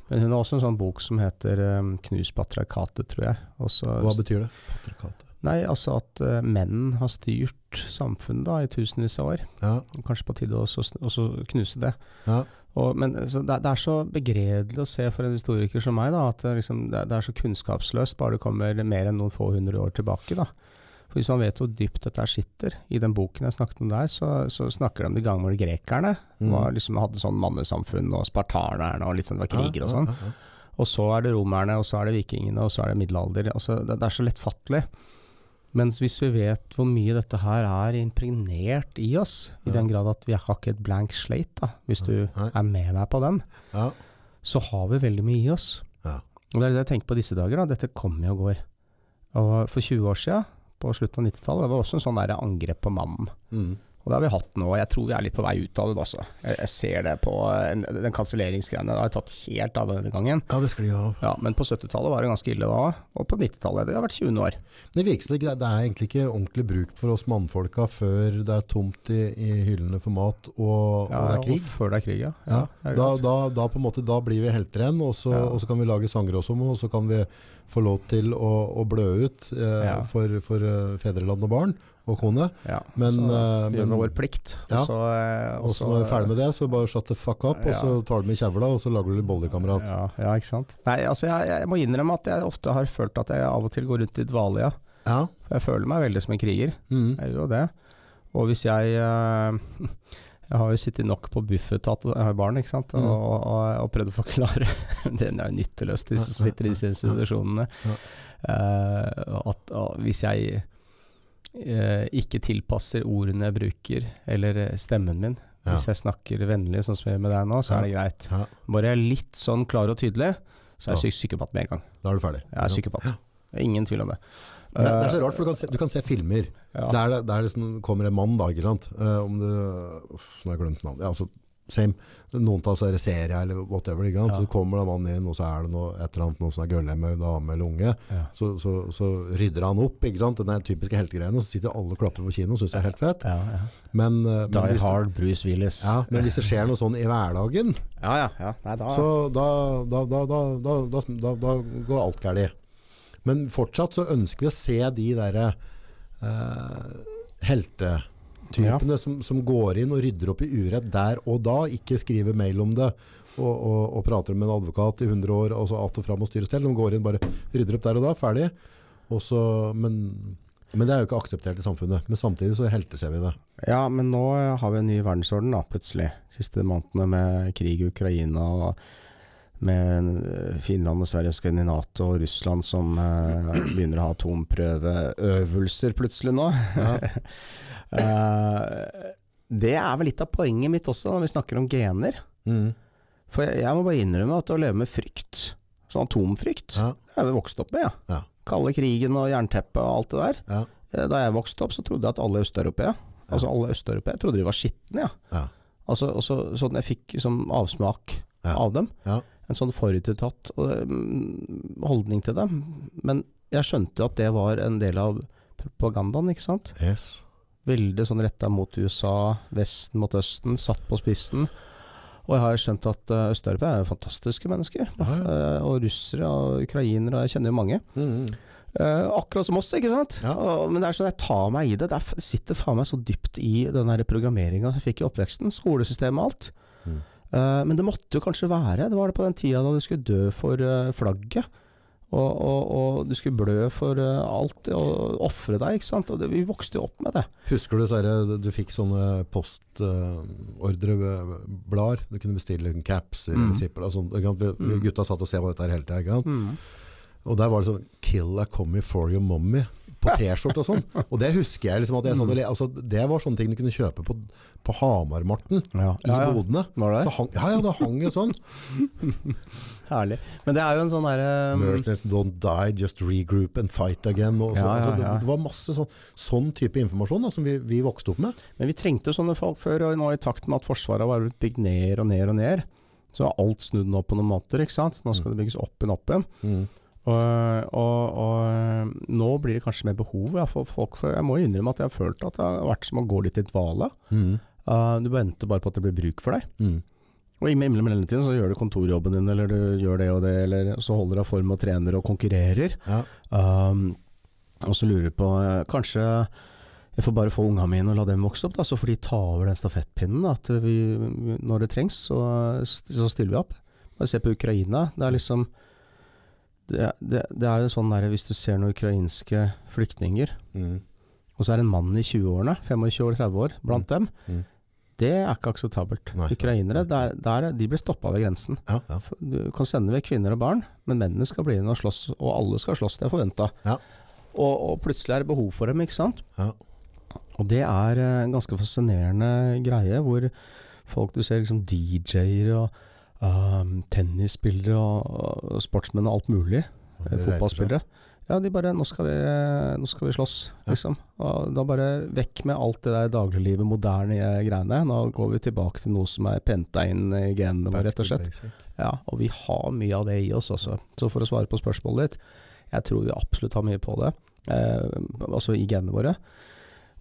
Men hun har også en sånn bok som heter um, 'Knus patriarkatet', tror jeg. Også, Hva betyr det? Patriarkatet. Nei, altså at uh, menn har styrt samfunnet da i tusenvis av år. Ja, Kanskje på tide å også, også knuse det. ja, Og, men så det, det er så begredelig å se for en historiker som meg da, at det, liksom, det, det er så kunnskapsløst bare det kommer mer enn noen få hundre år tilbake. da. For Hvis man vet hvor dypt dette sitter, i den boken jeg snakket om der, så, så snakker de om de gamle grekerne. Mm. Var liksom, hadde sånn mannesamfunn, og spartanerne, og litt sånn, det var kriger og sånn. Ja. Og så er det romerne, og så er det vikingene, og så er det middelalder. Altså, det, det er så lettfattelig. Mens hvis vi vet hvor mye dette her er impregnert i oss, i Ja. den grad at vi har ikke et blank slate, da, hvis du Nei. er med meg på den, ja. så har vi veldig mye i oss. Ja. Og det er det jeg tenker på disse dager. da, Dette kommer og går. Og for 20 år siden, på slutten av 90-tallet, det var også en sånn der angrep på mannen. Mm. Og det har vi hatt nå, jeg tror vi er litt på vei ut av det også. Jeg, jeg ser det på en, den kanselleringsgreiene. Har tatt helt av denne gangen. ja, det sklir av. Ja, Men på 70-tallet var det ganske ille da, og på 90-tallet. Det har vært 20 år. Det virker som det, det er egentlig ikke ordentlig bruk for oss mannfolka før det er tomt i, i hyllene for mat og, Ja, og det er krig. Ja, før det er krig, ja. Ja, er Da, da, da, på en måte, da blir vi helter igjen, og og så kan vi lage sanger også, og så kan vi få lov til å, å blø ut eh, for, for eh, fedreland og barn og kone. ja. Men, så uh, gjør vi men vår plikt. Ja. Og så, eh, og så når vi er ferdig med det, så bare shut the fuck up, og så tar du med kjevla, og så lager du litt boller, kamerat. Ja, ja, ikke sant. Nei, altså jeg, jeg må innrømme at jeg ofte har følt at jeg av og til går rundt i dvale, ja. Ja. For jeg føler meg veldig som en kriger. Mm. Jeg gjør jo det. Og hvis jeg uh, (laughs) Jeg har jo sittet nok på Bufetat, jeg har barn, ikke sant, og, Mm. og, og, og prøvd å forklare (laughs) Den er jo nytteløst, de som sitter i disse institusjonene. Ja. Eh, at og hvis jeg eh, ikke tilpasser ordene jeg bruker, eller eh, stemmen min. Hvis jeg snakker vennlig, sånn som jeg gjør med deg nå, så er det greit. Bare jeg er litt sånn klar og tydelig, så er jeg psy- psykopat med en gang. Da er du ferdig. Jeg er psykopat. Ingen tvil om det. Det, er- det er så Eh, rart, for du kan se, du kan se filmer ja. der det, der liksom kommer en mann, da, ikke sant? Uh, om du Uff, nå har jeg glemt navnet. Ja, altså, same. Noen tar seg serie eller whatever. Ja. Så kommer det mannen mann inn, og så er det noe, et eller annet, noe som er gølle dame eller unge. Ja. Så, så, så rydder han opp. ikke sant? Den typiske heltegreiene. Så sitter alle og klapper på kino og syns det er helt fett. Ja, ja. Men, eh, men, Die hvis, Hard, Bruce Willis. men hvis det skjer noe sånn i hverdagen, ja, ja. ja. Nei, da så da, da, da, går alt galt. Men fortsatt så ønsker vi å se de derre eh, ja. som, som går inn og rydder opp i urett der og da, ikke skriver mail om det og, og, og prater med en advokat i 100 år, og så att og fram og styr og stell. De går inn bare rydder opp der og da, ferdig. Og så, men, men det er jo ikke akseptert i samfunnet. Men samtidig så helteser vi det. Ja, men nå eh, har vi en ny verdensorden, da, plutselig. Siste månedene med krig i Ukraina og med eh, Finland og Sverige skal inn i Nato, og Russland som eh, begynner å ha atomprøveøvelser plutselig nå. (laughs) Eh, det er vel litt av poenget mitt også, når vi snakker om gener. Mm. For jeg, jeg må bare innrømme at å leve med frykt, sånn atomfrykt, Ja, det har vi vokst opp med, ja. Ja. Kalde krigen og jernteppet og alt det der. ja, Eh, Da jeg vokste opp, så trodde jeg at alle østeuropeere Altså alle østeuropeere trodde de var skitne, ja. ja. Altså, også, sånn jeg fikk som avsmak av dem. Ja. En sånn forutinntatt mm, holdning til dem. Men jeg skjønte jo at det var en del av propagandaen, ikke sant. Yes. Veldig sånn retta mot USA, Vesten mot Østen, satt på spissen. Og jeg har skjønt at uh, østeuropeere er fantastiske mennesker. Ja, ja. Eh, og russere og ukrainere, og jeg kjenner jo mange. Mm. Uh, akkurat som oss, ikke sant? Ja. Og, men det er sånn jeg tar meg i det. Det, er, sitter faen meg så dypt i den programmeringa jeg fikk i oppveksten. Skolesystemet og alt. Mm. Uh, men det måtte jo kanskje være Det var det på den tida da du skulle dø for uh, flagget. Og, og, og du skulle blø for eh, alt og ofre deg, ikke sant. Og det, vi vokste jo opp med det. Husker du sånne, du fikk sånne postordreblader? du kunne bestille capser Mm. eller sipper. Mm. Gutta satt og så på dette hele tida. Og der var det sånn 'Kill a commie for your mommy' på T-skjorte og sånn. (laughs) Og det husker jeg liksom at jeg satt og le. Altså, det var sånne ting du kunne kjøpe på, på Hamarmarten Ja, i ja, ja. bodene. Var det? Så hang, ja, ja, det hang jo sånn. (laughs) Herlig. Men det er jo en sånn derre Mercenaries don't die, just regroup and fight again. Og så, altså, det, det var masse sånn, sånn type informasjon da, som vi, vi vokste opp med. Men vi trengte sånne folk før, og nå i takt med at Forsvaret var blitt bygd ned og ned og ned, så har alt snudd nå på noen måter, ikke sant. Nå skal det bygges opp igjen, opp igjen. Mm. Og, og, og nå blir det kanskje mer behov ja, for folk. For jeg må innrømme at jeg har følt at det har vært som å gå litt i dvale. Mm. Uh, du venter bare på at det blir bruk for deg. Mm. Og i mellom- mellomtiden så gjør du kontorjobben din, eller du gjør det og det, eller så holder du deg form og trener og konkurrerer. Ja. Um, og så lurer du på eh, Kanskje jeg får bare få ungene mine og la dem vokse opp, da, så får de ta over den stafettpinnen. Da, at vi, når det trengs, så, så stiller vi opp. Bare se på Ukraina. Det er liksom Det, det, det er jo sånn der hvis du ser noen ukrainske flyktninger, Mm. og så er det en mann i 20-årene, 25 år, 30 år, blant dem. Mm. Det er ikke akseptabelt. Nei. Ukrainere, der, der, de blir stoppa ved grensen. Ja, ja. Du kan sende vekk kvinner og barn, men mennene skal bli igjen og slåss, og alle skal slåss. Det er forventa. Ja. Og, og plutselig er det behov for dem, ikke sant. Ja. Og det er eh, en ganske fascinerende greie, hvor folk du ser liksom DJ-er og tennisspillere og, og sportsmenn og alt mulig, eh, fotballspillere. Ja, de bare Nå skal vi, nå skal vi slåss, liksom. Og da bare vekk med alt det der dagliglivet, moderne eh, greiene. Nå går vi tilbake til noe som er penta inn i genene våre, rett og slett. Ja, og vi har mye av det i oss også. Så for å svare på spørsmålet ditt, jeg tror vi absolutt har mye på det. Eh, altså i genene våre.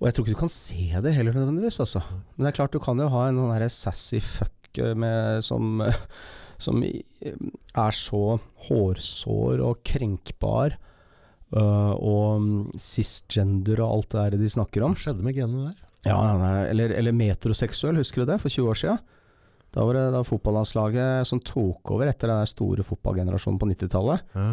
Og jeg tror ikke du kan se det heller nødvendigvis, altså. Men det er klart du kan jo ha en sånn sassy fuck eh, med, som, (laughs) som er så hårsår og krenkbar. eh, og cisgender og alt det der de snakker om. Hva skjedde med genene der? Ja, eller, eller metroseksuell, husker du det? For 20 år siden. Da var det da fotballandslaget som tok over etter den store fotballgenerasjonen på 90-tallet. Ja,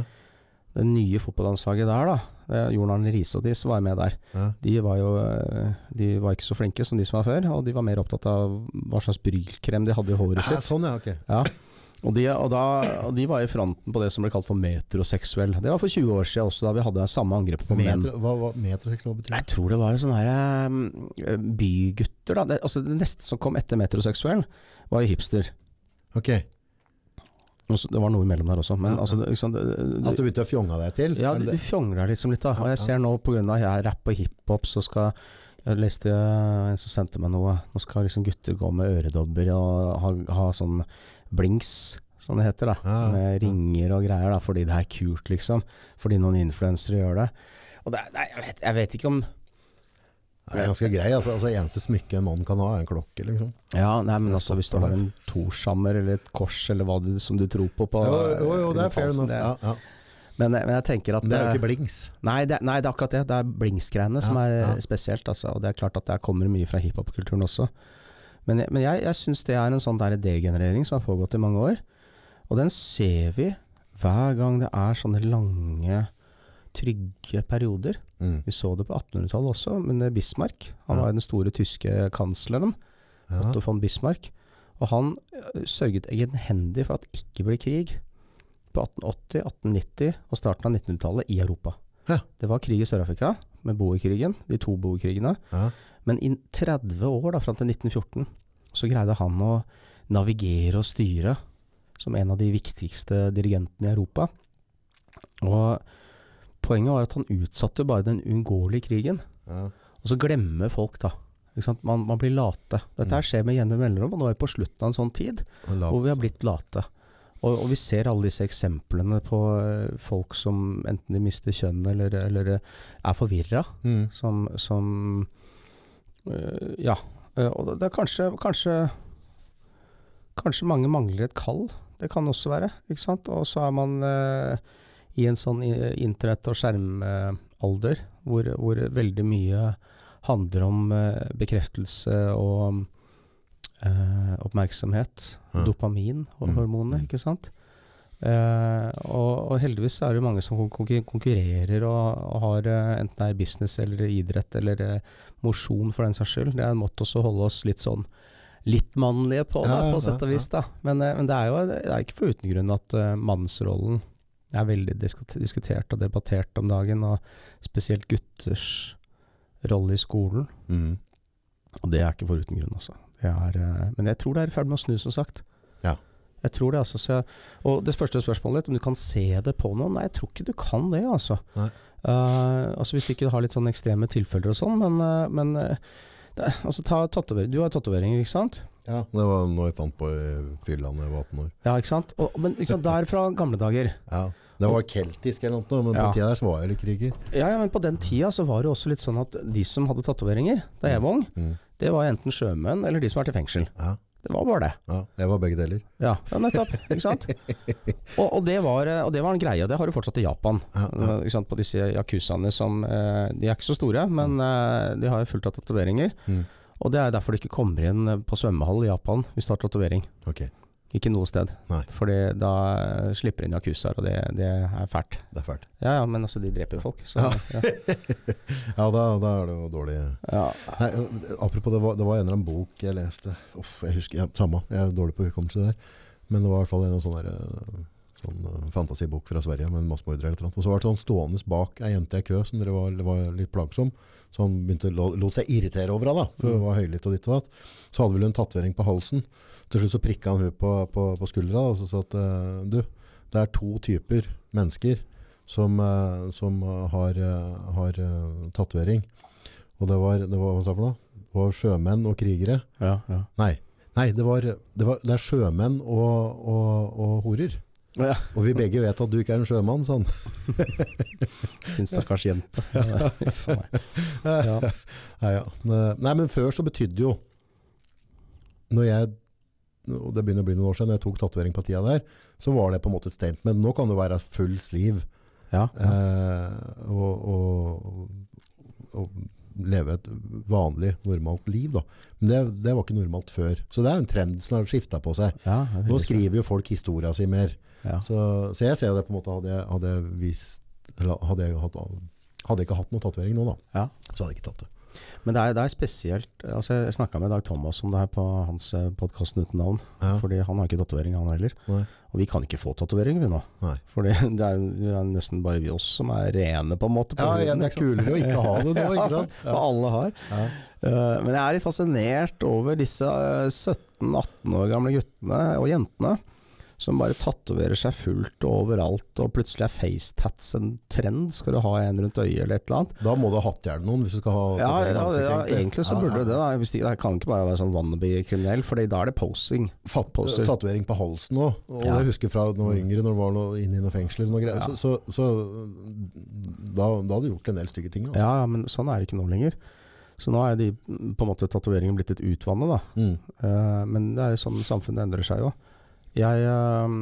Det nye fotballandslaget der, da. eh, Jon Arne Riise var med der. ja. De var jo eh, De var ikke så flinke som de som var før, og de var mer opptatt av hva slags brylkrem de hadde i håret Ja, sitt. sånn, ja. Ok. Ja. Og de, og, da, og de var i fronten på det som ble kalt for metroseksuell. Det var for 20 år siden også, da vi hadde samme angrep på menn. Hva, hva metroseksuell betyr? Jeg tror det var sånne her, eh, bygutter, da. Det, altså, det neste som kom etter metroseksuell, var jo hipster. Ok, Og så- Det var noe imellom der også, men Ja, ja. Altså, liksom, det, det, At du begynte å fjonge deg til? Ja, du, du deg fjongler liksom litt, da. Og jeg ser nå pga. jeg rapp og hiphop, så skal Jeg leste en som sendte meg noe. Nå skal liksom gutter gå med øredobber og ha, ha sånn blinks, som det heter, da. Med ringer og greier, da, fordi det er kult, liksom. Fordi noen influensere gjør det. Og det, nei, jeg, vet, jeg vet ikke om Det er ganske grei. Altså, altså Eneste smykke en mann kan ha, er en klokke, liksom. Ja, nei, men altså hvis du har en torshammer eller et kors eller hva du, som du tror på på Jo, jo, jo, det er fair enough. Ja, ja. Men, men jeg tenker at Men det er jo eh, ikke blings. Nei, det, nei, det er akkurat det. Det er blinksgreiene som Ja, er ja. spesielt. Altså. Og det er klart at det kommer mye fra hiphop-kulturen også. Men, men jeg, jeg syns det er en sånn der degenerering som har pågått i mange år. Og den ser vi hver gang det er sånne lange, trygge perioder. Mm. Vi så det på 1800-tallet også, men Bismarck. Han Ja. var den store tyske kansleren. Ja. Otto von Bismarck. Og han sørget egenhendig for at det ikke ble krig på 1880, 1890 og starten av 1900-tallet i Europa. Ja. Det var krig i Sør-Afrika, med boerkrigen, de to boerkrigene. Ja. Men i 30 år, da, fram til 1914, så greide han å navigere og styre som en av de viktigste dirigentene i Europa. Og poenget var at han utsatte bare den uunngåelige krigen. Ja. Og så glemmer folk, da. Ikke sant? Man, man blir late. Dette her skjer med jevne mellomrom, og nå er vi på slutten av en sånn tid hvor vi har blitt late. Og, og vi ser alle disse eksemplene på eh, folk som enten de mister kjønn eller, eller eh, er forvirra, Mm. som, som øh, Ja. Og det- er kanskje, kanskje Kanskje mange mangler et kall. Det kan også være. ikke sant? Og så er man eh, i en sånn internett- og skjermalder, hvor, hvor veldig mye handler om eh, bekreftelse og eh, oppmerksomhet. Ja. Dopamin og Mm. hormoner, Mm. ikke sant? Eh, og, og heldigvis er det mange som konkurrerer og, og har eh, enten det er business eller idrett eller eh, mosjon for den saks skyld. Det er en måte å holde oss litt sånn litt mannlige på, da, Ja, ja, på sett og vis. da. Men, eh, men det er jo det er ikke for uten grunn at uh, mannsrollen er veldig diskutert og debattert om dagen, og spesielt gutters rolle i skolen. Mm. Og det er ikke for uten grunn, altså. Det er, eh, men jeg tror det er i ferd med å snu, som sagt. Ja. Jeg tror det, altså. Så jeg, og det første spørsmålet ditt, om du kan se det på noen? Nei, jeg tror ikke du kan det, altså. Eh, altså Hvis du ikke har litt sånn ekstreme tilfeller og sånn, men, uh, men det, altså ta tatovering. Du har tatoveringer, ikke sant? Ja, det var noe jeg fant på i fylla da jeg var 18 år. Ja, ikke sant? Og, men ikke sant, der fra gamle dager. Ja, Det var keltisk eller noe, men på Ja. den tida der så var jeg litt kriger. Ja, ja, men på den tida så var det også litt sånn at de som hadde tatoveringer da jeg var ung, Mm. det var enten sjømenn eller de som var til fengsel. Ja, Det var bare det. ja, jeg var begge deler. Ja, ja nettopp. Ikke sant? (laughs) Og, og, det var, eh, og det var en greie, og det har du fortsatt i Japan. Ja. Eh, Ikke sant? På disse yakuzaene som eh, De er ikke så store, men eh, de har fullt av tatoveringer. Mm. Og det er derfor de ikke kommer inn på svømmehall i Japan hvis du har tatovering. Ok, Ikke noe sted. Fordi da slipper inn yakuzaer, og det, det er fælt. det er fælt. Ja ja, men altså, de dreper jo folk. Så, Ja. ja. (laughs) Ja, da, da er det jo dårlig Ja. Nei, apropos, det var, det var en eller annen bok jeg leste Uff, jeg husker, ja, Samme, jeg er dårlig på hukommelse der. Men det var i hvert fall en sånn, der, eh, sånn eh, fantasibok fra Sverige med en massemorder eller noe. Og så var det sånn stående bak ei jente i kø som det var, var litt plagsom. Så han begynte lot seg irritere over henne, da, for hun Mm. var høylytt og ditt og datt. Så hadde vel hun tatovering på halsen. Til slutt så prikka han hun på, på, på skuldra og så sa at eh, du, det er to typer mennesker som, eh, som har, eh, har tatovering. Og det var, det var hva sa for noe? Det var sjømenn og krigere. ja, ja. Nei, nei det, var, det, var, det er sjømenn og, og, og horer. Ja. Og vi begge vet at du ikke er en sjømann, sånn. Sin (laughs) stakkars jente. (laughs) Nei, men før så betydde jo Når jeg og det begynner å bli noen år siden, jeg tok tatovering på tida der, så var det på en måte et statement. Nå kan det være full sleeve Ja, ja. eh, og, og, og leve et vanlig, normalt liv. Da. Men det, det var ikke normalt før. Så det er jo en trend som har skifta på seg. ja, Nå skriver jo folk historia si mer. Ja. Så, så jeg ser det på en måte Hadde jeg, hadde vist, eller hadde jeg, hatt, hadde jeg ikke hatt noen tatovering nå, da, Ja. så hadde jeg ikke tatt det. Men det er, det er spesielt altså Jeg snakka med Dag Thomas om det her på hans podkast uten navn. Ja. Fordi han har ikke tatovering, han heller. Nei. Og vi kan ikke få tatovering, vi nå. For (laughs) det er, nesten bare vi oss som er rene, på en måte. På Ja, ja, det er kulere å ikke ha det nå, (laughs) ikke sant? Ja, for alle har. Ja. Eh, men jeg er litt fascinert over disse eh, 17-18 år gamle guttene og jentene som bare tatoverer seg fullt og overalt, og plutselig er facetats en trend. Skal du ha en rundt øyet eller et eller annet? Da må du ha hatt ihjel noen hvis du skal ha Ja, ja, ja, egentlig. så burde ja. det det. da. Hvis de, det kan ikke bare være sånn wannabe-kriminell, for da er det posing. Poser. tatovering på halsen òg. Og Ja. jeg husker fra da jeg var yngre, når det var noe inne i noen fengsler. og Noe greier, Ja. Så, så, så da, da hadde du gjort en del stygge ting. Altså. Ja, ja, men sånn er det ikke nå lenger. Så nå er de på en måte tatoveringene blitt litt utvannet, da. Mm. Uh, men det er jo sånn samfunnet endrer seg jo. Jeg uh,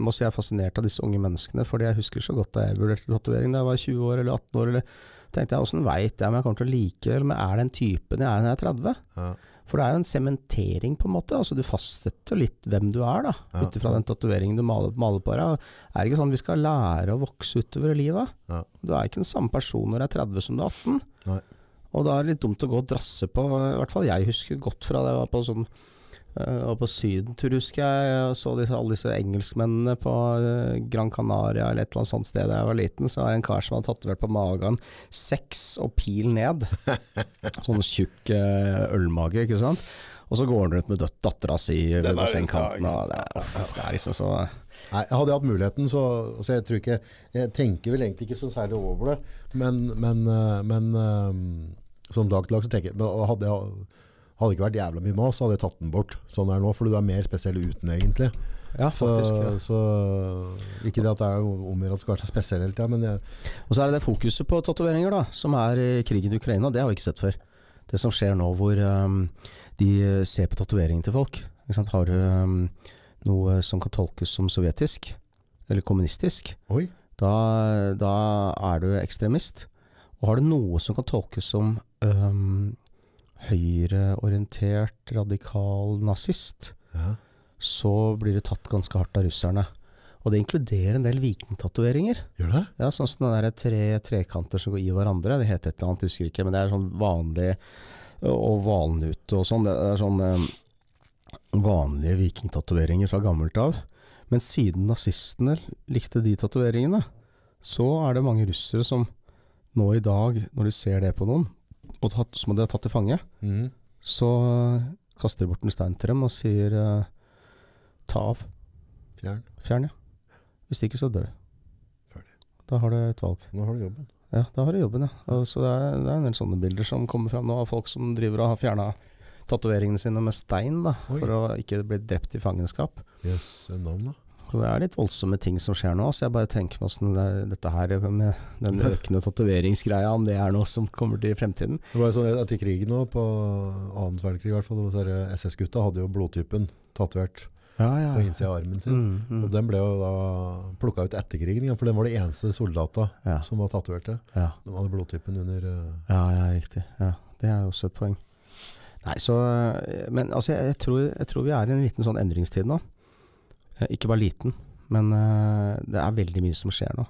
må si jeg er fascinert av disse unge menneskene, fordi jeg husker så godt da jeg vurderte tatovering da jeg var 20 år eller 18 år. Eller, tenkte jeg åssen veit jeg om jeg kommer til å like eller om jeg er den typen jeg er når jeg er 30? Ja. For det er jo en sementering, på en måte. Altså Du fastsetter litt hvem du er, da. Ja. Ut ifra den tatoveringen du maler, maler på deg. Er det ikke sånn vi skal lære å vokse utover i livet? Ja. Du er ikke den samme personen når du er 30 som du er 18. Nei. Og da er det litt dumt å gå og drasse på I hvert fall jeg husker godt fra det jeg var på sånn øh, var på sydentur, husker jeg, og så disse, alle disse engelskmennene på øh, Gran Canaria eller et eller annet sånt sted da jeg var liten. Så var det en kar som hadde tatovert på magen 'seks og pil ned. (laughs) sånn tjukk øh, ølmage, ikke sant. Og så går han rundt med dødt dattera si ved Den bassengkanten. og Det, det er liksom så Nei, jeg hadde hatt muligheten, så, så jeg tror ikke Jeg tenker vel egentlig ikke så særlig over det. Men, men, eh, men eh, sånn dag til dag så tenker jeg Hadde jeg hadde det ikke vært jævla mye mas, hadde jeg tatt den bort sånn er det nå. For du er mer spesiell uten, egentlig. Ja, faktisk. Ja. så Ikke det at det er om å skal være så spesiell hele tida, men jeg, Og så er det det fokuset på tatoveringer, da, som er i krigen i Ukraina. Det har vi ikke sett før. Det som skjer nå hvor um, de ser på tatoveringen til folk. Har du um, noe som kan tolkes som sovjetisk, eller kommunistisk. Da, da er du ekstremist. Og har du noe som kan tolkes som øhm, høyreorientert, radikal nazist, Ja. så blir du tatt ganske hardt av russerne. Og det inkluderer en del vikingtatoveringer. Gjør det? Ja, sånn som den der tre trekanter som går i hverandre. Det heter et eller annet, husker ikke. Men det er sånn vanlig Og valnute og sånn. Det er sånn eh, vanlige vikingtatoveringer fra gammelt av. Men siden nazistene likte de tatoveringene, så er det mange russere som nå i dag, når de ser det på noen, og tatt, som de har tatt til fange, mm. så kaster de bort en stein til dem og sier uh, ta av. Fjern. Fjern, ja. Hvis ikke, så dør. Ferdig. Da har du et valg. Nå har du jobben. Ja, da har du jobben, ja. Og så det, er, det er en del sånne bilder som kommer fram nå, av folk som driver og har fjerna tatoveringene sine med stein, da, Oi. for å ikke bli drept i fangenskap. Jøss, en navn da. Det er litt voldsomme ting som skjer nå, så jeg bare tenker meg åssen det, dette her med den (laughs) økende tatoveringsgreia, om det er noe som kommer til i fremtiden. Det var jo sånn etter krigen nå, på annen verdenskrig i hvert fall, det SS-gutta hadde jo blodtypen tatovert Ja, ja. på innsida av armen sin. Mm, mm. Og den ble jo da plukka ut etter krigen, for den var de eneste soldata ja, som var tatoverte. ja. De hadde blodtypen under uh... Ja, ja, riktig. Ja, det er jo også et poeng. Nei, så Men altså, jeg, jeg, tror, jeg tror vi er i en liten sånn endringstid nå. Eh, Ikke bare liten, men eh, det er veldig mye som skjer nå.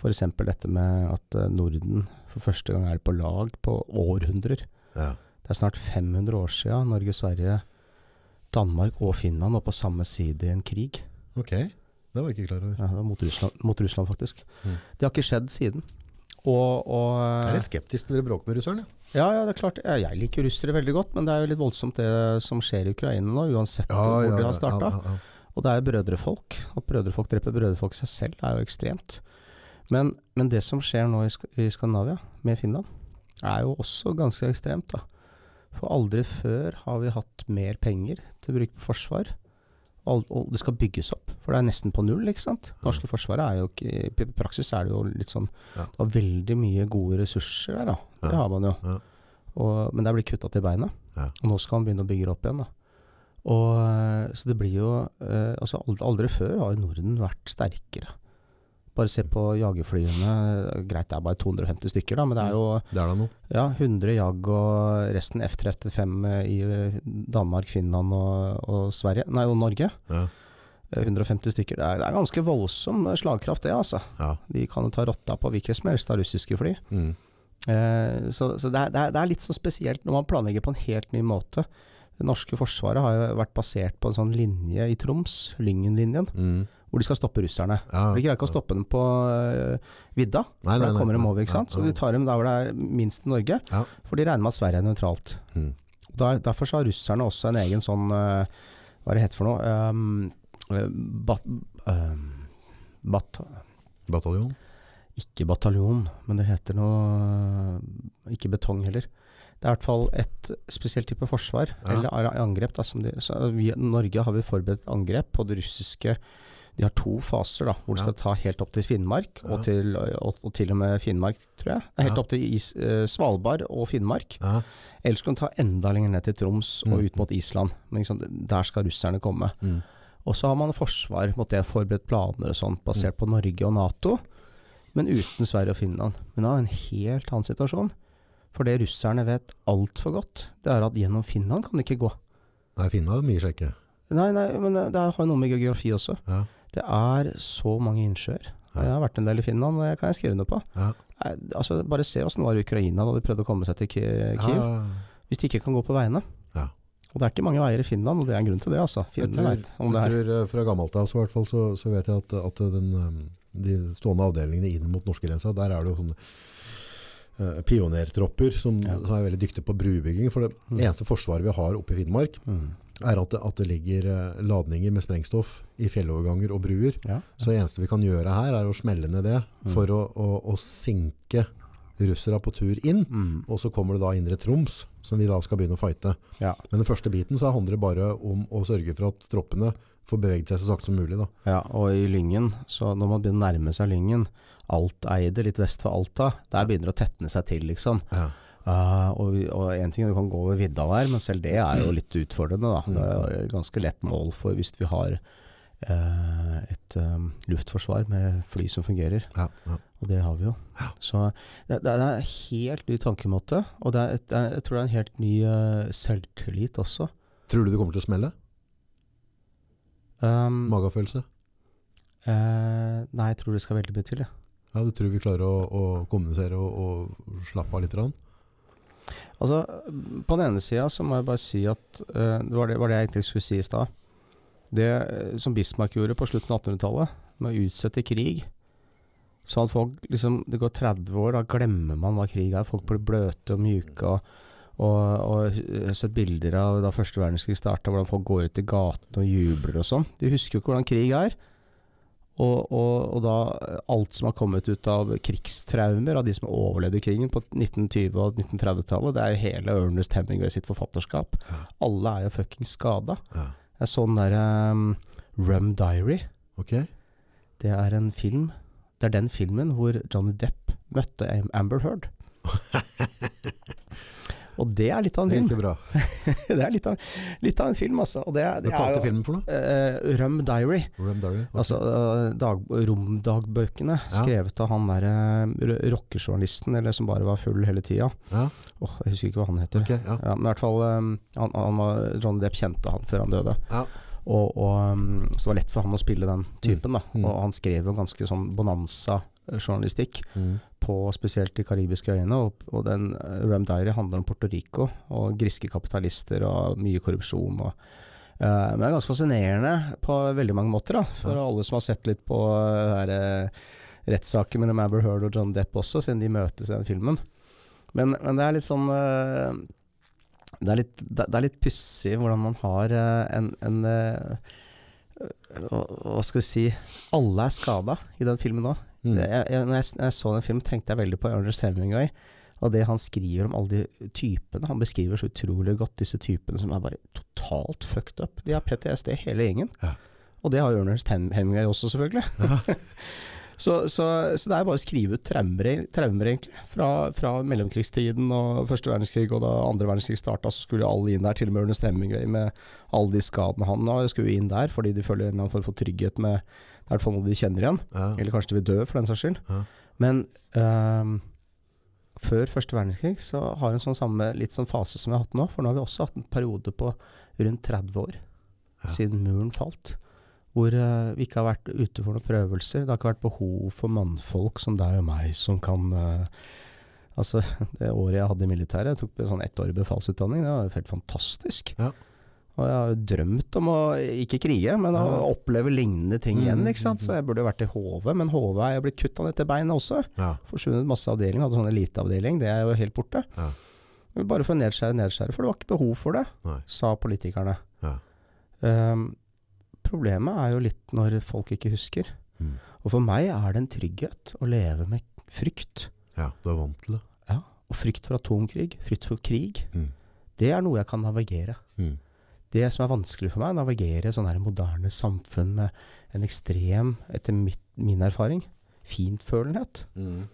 F.eks. dette med at eh, Norden for første gang er på lag på århundrer. Ja. Det er snart 500 år siden Norge, Sverige, Danmark og Finland var på samme side i en krig. Ok, det var jeg ikke klar over. Ja, det var mot Russland, mot Russland faktisk. Mm. Det har ikke skjedd siden. Og, og Jeg er litt skeptisk når dere bråker med russerne. Ja, ja, det er klart. Jeg liker russere veldig godt, men det er jo litt voldsomt det som skjer i Ukraina nå, uansett hvor de har starta. ja, ja. Og det er brødrefolk. At brødrefolk dreper brødrefolk i seg selv, er jo ekstremt. Men, men det som skjer nå i, Sk i Skandinavia, med Finland, er jo også ganske ekstremt, da. For aldri før har vi hatt mer penger til bruk på forsvar. Og, det skal bygges opp, for det er nesten på null, ikke sant. Det norske forsvaret er jo ikke I praksis er det jo litt sånn Ja. Det har veldig mye gode ressurser der, da. Det har man jo. Ja. Og, men det er blitt kutta til beinet. Ja. Og nå skal man begynne å bygge det opp igjen. da. Og, eh, så det blir jo eh, altså ald- Aldri før har jo Norden vært sterkere. Bare se på jagerflyene. Greit, det er bare 250 stykker, da, men det er jo Det er noe. ja, 100 jag og resten F-35 i eh, Danmark, Finland og, og Sverige. Nei, og Norge. Ja. Eh, 150 stykker. Det er, det er ganske voldsom slagkraft, det, altså. Ja. De kan jo ta rotta på hvilket som helst av russiske fly. Mm. Eh, så så det, er, det, er, det er litt sånn spesielt når man planlegger på en helt ny måte. Det norske forsvaret har jo vært basert på en sånn linje i Troms, Lyngen-linjen, Mm. hvor de skal stoppe russerne. Ja. De greier ikke å stoppe dem på uh, vidda, Nei, nei, da nei, kommer de over, ikke sant. Så de tar dem der hvor det er minst i Norge, Ja. for de regner med at Sverige er nøytralt. Mm. Der, derfor så har russerne også en egen sånn uh, Hva er det heter for noe? Um, bat, um, bat, Bataljon. ikke bataljon, men det heter noe Ikke betong heller. Det er i hvert fall et spesielt type forsvar, Ja. eller angrep. Da, som de, så vi, Norge har vi forberedt angrep på det russiske De har to faser, da, hvor de Ja. skal ta helt opp til Finnmark, og, til, og, og til og med Finnmark, tror jeg. Helt opp til is, eh, Svalbard og Finnmark. Ja. Eller så kan de ta enda lenger ned til Troms og Mm. ut mot Island. Men liksom, der skal russerne komme. Mm. Og så har man forsvar mot det, forberedt planer og sånt, basert på Norge og Nato, men uten Sverige og Finland. Men da er det en helt annen situasjon. For det russerne vet altfor godt, det er at gjennom Finland kan det ikke gå. Nei, Finland er mye sjekke. Nei, nei, men det det har noe med geografi også. Ja. Det er så mange innsjøer. Jeg har vært en del i Finland, og det kan jeg skrive under på. Ja. Nei, Altså, bare se åssen det var i Ukraina da de prøvde å komme seg til Ki- Kiev. Ja. Hvis de ikke kan gå på veiene. Ja. Og det er ikke mange veier i Finland, og det er en grunn til det, altså. Jeg tror, om det jeg tror eh, fra gammelt av så, så, så vet jeg at, at den, um, de stående avdelingene inn mot norskegrensa, der er det jo sånne eh, pionertropper som, Ja. som er veldig dyktige på brubygging. For det Mm. eneste forsvaret vi har oppe i Finnmark, Mm. er at det, at det ligger uh, ladninger med sprengstoff i fjelloverganger og bruer. Ja. Så det eneste vi kan gjøre her, er å smelle ned det Mm. for å, å, å sinke russere på tur inn. Mm. Og så kommer det da Indre Troms, som vi da skal begynne å fighte. Ja. Men den første biten så handler det bare om å sørge for at troppene får beveget seg så sakte som mulig. Da. Ja, og i Lyngen, så når man begynner å nærme seg Lyngen, Alteide, litt vest for Alta, der Ja. begynner det å tetne seg til, liksom. Ja. Uh, og, og en ting er du kan gå over vidda der, men selv det er jo litt utfordrende, da. Det er jo ganske lett mål for hvis vi har uh, et um, luftforsvar med fly som fungerer. Ja, ja. Og det har vi jo. Så det, det er en helt ny tankemåte. Og det er et, jeg tror det er en helt ny uh, selvtillit også. Tror du det kommer til å smelle? Um, Magefølelse? Uh, nei, jeg tror det skal veldig mye til. Ja. Ja, du tror vi klarer å, å kommunisere og, og slappe av litt? Rann? Altså, på den ene sida så må jeg bare si at uh, Det var det, var det jeg egentlig skulle si i stad. Det eh, som Bismarck gjorde på slutten av 1800-tallet, med å utsette krig Sånn at folk liksom Det går 30 år, da glemmer man hva krig er. Folk blir bløte og mjuke. Og, og, og jeg har sett bilder av da første verdenskrig starta, hvordan folk går ut i gatene og jubler og sånn. De husker jo ikke hvordan krig er. Og, og, og da alt som har kommet ut av krigstraumer, av de som overlevde krigen på 1920- og 1930-tallet, det er jo hele Ernest Hemingway sitt forfatterskap. Ja. Alle er jo fuckings skada. Ja. Jeg så den derre um, Rum Diary. Okay. Det er en film Det er den filmen hvor Johnny Depp møtte Amber Heard. (laughs) Og det er litt av en film. Bra. (laughs) det er litt av, litt av en film, altså. Og det, det Hva kalte filmen for noe? Uh, Rum Diary. Rum Diary? okay. Altså uh, dag, romdagbøkene Ja. skrevet av han derre uh, rockejournalisten, eller som bare var full hele tida. Ja, Åh, jeg husker ikke hva han heter. ok. Ja. Men i hvert fall um, han, han var, Johnny Depp kjente han før han døde. Ja. Og, og um, Så det var lett for han å spille den typen. da Mm. Og han skrev jo ganske sånn bonanza-journalistikk, Mm. på spesielt de karibiske øyene. Og, og den uh, Rum Diary handler om Puerto Rico og griske kapitalister og mye korrupsjon. og uh, Men det er ganske fascinerende på veldig mange måter, da for Ja. alle som har sett litt på uh, rettssaken mellom Amber Heard og John Depp også, siden de møtes i den filmen. Men, men det er litt sånn uh, Det er litt, det det er litt pussig hvordan man har en, en hva skal vi si Alle er skada i den filmen nå. Mm. Jeg, jeg, når, jeg, når jeg så den filmen, tenkte jeg veldig på Ernest Hemingway. Og det han skriver om alle de typene. Han beskriver så utrolig godt disse typene som er bare totalt fucked up. De har PTSD, hele gjengen. Ja. Og det har Ernest Hemingway også, selvfølgelig. Ja. (laughs) så, så, så det er bare å skrive ut traumer, traumer egentlig. Fra, fra mellomkrigstiden og første verdenskrig, og da andre verdenskrig starta, så skulle alle inn der. Til og med Ernest Hemingway med alle de skadene han har, skulle inn der fordi de føler en eller annen form for trygghet med Det er i hvert fall noe de kjenner igjen. Ja. Eller kanskje de vil dø, for den saks skyld. Ja. Men um, før første verdenskrig så har en sånn samme litt sånn fase som vi har hatt nå. For nå har vi også hatt en periode på rundt 30 år Ja. siden muren falt. Hvor uh, vi ikke har vært ute for noen prøvelser. Det har ikke vært behov for mannfolk som deg og meg som kan uh, Altså, (laughs) det året jeg hadde i militæret, jeg tok sånn ettårig befalsutdanning, det var helt fantastisk. Ja. Og jeg har jo drømt om å ikke krige, men å oppleve lignende ting igjen, Mm, ikke sant. Så jeg burde vært i HV, men HV er jeg blitt kutta ned til beinet også. Ja. Forsvunnet masse avdelinger, hadde sånn eliteavdeling, det er jo helt borte. Ja. Bare for å nedskjære, nedskjære, for det var ikke behov for det, Nei. sa politikerne. Ja. Um, problemet er jo litt når folk ikke husker. Mm. Og for meg er det en trygghet å leve med frykt. ja, du er vant til det. Ja. Og frykt for atomkrig, frykt for krig, Mm. det er noe jeg kan navigere. Mm. Det som er vanskelig for meg, å navigere sånn her moderne samfunn med en ekstrem, etter mitt, min erfaring, fintfølenhet. Mm.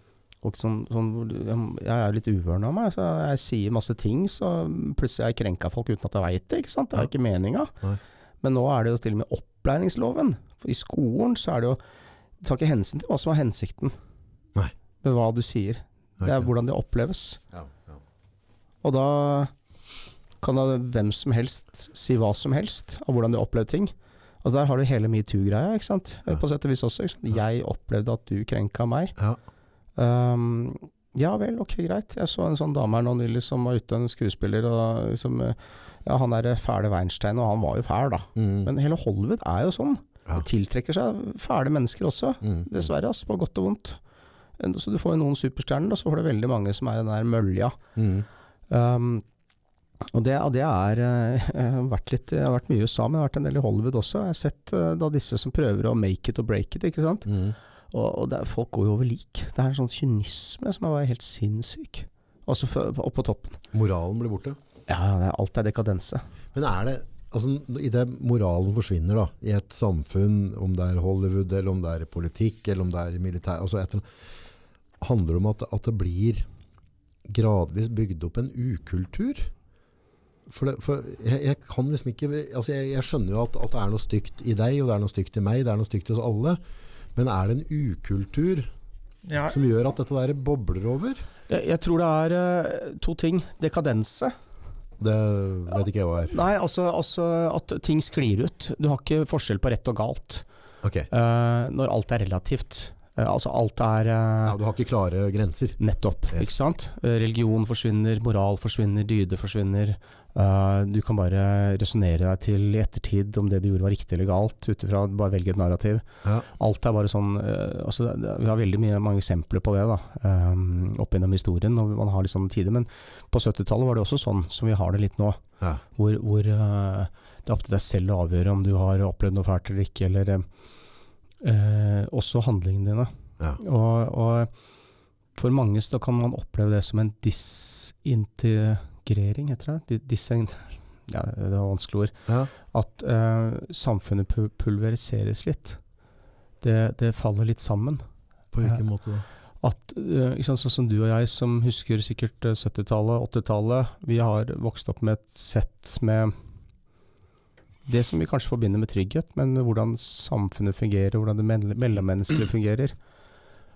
Og sånn, sånn, jeg er litt uvøren av meg, så jeg sier masse ting, så plutselig er jeg krenka folk uten at jeg veit det. ikke sant? Det er Ja. ikke meninga. Men nå er det jo til og med opplæringsloven. For I skolen så er det jo Du tar ikke hensyn til hva som er hensikten Nei. med hva du sier. Det er hvordan det oppleves. Ja, ja. Og da kan da hvem som helst si hva som helst av hvordan de opplevde ting. Altså Der har du hele metoo-greia, ikke sant. Ja. På sett og vis også. Jeg opplevde at du krenka meg. Ja. Um, ja vel, ok, greit. Jeg så en sånn dame her nå nylig som var ute, en skuespiller, og liksom eh, Ja, han er fæle Weinstein, og han var jo fæl, da. Mm. Men hele Hollywood er jo sånn. Ja. Det tiltrekker seg fæle mennesker også. Mm. Dessverre, altså. På godt og vondt. Så du får jo noen superstjerner, og så får du veldig mange som er den der mølja. Mm. Um, og det, det er eh, Jeg (laughs) har vært litt Jeg har vært mye i USA, men jeg har vært en del i Hollywood også. Jeg har sett eh, da disse som prøver å make it og break it, ikke sant. Mm. Og, og er- folk går jo over lik. Det er en sånn kynisme som er helt sinnssyk. Altså opp på toppen. Moralen blir borte. Ja, ja, det alt er dekadense. Men er det altså, I det moralen forsvinner da, i et samfunn, om det er Hollywood, eller om det er politikk, eller om det er militær altså etter, Handler det om at, at det blir gradvis bygd opp en ukultur? For, det, for jeg, jeg kan liksom ikke altså jeg, jeg skjønner jo at, at det er noe stygt i deg, og det er noe stygt i meg, det er noe stygt i oss alle. Men er det en ukultur Ja, som gjør at dette der bobler over? jeg, jeg tror det er uh, to ting. Dekadense. Det vet ikke jeg hva er. Nei, altså, altså at ting sklir ut. Du har ikke forskjell på rett og galt okay. uh, når alt er relativt. Uh, altså alt er ja, Du har ikke klare grenser. Nettopp. Yes. ikke sant? Religion forsvinner, moral forsvinner, dyde forsvinner. Eh, du kan bare resonnere deg til i ettertid om det du gjorde var riktig eller galt, ut ifra bare velge et narrativ. Ja. Alt er bare sånn eh, altså, Vi har veldig mye, mange eksempler på det da, um, opp gjennom historien. og man har litt sånne tider, Men på 70-tallet var det også sånn som vi har det litt nå. Ja. Hvor, hvor det er opp til deg selv å avgjøre om du har opplevd noe fælt eller ikke. Eller også handlingene dine. Ja. Og, og for mange så kan man oppleve det som en disintegrering, heter det? Di- ja, det var vanskelige ord. Ja. At uh, samfunnet pulveriseres litt. Det, det faller litt sammen. På hvilken måte da? At, eh, sant, sånn som du og jeg, som husker sikkert eh, 70-tallet, 80-tallet, vi har vokst opp med et sett med det som vi kanskje forbinder med trygghet, men hvordan samfunnet fungerer, hvordan det mell- mellommenneskelige (clears throat) fungerer.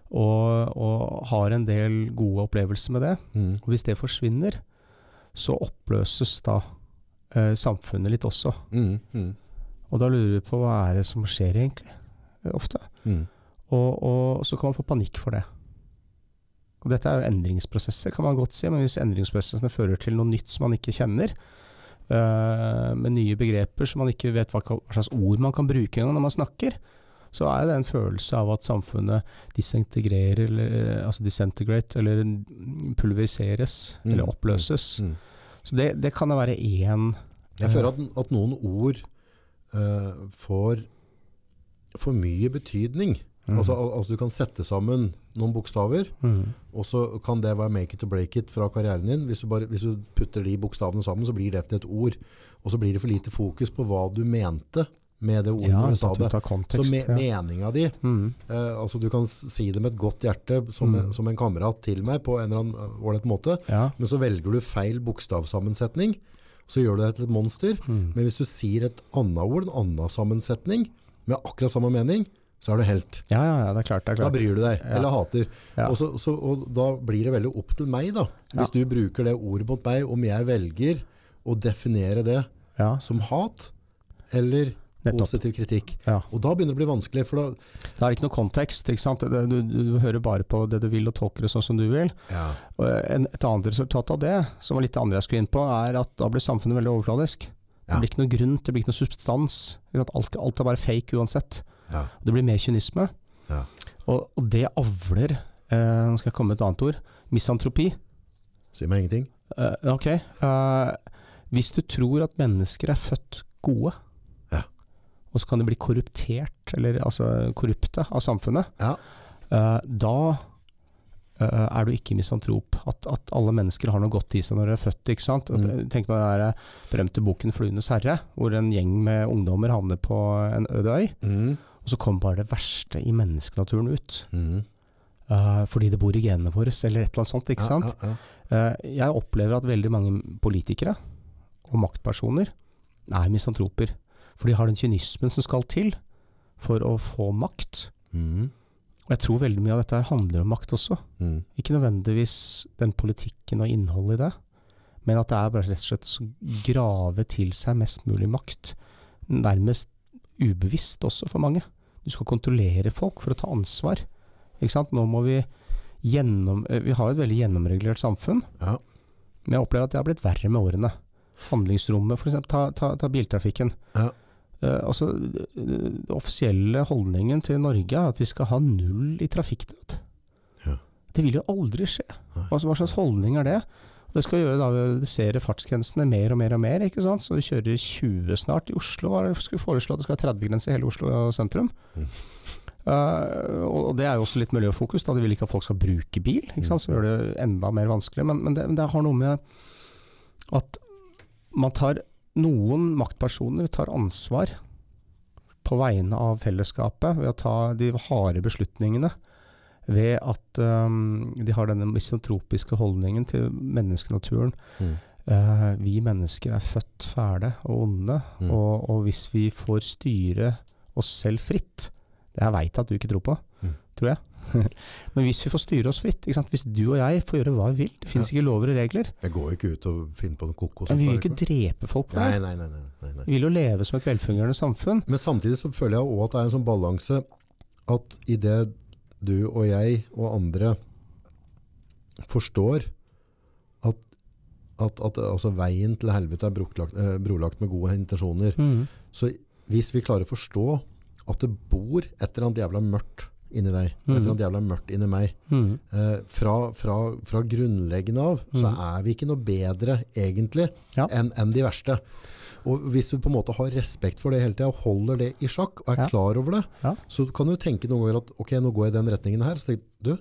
Og, og har en del gode opplevelser med det. Mm. Og hvis det forsvinner, så oppløses da eh, samfunnet litt også. Mm. Mm. Og da lurer vi på hva er det som skjer egentlig, eh, ofte. Mm. Og, og så kan man få panikk for det. Og dette er jo endringsprosesser, kan man godt si, men hvis endringsprosessene fører til noe nytt som man ikke kjenner, eh, med nye begreper som man ikke vet hva, hva slags ord man kan bruke engang når man snakker, så er det en følelse av at samfunnet disintegrerer, eller, eh, altså disintegrate, eller pulveriseres, Mm. eller oppløses. Mm. Så det, det kan da være én Jeg føler at, at noen ord uh, får for mye betydning. Mm. Altså, altså Du kan sette sammen noen bokstaver, mm. og så kan det være make it or break it fra karrieren din. Hvis du, bare, hvis du putter de bokstavene sammen, så blir det til et ord. Og så blir det for lite fokus på hva du mente med det ordet Ja, du sa det. av Så kontekst. me ja. meninga di Mm. eh, altså Du kan si det med et godt hjerte, som, Mm. en, som en kamerat til meg, på en eller annen eh, ålreit måte. ja. Men så velger du feil bokstavsammensetning, så gjør du det til et monster. Mm. Men hvis du sier et annet ord, en annen sammensetning, med akkurat samme mening, så er du helt. ja, ja, ja, det er klart. Det er Da bryr du deg, eller hater. Og, så, så, og da blir det veldig opp til meg, da. Hvis du bruker det ordet mot meg, om jeg velger å definere det Ja, som hat, eller nettopp. positiv kritikk. Ja. Og da begynner det å bli vanskelig, for da Da er det ikke noe kontekst. ikke sant? Du, du hører bare på det du vil og tolker det sånn som du vil. ja. En, et annet resultat av det, som var litt det andre jeg skulle inn på, er at da blir samfunnet veldig overfladisk. Ja. Det blir ikke noe grunn, det blir ikke noe substans. Ikke? Alt, alt er bare fake uansett. ja. Det blir mer kynisme. Ja. Og, og det avler eh, Nå skal jeg komme med et annet ord. Misantropi. Sier meg ingenting. Eh, ok. eh, hvis du tror at mennesker er født gode. Og så kan de bli korruptert, eller altså korrupte, av samfunnet, Ja. uh, da uh, er du ikke misantrop. At, at alle mennesker har noe godt i seg når de er født. ikke sant? At, Mm. Tenk på den der berømte boken 'Fluenes herre', hvor en gjeng med ungdommer havner på en øde øy, Mm. og så kommer bare det verste i menneskenaturen ut. Mm. Uh, fordi det bor i genene våre, eller et eller annet sånt. ikke Ja, sant? ja, ja. Uh, jeg opplever at veldig mange politikere og maktpersoner er misantroper. For de har den kynismen som skal til for å få makt. Mm. Og jeg tror veldig mye av dette her handler om makt også. Mm. Ikke nødvendigvis den politikken og innholdet i det, men at det er bare rett og slett å grave til seg mest mulig makt. Nærmest ubevisst også for mange. Du skal kontrollere folk for å ta ansvar. Ikke sant? Nå må vi gjennom... eh, Vi har et veldig gjennomregulert samfunn. Ja. Men jeg opplever at det har blitt verre med årene. Handlingsrommet, f.eks. Ta, ta, ta biltrafikken. Ja. Eh, altså, Den offisielle holdningen til Norge er at vi skal ha null i trafikkdød. Ja. Det vil jo aldri skje. Altså, hva slags holdning er det? Det skal gjøre da ved å redusere fartsgrensene mer og mer og mer. ikke sant? Så vi kjører 20 snart. I Oslo var skulle foreslå at det skal være 30-grense i hele Oslo sentrum. Mm. Uh, og det er jo også litt miljøfokus. da De vil ikke at folk skal bruke bil, ikke sant? som gjør det enda mer vanskelig. Men, men, det, det har noe med at man tar Noen maktpersoner tar ansvar på vegne av fellesskapet ved å ta de harde beslutningene. Ved at um, de har denne misantropiske holdningen til menneskenaturen. Mm. Uh, vi mennesker er født fæle og onde, Mm. og, og hvis vi får styre oss selv fritt Det jeg veit at du ikke tror på, Mm. tror jeg. (laughs) Men hvis vi får styre oss fritt, hvis du og jeg får gjøre hva vi vil Det fins ikke lover og regler. Jeg går ikke ut og finner på noe kokos. Men vi vil ikke drepe folk for det. nei, nei, nei, nei, nei. Vi vil jo leve som et velfungerende samfunn. Men samtidig så føler jeg òg at det er en sånn balanse at idet du og jeg og andre forstår at, at, at altså veien til helvete er brolagt, eh, brolagt med gode intensjoner, Mm. så hvis vi klarer å forstå at det bor et eller annet jævla mørkt inni deg, et Mhm. eller annet jævla mørkt inni meg, Mm. eh, fra, fra, fra grunnleggende av, så Mhm. er vi ikke noe bedre egentlig Ja. enn en de verste. Og hvis du på en måte har respekt for det hele tida og holder det i sjakk og er Ja. klar over det, Ja. så kan du tenke noen ganger at ok, nå går jeg i den retningen her. Så tenker du,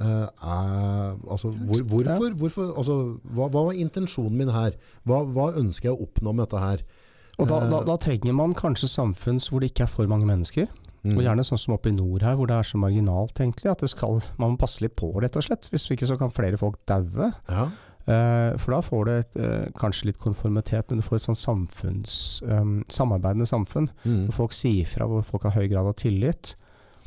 Uh, er, altså, hvor, hvorfor? hvorfor altså, hva, hva var intensjonen min her? Hva, hva ønsker jeg å oppnå med dette her? Og da, da, Eh, da trenger man kanskje samfunn hvor det ikke er for mange mennesker. Mm. Og gjerne sånn som oppe i nord her, hvor det er så marginalt egentlig, at det skal, man må passe litt på rett og slett. Hvis ikke så kan flere folk daue. Ja. Eh, for da får du et, eh, kanskje litt konformitet, men du får et sånn samfunns, eh, samarbeidende samfunn. Mm. Hvor folk sier fra, hvor folk har høy grad av tillit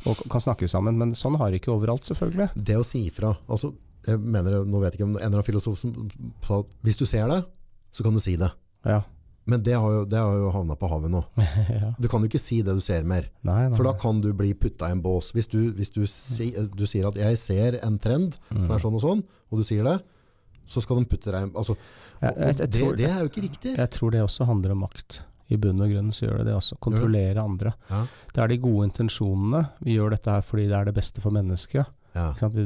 og kan snakke sammen. Men sånn har det ikke overalt, selvfølgelig. Det å si ifra altså, jeg mener, Nå vet jeg ikke om en eller annen filosof som sa at hvis du ser det, så kan du si det. Ja. Men det har jo, det har jo havna på havet nå. (laughs) ja. Du kan jo ikke si det du ser mer. Nei, nei. For da kan du bli putta i en bås. Hvis du, hvis du, si, du sier at 'jeg ser en trend Mm. er sånn og sånn', og du sier det, så skal de putte deg i en altså, Jeg- jeg- jeg det, tror- det er jo ikke riktig. Jeg tror det også handler om makt. I bunn og grunn så gjør det det også. Kontrollere andre. Ja. Det er de gode intensjonene. Vi gjør dette her fordi det er det beste for mennesket. Ja. Ikke sant? Vi,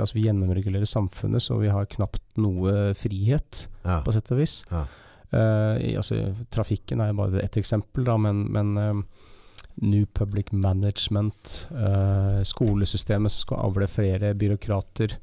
altså vi gjennomregulerer samfunnet, så vi har knapt noe frihet, på sett og vis. Eh, i, altså, trafikken er jo bare ett eksempel, da, men, men eh, New Public Management, eh, skolesystemet som skal avle flere byråkrater,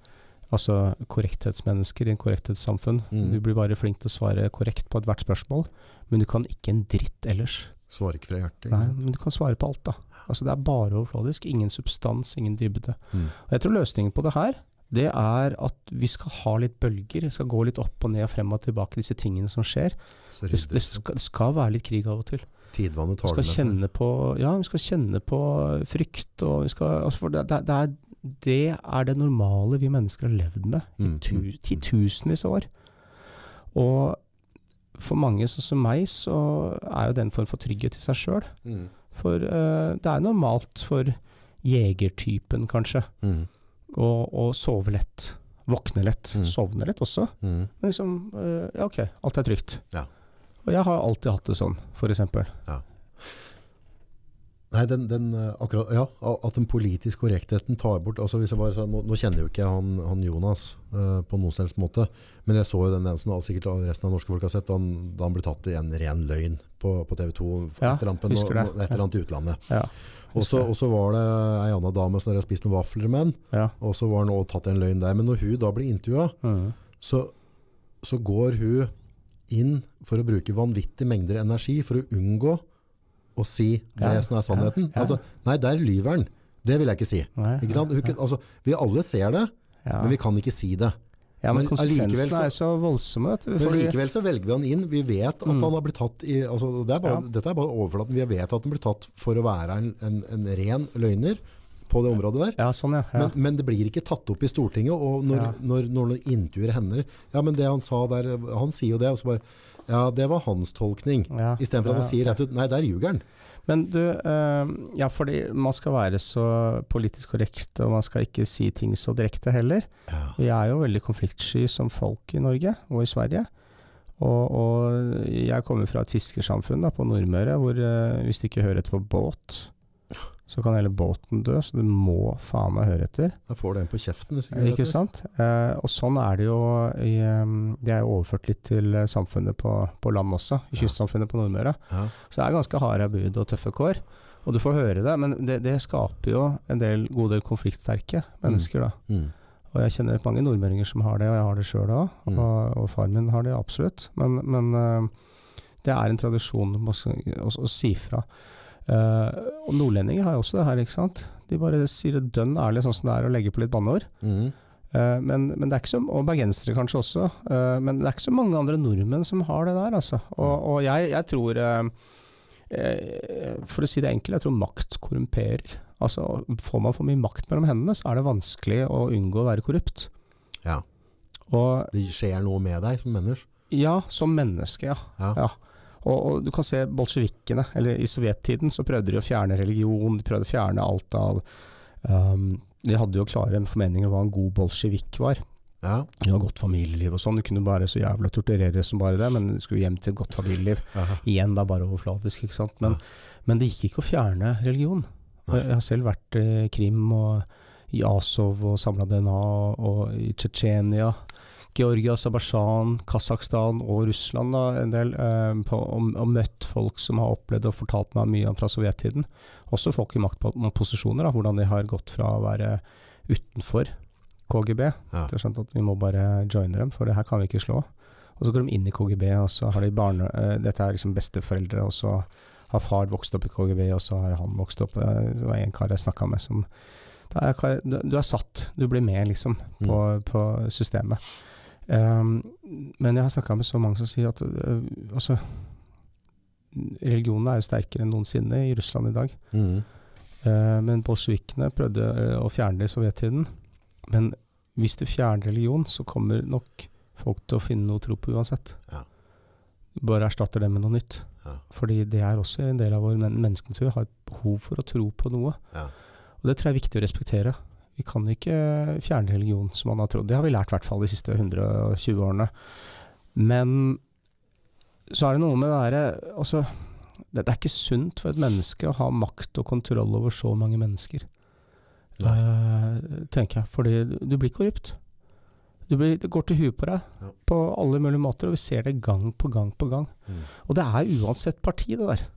altså korrekthetsmennesker i en korrekthetssamfunn. Mm. Du blir bare flink til å svare korrekt på ethvert spørsmål, men du kan ikke en dritt ellers. Svarer ikke fra hjertet. Nei, men du kan svare på alt, da. Altså, det er bare overfladisk. Ingen substans, ingen dybde. Mm. Og jeg tror løsningen på det her, det er at vi skal ha litt bølger. Det skal gå litt opp og ned og frem og tilbake, disse tingene som skjer. Det, det, skal, det skal være litt krig av og til. tidvannet Vi tar det med seg. på Ja, vi skal kjenne på frykt, skal altså det, det, er, det er det normale vi mennesker har levd med i Mm, tu, mm, mm. titusenvis av år. Og for mange sånn som meg, så er jo den en form for trygghet i seg sjøl. Mm. For uh, det er normalt for jegertypen, kanskje, Mm. Å, og sove lett. Våkne lett. Mm. Sovne lett også. Mm. Men liksom, eh, ja ok, alt er trygt. Ja. Og jeg har alltid hatt det sånn, for eksempel. Nei, den, den, eh, akkurat, ja, at den politiske korrektheten tar bort altså hvis jeg bare, nå, nå kjenner jo ikke han, han Jonas uh, på noen selvs måte, men jeg så jo den eneste, sikkert resten av norske folk har sett, da han, da han ble tatt i en ren løgn på, på TV 2, Ja, et, eller annet, no, et eller annet i utlandet. Ja. Og så var det ei anna dame som hadde spist noen vafler med Ja. og så var han også tatt en løgn der. Men når hun da blir intervjua, Mm. så, så går hun inn for å bruke vanvittig mengder energi for å unngå å si det Ja, som er sannheten. ja, ja. Altså, nei, der lyver han. Det vil jeg ikke si. Nei, Ikke sant? Hun, altså, vi alle ser det, men vi kan ikke si det. Ja, men men konsekvensene så- er så voldsomme. Du, Men likevel så velger vi han inn. Vi vet at Mm. han har blitt tatt i altså, det er bare, Ja. Dette er bare overflaten. Vi vet at han blir tatt for å være en, en, en ren løgner på det området der. ja, sånn, ja. ja. Men, men det blir ikke tatt opp i Stortinget. Og når, Ja. når, når noen intervjuer hender Ja, men det han sa der Han sier jo det, og så bare Ja, det var hans tolkning. ja. Istedenfor at han sier rett ut Nei, der ljuger han. Men du, eh, ja fordi man skal være så politisk korrekt, og man skal ikke si ting så direkte heller. Ja. Vi er jo veldig konfliktsky som folk i Norge og i Sverige. Og, og jeg kommer fra et fiskersamfunn da, på Nordmøre, hvor eh, hvis du ikke hører etter på båt, så kan hele båten dø, så du må faen meg høre etter. Da får du en på kjeften. Hvis du gjør Ikke sant? Eh, og sånn er det jo i, eh, Det er jo overført litt til eh, samfunnet på, på land også, i Ja. kystsamfunnet på Nordmøre. Ja. Så det er ganske harde bud og tøffe kår. Og du får høre det, men det, det skaper jo en del gode del konfliktsterke mennesker, da. Mm. Og jeg kjenner mange nordmøringer som har det, og jeg har det sjøl òg. Mm. Og, og far min har det absolutt. Men, men eh, det er en tradisjon å, å, å si fra. Eh, og nordlendinger har jo også det her, ikke sant. De bare sier det dønn ærlig, sånn som det er å legge på litt banneord. Mm. Uh, men, men det er ikke så, og bergensere kanskje også, uh, men det er ikke så mange andre nordmenn som har det der, altså. Og, og jeg, jeg tror For å si det enkelt, jeg tror makt korrumperer. Altså, Får man for mye makt mellom hendene, så er det vanskelig å unngå å være korrupt. Ja. Og Det skjer noe med deg som menneske. ja, som menneske, ja. Ja. Ja. Og, og du kan se bolsjevikkene, eller i sovjettiden så prøvde de å fjerne religion, de prøvde å fjerne alt av um, De hadde jo klare formeninger om hva en god bolsjevikk var. Ja. Du har godt familieliv og sånn, du kunne bare så jævla torturere som bare det, men du skulle hjem til et godt familieliv. Aha. Igjen da bare overflatisk, ikke sant. Men, men det gikk ikke å fjerne religion. Jeg har selv vært i Krim og i Azov og samla DNA, og i Tsjetsjenia. Georgia, Aserbajdsjan, Kasakhstan og Russland da, en del, eh, på, og, og møtt folk som har opplevd og fortalt meg mye om fra sovjettiden. Også folk i maktposisjoner, da, hvordan de har gått fra å være utenfor KGB Ja. til å skjønne at vi må bare joine dem, for det her kan vi ikke slå. Og så går de inn i KGB, og så har de barne... eh, dette er liksom besteforeldre, og så har far vokst opp i KGB, og så har han vokst opp eh, Det var en kar jeg snakka med som er, du, er satt, du blir med, liksom, på, på systemet. Um, men jeg har snakka med så mange som sier at altså Religionen er jo sterkere enn noensinne i Russland i dag. Mm. Eh, men bolsjevikene prøvde eh, å fjerne det i sovjettiden. Men hvis du fjerner religion, så kommer nok folk til å finne noe tro på uansett. Ja. Bare erstatter det med noe nytt. Ja. Fordi det er også en del av vår men menneskenatur. Har et behov for å tro på noe. Ja. Og det tror jeg er viktig å respektere. Vi kan ikke fjerne religion som man har trodd. Det har vi lært i hvert fall de siste 120 årene. Men så er det noe med det derre Altså, det, er ikke sunt for et menneske å ha makt og kontroll over så mange mennesker. Eh, tenker jeg. Fordi du blir korrupt. Du blir, det går til huet på deg Ja. på alle mulige måter, og vi ser det gang på gang på gang. Mm. Og det er uansett parti, det der.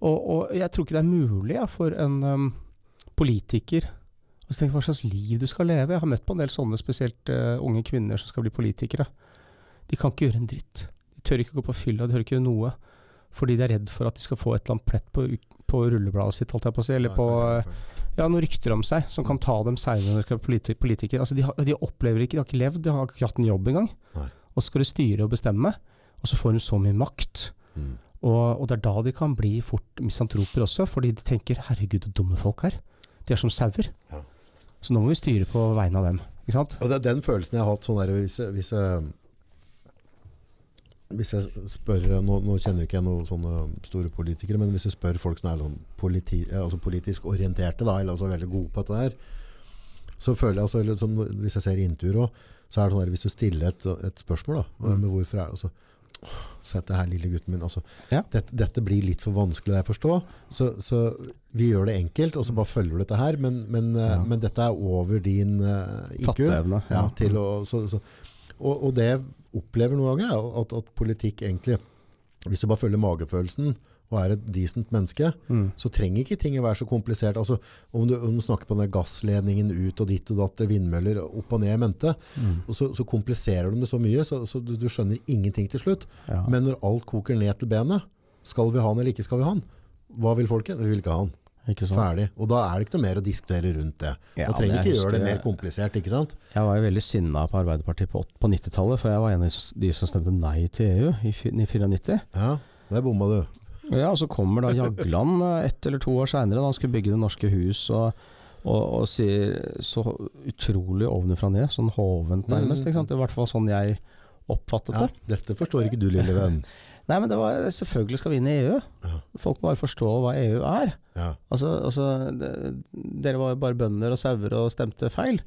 Og, og jeg tror ikke det er mulig ja, for en um, politiker å jeg hva slags liv du skal leve. Jeg har møtt på en del sånne, spesielt uh, unge kvinner som skal bli politikere. De kan ikke gjøre en dritt. De tør ikke gå på fylla, de tør ikke gjøre noe. Fordi de er redd for at de skal få et eller annet plett på, på rullebladet sitt, holdt jeg på å si. Eller på uh, ja, noen rykter om seg som kan ta dem seinere når de skal bli politi politikere. Altså, de, har, de opplever ikke, de har ikke levd, de har ikke hatt en jobb engang. Nei. Og så skal du styre og bestemme, og så får hun så mye makt. Mm. Og, og det er da de kan bli fort misantroper også, fordi de tenker 'herregud, så dumme folk her'. De er som sauer. Ja. Så nå må vi styre på vegne av dem. Ikke sant? Og det er den følelsen jeg har hatt sånn der, hvis, jeg- hvis, jeg, hvis jeg spør Nå, nå kjenner ikke jeg noen sånne store politikere, men hvis jeg spør folk som er sånn politi, altså politisk orienterte, da, eller altså veldig gode på dette her, så føler jeg altså, sånn, Hvis jeg ser intervjuer òg, så er det sånn der, hvis du stiller et, et spørsmål da, Mm. med hvorfor er det altså, Sett det her, lille gutten min. Altså, Ja. dette, dette blir litt for vanskelig jeg forstår. Så, så vi gjør det enkelt, og så bare følger du dette her. Men, men, eh, Ja. men dette er over din uh, IQ. Fatteevne. Ja, å, så, så, og, og det jeg opplever noen ganger, er at, at politikk egentlig Hvis du bare følger magefølelsen og er et decent menneske, Mm. så trenger ikke ting å være så komplisert. Altså, om, du, om du snakker på den gassledningen ut og ditt og datt, vindmøller opp og ned i mente, Mm. og så, så kompliserer de det så mye, så, så du, du skjønner ingenting til slutt. Ja. Men når alt koker ned til benet, skal vi ha den eller ikke skal vi ha den? Hva vil folket? Vi vil ikke ha sant? Ferdig. Og da er det ikke noe mer å diskutere rundt det. Ja, Man trenger ikke gjøre det mer komplisert, ikke sant? Jeg var jo veldig sinna på Arbeiderpartiet på, på 90-tallet, for jeg var en av de som- stemte nei til EU i 94. Ja, der bomma du. Ja, og så kommer da Jagland eh, ett eller to år seinere, da han skulle bygge Det norske hus, og, og, og sier så utrolig ovenfra ned, sånn hovent nærmest. Ikke sant? Det var i hvert fall sånn jeg oppfattet Ja, det. dette forstår ikke du, lille venn. (laughs) Nei, men det var selvfølgelig skal vi inn i EU. Ja. Folk må bare forstå hva EU er. Ja. Altså, altså det, Dere var jo bare bønder og sauer og stemte feil.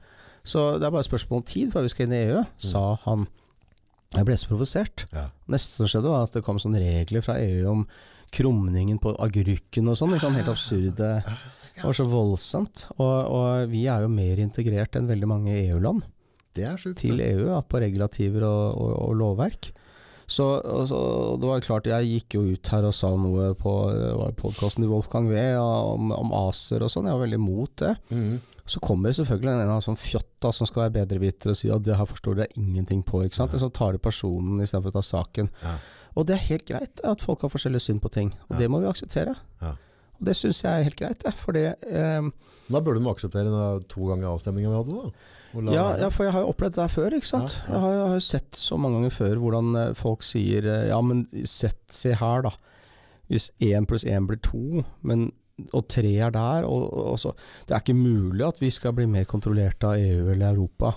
Så det er bare et spørsmål om tid før vi skal inn i EU, sa han. Jeg ble så provosert. Ja. Neste som skjedde, var at det kom sånne regler fra EU om krumningen på agurken og sånn. Liksom, helt absurde. Det var så voldsomt. Og, og vi er jo mer integrert enn veldig mange EU-land Det er sjukt. til. EU ja, på regulativer og, og, og lovverk. Så, så det var klart, jeg gikk jo ut her og sa noe på podkasten til Wolfgang V om, om ACER og sånn. Jeg var veldig imot det. Mm. Så kommer selvfølgelig en eller annen sånn fjott da, som skal være bedreviter og si at det her forstår dere ingenting på. ikke sant? Så tar de personen istedenfor å ta saken. Ja. Og det er helt greit at folk har forskjellig syn på ting. Og Ja. det må vi akseptere. Ja. Og det syns jeg er helt greit, det. For eh, Da burde du akseptere den to ganger avstemninga vi hadde, da. Ja, ja, for jeg har jo opplevd det der før, ikke sant. Jeg har jo jeg har sett så mange ganger før hvordan eh, folk sier eh, Ja, men sett, se her, da. Hvis én pluss én blir to, men, og tre er der og, og så, Det er ikke mulig at vi skal bli mer kontrollert av EU eller Europa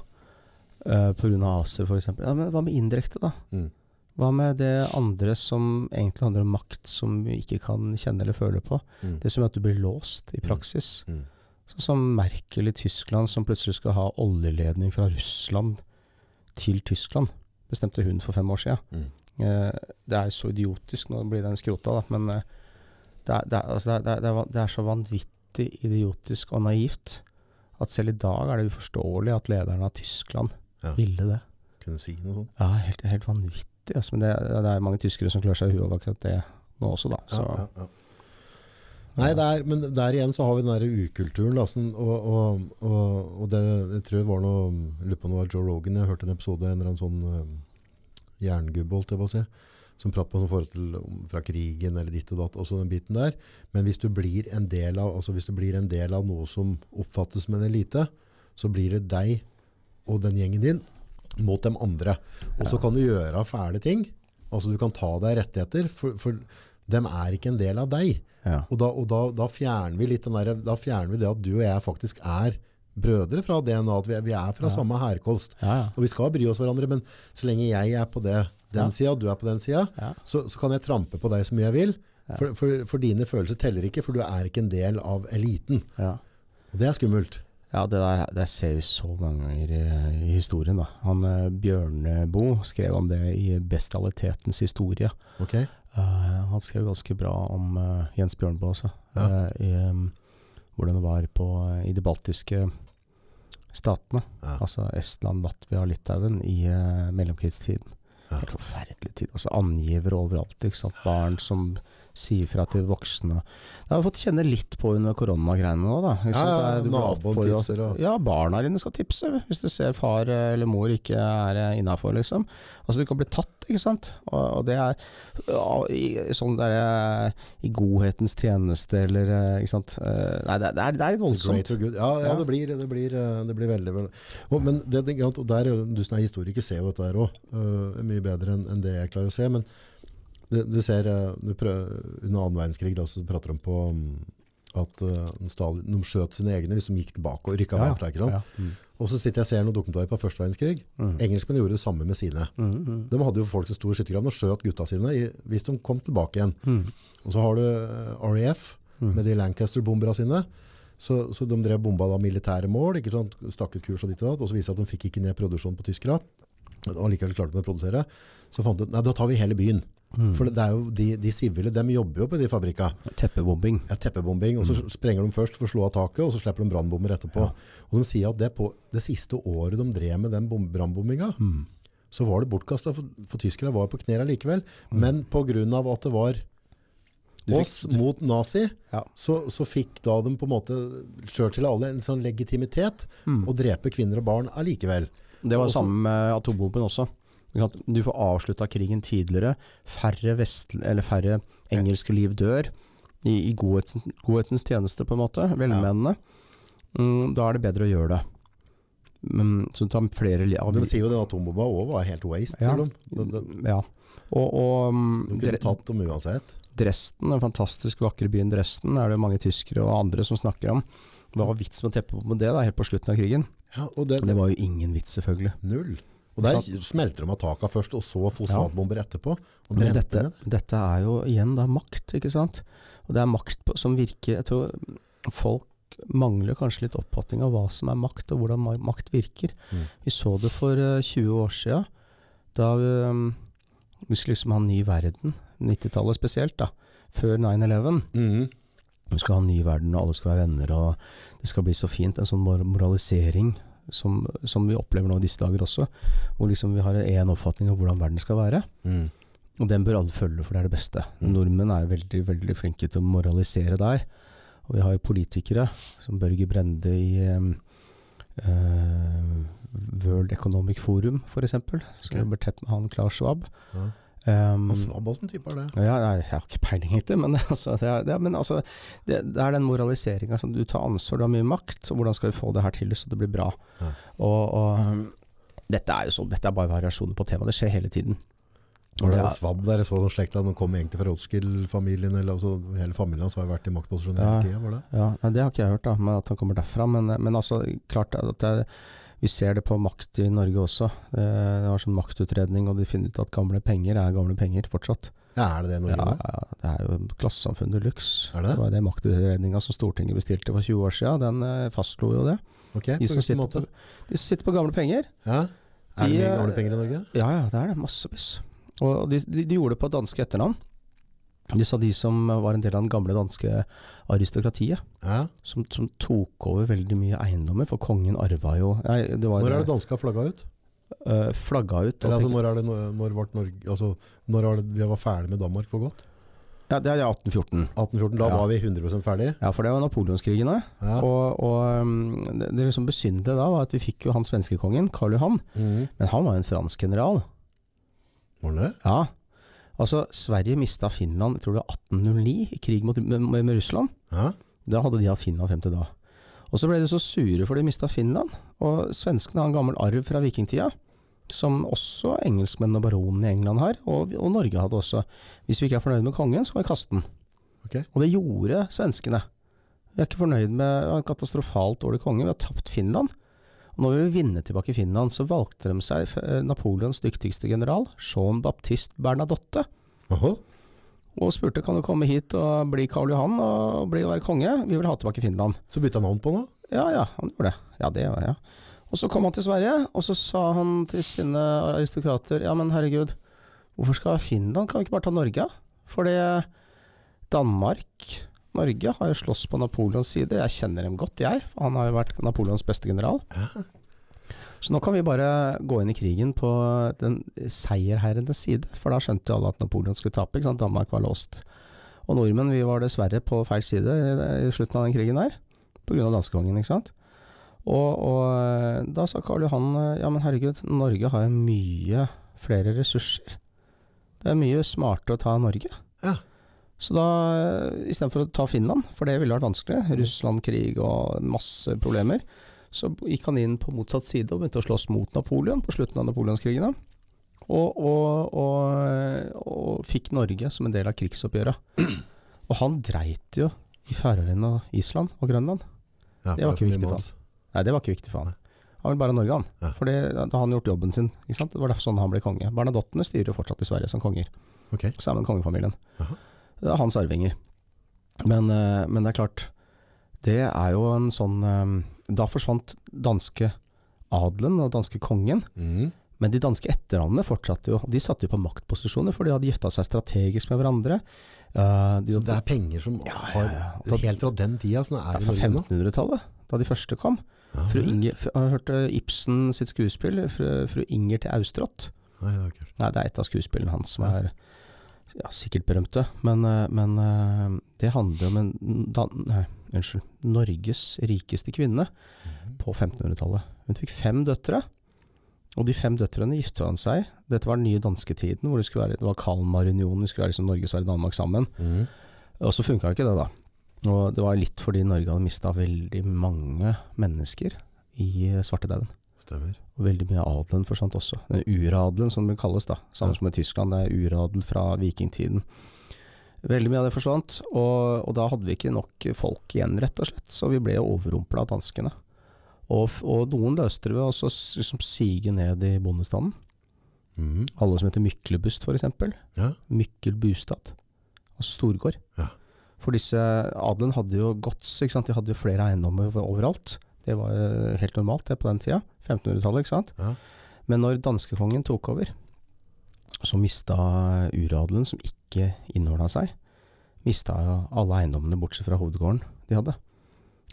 uh, pga. ACER f.eks. Ja, men hva med indirekte, da? Mm. Hva med det andre som egentlig handler om makt, som vi ikke kan kjenne eller føle på? Mm. Det som gjør at du blir låst i praksis. Mm. Sånn som Merkel i Tyskland, som plutselig skal ha oljeledning fra Russland til Tyskland. Bestemte hun for fem år siden. Mm. Eh, det er så idiotisk, nå blir den skrota, da, men eh, det, er, det, er, altså, det, er, det er så vanvittig idiotisk og naivt at selv i dag er det uforståelig at lederen av Tyskland Ja. ville det. Kunne si noe sånt. Ja, helt, helt vanvittig. Altså, men det, det er mange tyskere som klør seg i huet over akkurat det nå også, da. Så, Ja, ja. Nei, der, men der igjen så har vi den der ukulturen. Sånn, og og, og, og det, jeg tror jeg var noe Lurer på om det var Joe Rogan. Jeg hørte en episode en eller annen sånn uh, jerngubbe, holdt jeg på å si. Som pratet på sånn forhold til fra krigen eller ditt og datt. Også den biten der. Men hvis du blir en del av, altså hvis du blir en del av noe som oppfattes som en elite, så blir det deg og den gjengen din mot dem andre. Og så kan du gjøre fæle ting. Altså du kan ta deg rettigheter, for, for dem er ikke en del av deg. ja. Og, da, og da, da fjerner vi litt den der, da fjerner vi det at du og jeg faktisk er brødre fra DNA, at vi vi er fra Ja. samme herkost. Ja. Og vi skal bry oss hverandre, men så lenge jeg er på det, den Ja. sida, og du er på den sida, så, så kan jeg trampe på deg så mye jeg vil. For, for, for dine følelser teller ikke, for du er ikke en del av eliten. ja. Og det er skummelt. Ja, det der det ser vi så mange ganger i, i historien. da. Han eh, Bjørneboe skrev om det i 'Bestialitetens historie'. Ok? Uh, han skrev ganske bra om uh, Jens Bjørneboe også. Ja. Uh, i, um, hvordan det var på, i de baltiske statene. Ja. Altså Estland, Latvia og Litauen i mellomkrigstiden. Ja. Helt forferdelig tid. Altså Angivere overalt. ikke sant? Barn som sier ifra til voksne. Det har vi fått kjenne litt på under koronagreiene nå. da. Ja, naboen tipser og- Ja, barna dine skal tipse hvis du ser far eller mor ikke er innafor, liksom. Altså Du kan bli tatt, ikke sant. Og, og det er ja, i, sånn der, i godhetens tjeneste eller eh, Ikke sant. Eh, Nei, det, er- det, er, det er litt voldsomt. Ja, ja, det, blir, det, blir, eh, det blir veldig, veldig og, Men det, og der, du som er historiker ser jo dette her òg. mye bedre enn enn det jeg klarer å se. Men du, du ser eh, du prøver, Under annen verdenskrig da, så prater de på mm, at eh, Stalin, de skjøt sine egne hvis de gikk tilbake og rykka Ja, bak. Ja. Mm. Og så sitter jeg og ser noen dokumentarer på første verdenskrig. Mm. Engelskmenn gjorde det samme med sine. Mm, mm. De hadde jo folk som sto i skyttergravene og skjøt gutta sine i, hvis de kom tilbake igjen. Mm. Og så har du eh, RAF Mm. med de Lancaster-bomberne sine. Så, så de drev bomba da militære mål, ikke sant? stakk ut kurs og ditt og datt, og så viste det at de fikk ikke ned produksjonen på tyskere. Og likevel klarte de å produsere. Så fant de ut, nei, da tar vi hele byen. Mm. For det er jo de, de sivile, de jobber jo på de fabrikka. Teppebombing. Ja, teppebombing, og så sprenger de først for å slå av taket, og så slipper de brannbomber etterpå. Ja. Og de sier at det, på, det siste året de drev med den bom- brannbombinga, Mm. så var det bortkasta, for, for tyskerne var på knærne likevel. Mm. Men av at det var fikk- oss mot nazi, Ja. så, så fikk da de på en måte Churchill og alle en sånn legitimitet Mm. å drepe kvinner og barn allikevel. Det var det samme med atombomben også. Du får avslutta krigen tidligere. Færre, vest, eller færre engelske liv dør. I, i godhetens, godhetens tjeneste, på en måte. Velmenende. Mm, da er det bedre å gjøre det. Men, så tar flere av De sier jo den atombomba òg var helt waste, Ja. sier de. Det, det. Ja. Og, og mm, de kunne tatt dem uansett. Dresden, den fantastisk vakre byen Dresden, er det mange tyskere og andre som snakker om. Hva var vitsen med å teppe på det da, helt på slutten av krigen? Ja, og det, Det var jo ingen vits, selvfølgelig. Null. Og der smelter de av taka først, og så fosfatbomber etterpå. Og Men dette, dette er jo igjen da makt, ikke sant? Og det er makt på, som virker Jeg tror folk mangler kanskje litt oppfatning av hva som er makt, og hvordan makt virker. Mm. Vi så det for uh, 20 år siden, da vi, vi skulle liksom ha en ny verden. 90-tallet spesielt, da. Før 9-11. Mm. Vi skal ha en ny verden, og alle skal være venner, og det skal bli så fint. En sånn moralisering som, som vi opplever nå i disse dager også. Hvor liksom vi har én oppfatning av hvordan verden skal være. Mm. Og den bør alle følge, for det er det beste. Mm. Nordmenn er veldig veldig flinke til å moralisere der. Og vi har jo politikere, som Børge Brende i eh, World Economic Forum, f.eks., som Ok. jobber tett med han Klar Schwab. Ja. Um, Han svabb, åssen type er det? ja, nei, jeg har ikke peiling egentlig, men, (laughs) altså, det, er, det, er- men altså, det, det er den moraliseringa Altså, du tar ansvar, du har mye makt, og hvordan skal vi få det her til så det blir bra. Ja. Og, og dette er jo sånn, dette er bare variasjoner på temaet, det skjer hele tiden. Var det Ja. er svabb der, så sånn slekta, de kom egentlig fra Rothschild-familien, eller altså hele familien hans har jo vært i maktposisjon hele Ja. tida, var det? Ja, Det har ikke jeg hørt, da, men at han kommer derfra. Men, men altså, klart at det, vi ser det på makt i Norge også. Det var sånn maktutredning, og de finner ut at gamle penger er gamle penger fortsatt. Ja, er det det i Norge ja, nå? ja, det er jo klassesamfunn de luxe. Er det? var det maktutredninga som Stortinget bestilte for 20 år siden. Den eh, fastslo jo det. Ok, De som, på, de som sitter på gamle penger. Ja? Er det De, mye eh, gamle penger i Norge? Ja ja, det er det. Massevis. Og de, de, de gjorde det på danske etternavn. De sa de som var en del av den gamle danske aristokratiet. Ja? som, som tok over veldig mye eiendommer, for kongen arva jo nei, det var, Når er det danska flagga ut? Uh, flagga ut. Eller altså, når er det, når Norge, altså, når var det vi var ferdig med Danmark for godt? ja, det er 1814. 1814, da Ja. var vi 100% ferdig. Ja, for det var napoleonskrigene. Ja. Og, og um, det, det liksom besynderlige da var at vi fikk jo han svenskekongen, Karl Johan, Mm. men han var jo en fransk general. Var han det? Ja. Altså, Sverige mista Finland jeg tror det var 1809 i krig mot, med, med, Russland. Ja? Da hadde de hatt Finland frem til da. Og så ble de så sure for de mista Finland. Og svenskene har en gammel arv fra vikingtida, som også engelskmennene og baronene i England har, og, og Norge hadde også. Hvis vi ikke er fornøyd med kongen, så kan vi kaste den. Okay. Og det gjorde svenskene. Vi er ikke fornøyd med en katastrofalt dårlig konge, vi har tapt Finland. Når vi vil vinne tilbake Finland, så valgte de seg eh, Napoleons dyktigste general, Jean Baptiste Bernadotte, Aha. og spurte kan du komme hit og bli Karl Johan og bli og være konge, vi vil ha tilbake Finland. Så bytta navn på nå? Ja, ja, han gjorde det. Ja, det var ja. Og så kom han til Sverige, og så sa han til sine aristokrater Ja, men herregud, hvorfor skal Finland? Kan vi ikke bare ta Norge? For det Danmark, Norge, har jo slåss på Napoleons side. Jeg kjenner dem godt, jeg. For han har jo vært Napoleons beste general. Ja. Så nå kan vi bare gå inn i krigen på den seierherrenes side. For da skjønte jo alle at Napoleon skulle tape. Ikke sant? Danmark var låst. Og nordmenn vi var dessverre på feil side i, i slutten av den krigen der. Pga. danskekongen, ikke sant. Og, og eh, da sa Karl Johan eh, ja men herregud, Norge har jo mye flere ressurser. Det er mye smartere å ta Norge. Ja. Så da, istedenfor å ta Finland, for det ville vært vanskelig, Russland-krig og masse problemer, så gikk han inn på motsatt side og begynte å slåss mot Napoleon på slutten av napoleonskrigene. Og, og, og, og fikk Norge som en del av krigsoppgjøret. Og han dreit jo i Færøyene og Island og Grønland. Ja, Det var ikke viktig for han. Nei, det var ikke viktig for han. Han ville bare ha Norge, han. Ja. For da har han gjort jobben sin. Det var derfor sånn han ble konge. Bernadottene styrer jo fortsatt i Sverige som konger, Ok. sammen med kongefamilien. Jaha. Det hans arvinger. Men, eh, men det er klart, det er jo en sånn eh, Da forsvant danske adelen og danske kongen. Mm. Men de danske etternavnene fortsatte jo. De satt jo på maktposisjoner, for de hadde gifta seg strategisk med hverandre. Eh, de Så det er penger som Ja, ja, har ja. Og Helt fra den tida ja, er i fra Norge nå? 1500-tallet, da de første kom. Ja, Fru. Inger, f- har du hørt eh, Ibsen sitt skuespill, fru, fru Inger til Austrott? Nei, det jeg. Nei, det er et av skuespillene hans som Ja. er ja, sikkert berømte. Men, eh, men eh, det handler om en nei, unnskyld, Norges rikeste kvinne Mhm. på 1500-tallet. Hun fikk fem døtre, og de fem døtrene gifta han seg. Dette var den nye dansketiden, hvor det skulle være, det var Kalmarunionen, det skulle være liksom Norge, Sverige, Danmark sammen. Mhm. Og så funka ikke det, da. Og det var litt fordi Norge hadde mista veldig mange mennesker i eh, svartedauden. Stemmer. Og veldig mye av adelen forsvant også. Den uradelen, som det kalles, da. Samme som i Tyskland, det er uradel fra vikingtiden. Veldig mye av det forsvant, og, og da hadde vi ikke nok folk igjen, rett og slett. Så vi ble overrumpla av danskene. Og, og noen løste det ved å liksom sige ned i bondestanden. Mm. Alle som heter Myklebust, f.eks. Ja. Mykkel Bustad. Altså storgård. Ja. For disse adelen hadde jo gods. De hadde jo flere eiendommer over- overalt. Det var jo helt normalt det på den tida. 1500-tallet, ikke sant. Ja. Men når danskekongen tok over, så mista uradelen, som ikke innordna seg, mista alle eiendommene bortsett fra hovedgården de hadde.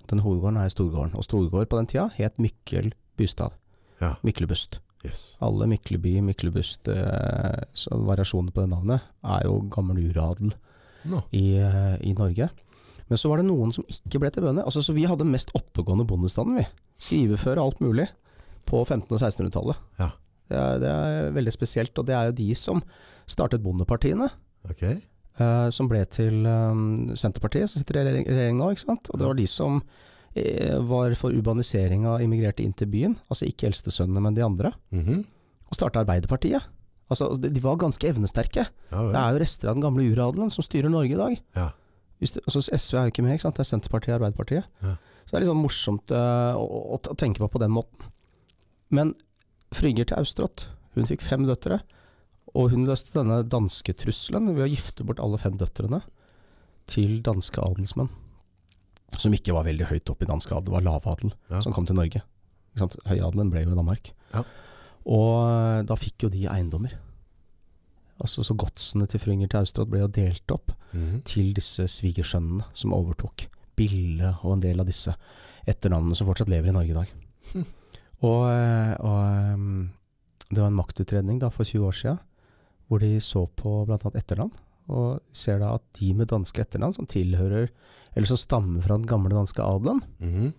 Den hovedgården er storgården. Og storgård på den tida het Mykkel Bustad. Ja. Myklebust. Yes. Alle Mykleby, Myklebust, eh, så variasjoner på det navnet, er jo gammel uradel no. i, eh, i Norge. Men så var det noen som ikke ble til bønder. Altså, så vi hadde mest oppegående bondestanden, vi. Skriveføre alt mulig. På 1500- og 1600-tallet. Ja. Det det er veldig spesielt. Og det er jo de som startet bondepartiene. Okay. Uh, som ble til um, Senterpartiet, som sitter i regjering, regjering nå. ikke sant? Og det var de som eh, var for urbanisering av immigrerte inn til byen. Altså ikke eldstesønnene, men de andre. Mhm. Og starta Arbeiderpartiet. Altså, de de var ganske evnesterke. Ja Det er jo rester av den gamle uradelen som styrer Norge i dag. Ja. Altså SV er jo ikke med, ikke det er Senterpartiet og Arbeiderpartiet. Ja. Så det er litt sånn morsomt eh, å, å, å tenke på på den måten. Men Frigger til Austrått, hun fikk fem døtre. Og hun løste denne danske trusselen ved å gifte bort alle fem døtrene til danske adelsmenn. Som ikke var veldig høyt oppe i dansk adel, det var lavadel Ja. som kom til Norge. Høyadelen ble jo i Danmark. Ja. Og eh, da fikk jo de eiendommer. Altså Så godsene til fru Inger Austrått ble jo delt opp Mhm. til disse svigersønnene som overtok. Bille og en del av disse etternavnene som fortsatt lever i Norge i dag. Mm. Og, eh, og eh, det var en maktutredning da for 20 år siden, hvor de så på bl.a. etternavn. Og ser da at de med danske etternavn som tilhører, eller som stammer fra den gamle danske adelen, Mhm.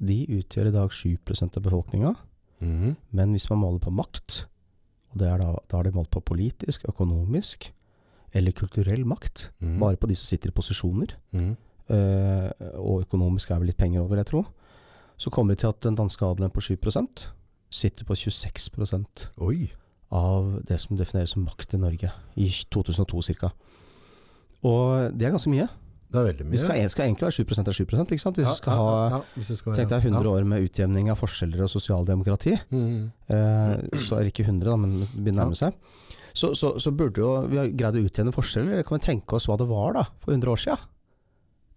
de utgjør i dag 7 av befolkninga. Mhm. Men hvis man måler på makt, og det er da, da er det målt på politisk, økonomisk eller kulturell makt, Mm. bare på de som sitter i posisjoner, Mm. Uh, og økonomisk er vel litt penger over, jeg tror, så kommer det til at den danske adelen på 7% sitter på 26 Oi. av det som defineres som makt i Norge, i 2002 ca. Og det er ganske mye. Det er veldig mye. Det skal, skal egentlig være 7 er 7 ikke sant? Hvis Ja, du skal ha ja, ja, skal Tenk deg 100 år med utjevning av forskjeller og sosialdemokrati. Mm. Eh, så er det ikke 100, da, men det begynner å nærme seg. Så, så, så burde jo vi ha greid å utjevne forskjeller. Eller kan vi tenke oss hva det var da, for 100 år siden?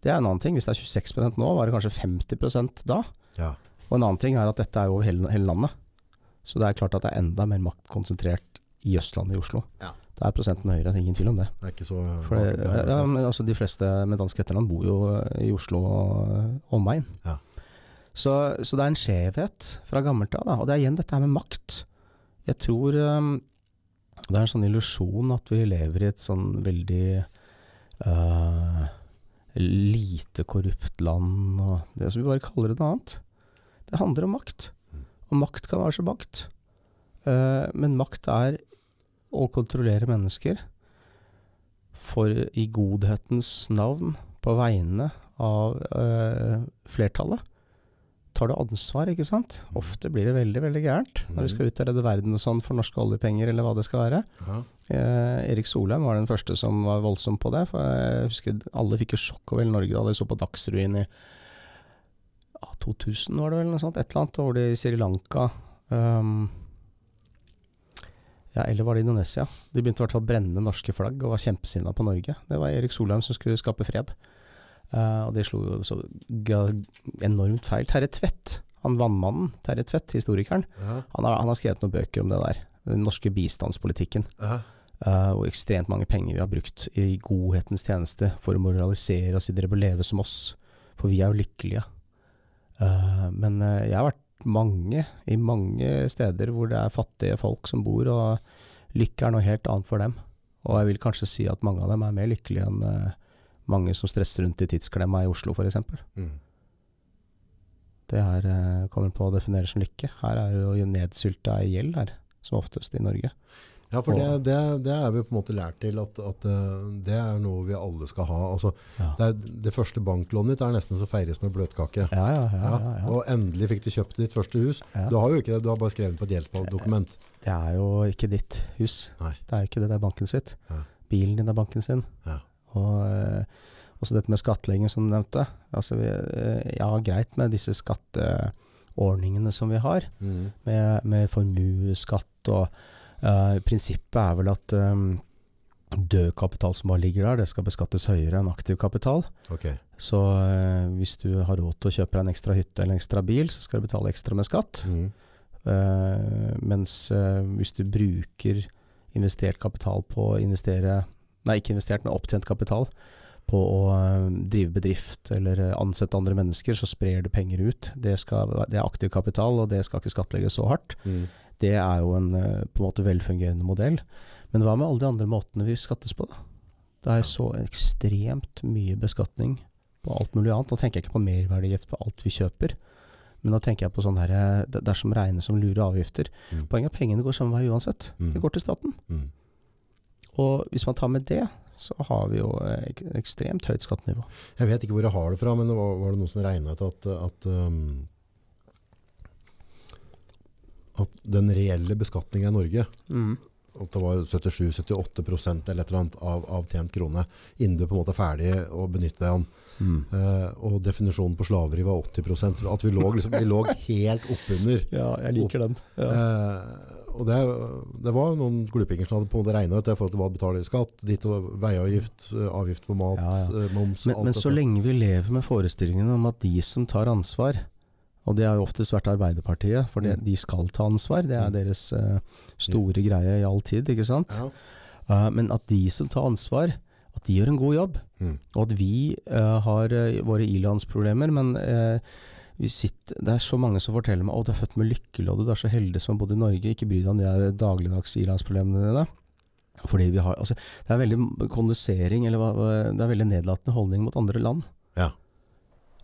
Det er en annen ting. Hvis det er 26% nå, var det kanskje 50% da. Ja. Og en annen ting er at dette er over hele, hele landet. Så det er klart at det er enda mer makt konsentrert i Østlandet i Oslo. Ja. Da er prosenten høyere, det er ingen tvil om det. Det er ikke så For det, er ja, men altså De fleste med dansk etternavn bor jo i Oslo og omegn. Ja. Så, så det er en skjevhet fra gammelt av. Og det er igjen dette her med makt. Jeg tror um, det er en sånn illusjon at vi lever i et sånn veldig uh, lite korrupt land, og det som vi bare kaller det noe annet. Det handler om makt. Mm. Og makt kan være så makt. Uh, men makt er å kontrollere mennesker for i godhetens navn, på vegne av øh, flertallet, tar du ansvar, ikke sant? Mm. Ofte blir det veldig, veldig gærent når du skal ut og redde verden og sånn for norske oljepenger, eller hva det skal være. Ja. Eh, Erik Solheim var den første som var voldsom på det. For jeg husker Alle fikk jo sjokk over hele Norge da de så på Dagsrevyen i ja, 2000, var det vel noe sånt? Et eller annet. over det i Sri Lanka um, Ja, eller var det Indonesia? De begynte i hvert fall å brenne norske flagg og var kjempesinna på Norge. Det var Erik Solheim som skulle skape fred. Uh, og det slo jo så enormt feil. Terje Tvedt, han vannmannen Terje Tvedt, historikeren, Ja. han har, han har skrevet noen bøker om det der. Den norske bistandspolitikken. Ja. Uh, og ekstremt mange penger vi har brukt i godhetens tjeneste for å moralisere og si dere bør leve som oss, for vi er jo lykkelige. Uh, men uh, jeg har vært mange, i mange steder hvor det er fattige folk som bor, og lykke er noe helt annet for dem. Og jeg vil kanskje si at mange av dem er mer lykkelige enn uh, mange som stresser rundt i tidsklemma i Oslo f.eks. Mm. Det her uh, kommer på å definere som lykke. Her er jo nedsylta i gjeld her, som oftest i Norge. Ja, for det, det, det er vi på en måte lært til at, at eh, det er noe vi alle skal ha. Altså, Ja. det, er, det første banklånet ditt er nesten så feires med bløtkake. Ja, ja, ja. Ja, ja, ja. Og endelig fikk du kjøpt ditt første hus. Du har jo ikke det, du har bare skrevet på et gjeldsdokument. Det er jo ikke ditt hus. Nei. Det er jo ikke det, det er banken sitt. Ja. Bilen din er banken sin. Ja. Og eh, også dette med skattlegging som du nevnte. Altså, vi, eh, ja, greit med disse skatteordningene som vi har, Mm. med, med formuesskatt og eh, Prinsippet er vel at um, død kapital som bare ligger der, det skal beskattes høyere enn aktiv kapital. Okay. Så uh, hvis du har råd til å kjøpe deg en ekstra hytte eller en ekstra bil, så skal du betale ekstra med skatt. Mm. Uh, mens hvis du bruker investert kapital på å investere Nei, ikke investert, men opptjent kapital på å drive bedrift eller ansette andre mennesker, så sprer du penger ut. Det, skal, det er aktiv kapital, og det skal ikke skattlegges så hardt. Mm. Det er jo en eh, på en måte velfungerende modell. Men hva med alle de andre måtene vi skattes på, da? Det er så ekstremt mye beskatning på alt mulig annet. Nå tenker jeg ikke på merverdigift på alt vi kjøper, Men nå tenker jeg på sånn herre eh, det, det er som regnes som lure avgifter. Mm. Poenget er at pengene går samme vei uansett. Mm. Det går til staten. Mm. Og hvis man tar med det, så har vi jo eh, ek ekstremt høyt skattenivå. Jeg vet ikke hvor jeg har det fra, men var, var det noen som regnet ut at, at, um, at den reelle beskatninga i Norge at det var 77-78 eller et eller annet av, av tjent krone innen du på en måte er ferdig å benytte den. Eh, og definisjonen på slaveri var 80 så At vi lå, liksom, vi lå helt oppunder. (laughs) Ja, jeg liker den. Ja. Uh, og det, det var noen glupinger som hadde på det regnet ut det forhold til hva du betaler i skatt, ditt og veiavgift, eh, avgift på mat, Ja, ja. moms Men, alt men så lenge vi lever med forestillingen om at de som tar ansvar, og det har jo oftest vært Arbeiderpartiet, for det, Mm. de skal ta ansvar, det er Mm. deres uh, store greie i all tid, ikke sant? Ja. Uh, men at de som tar ansvar, at de gjør en god jobb. Mm. Og at vi uh, har våre ilandsproblemer, men vi sitter, det er så mange som forteller meg at du er født med lykkelodd, du er så heldig som har bodd i Norge, ikke bry deg om de er dagligdags ilandsproblemene dine. Fordi vi har, altså, det er veldig kondisering, eller det er veldig nedlatende holdning mot andre land. Ja.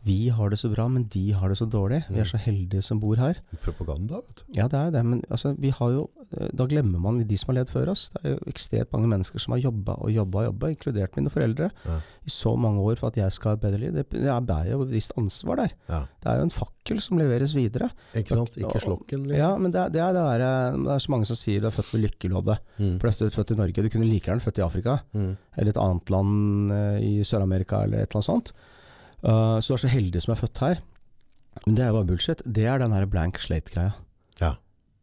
Vi har det så bra, men de har det så dårlig. Vi Mm. er så heldige som bor her. Propaganda, vet du. Ja, det er jo det, men altså, vi har jo eh, Da glemmer man de som har levd før oss. Det er jo ekstremt mange mennesker som har jobba og jobba og jobba, inkludert mine foreldre, Ja. i så mange år for at jeg skal ha et bedre liv. Det, det er jo et visst ansvar der. Ja. Det er jo en fakkel som leveres videre. Ikke sant? Ikke slokken. liksom. Ja, men det, er- det, er det, der, eh, det er så mange som sier du er født med lykkeloddet. Mm. For du er født i Norge. Du kunne like gjerne født i Afrika, Mm. eller et annet land eh, i Sør-Amerika, eller et eller annet sånt. Uh, så du er så heldig som er født her. Men det er bare bullshit. Det er den her blank slate-greia. Ja.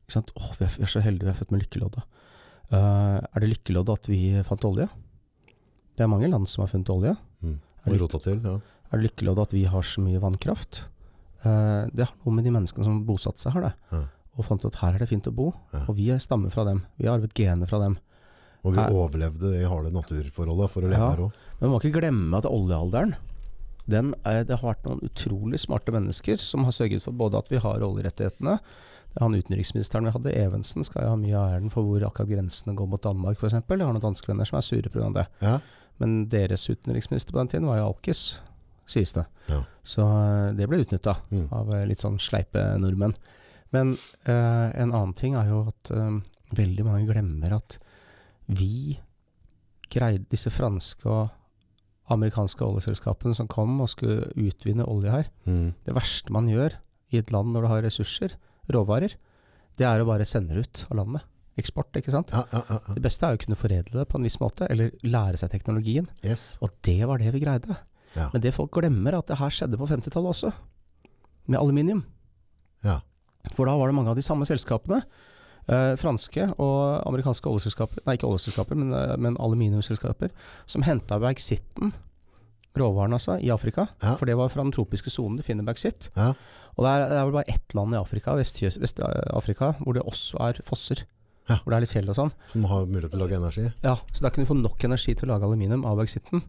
Ikke sant? Åh, vi, er, vi er så heldige vi er født med lykkeloddet. Uh, er det lykkeloddet at vi fant olje? Det er mange land som har funnet olje. Mm. Er det- rota til, ja. Er det lykkeloddet at vi har så mye vannkraft? Uh, det har noe med de menneskene som bosatte seg her, det. Ja. Og fant ut at her er det fint å bo. Ja. Og vi stammer fra dem. Vi har arvet gener fra dem. Og vi Her- overlevde det harde naturforholdet for å leve Ja. her òg. Men man må ikke glemme at oljealderen den er, Det har vært noen utrolig smarte mennesker som har sørget for både at vi har oljerettighetene det er Han utenriksministeren vi hadde, Evensen, skal jo ha mye av æren for hvor akkurat grensene går mot Danmark f.eks. Jeg har noen danske venner som er sure pga. det. Ja. Men deres utenriksminister på den tiden var jo Alkes, sies det. Ja. Så eh, det ble utnytta Mm. av eh, litt sånn sleipe nordmenn. Men eh, en annen ting er jo at eh, veldig mange glemmer at vi greide disse franske og amerikanske oljeselskapene som kom og skulle utvinne olje her. Mm. Det verste man gjør i et land når du har ressurser, råvarer, det er å bare sende det ut av landet. Eksport, ikke sant. Ja, ja, ja. Det beste er å kunne foredle det på en viss måte, eller lære seg teknologien. Yes. Og det var det vi greide. Men det folk glemmer, er at det her skjedde på 50-tallet også. Med aluminium. Ja. For da var det mange av de samme selskapene. Eh, franske og amerikanske oljeselskaper, nei ikke oljeselskaper, men, eh, men aluminiumsselskaper, som henta bauxitten, råvaren altså, i Afrika. Ja. For det var fra den tropiske sonen du finner bauxitt. Ja. Og det er, det er vel bare ett land i Afrika, Vest-Afrika, Vest hvor det også er fosser. Ja. Hvor det er litt fjell og sånn. Som har mulighet til å lage energi. Ja, så da kunne du få nok energi til å lage aluminium av bauxitten.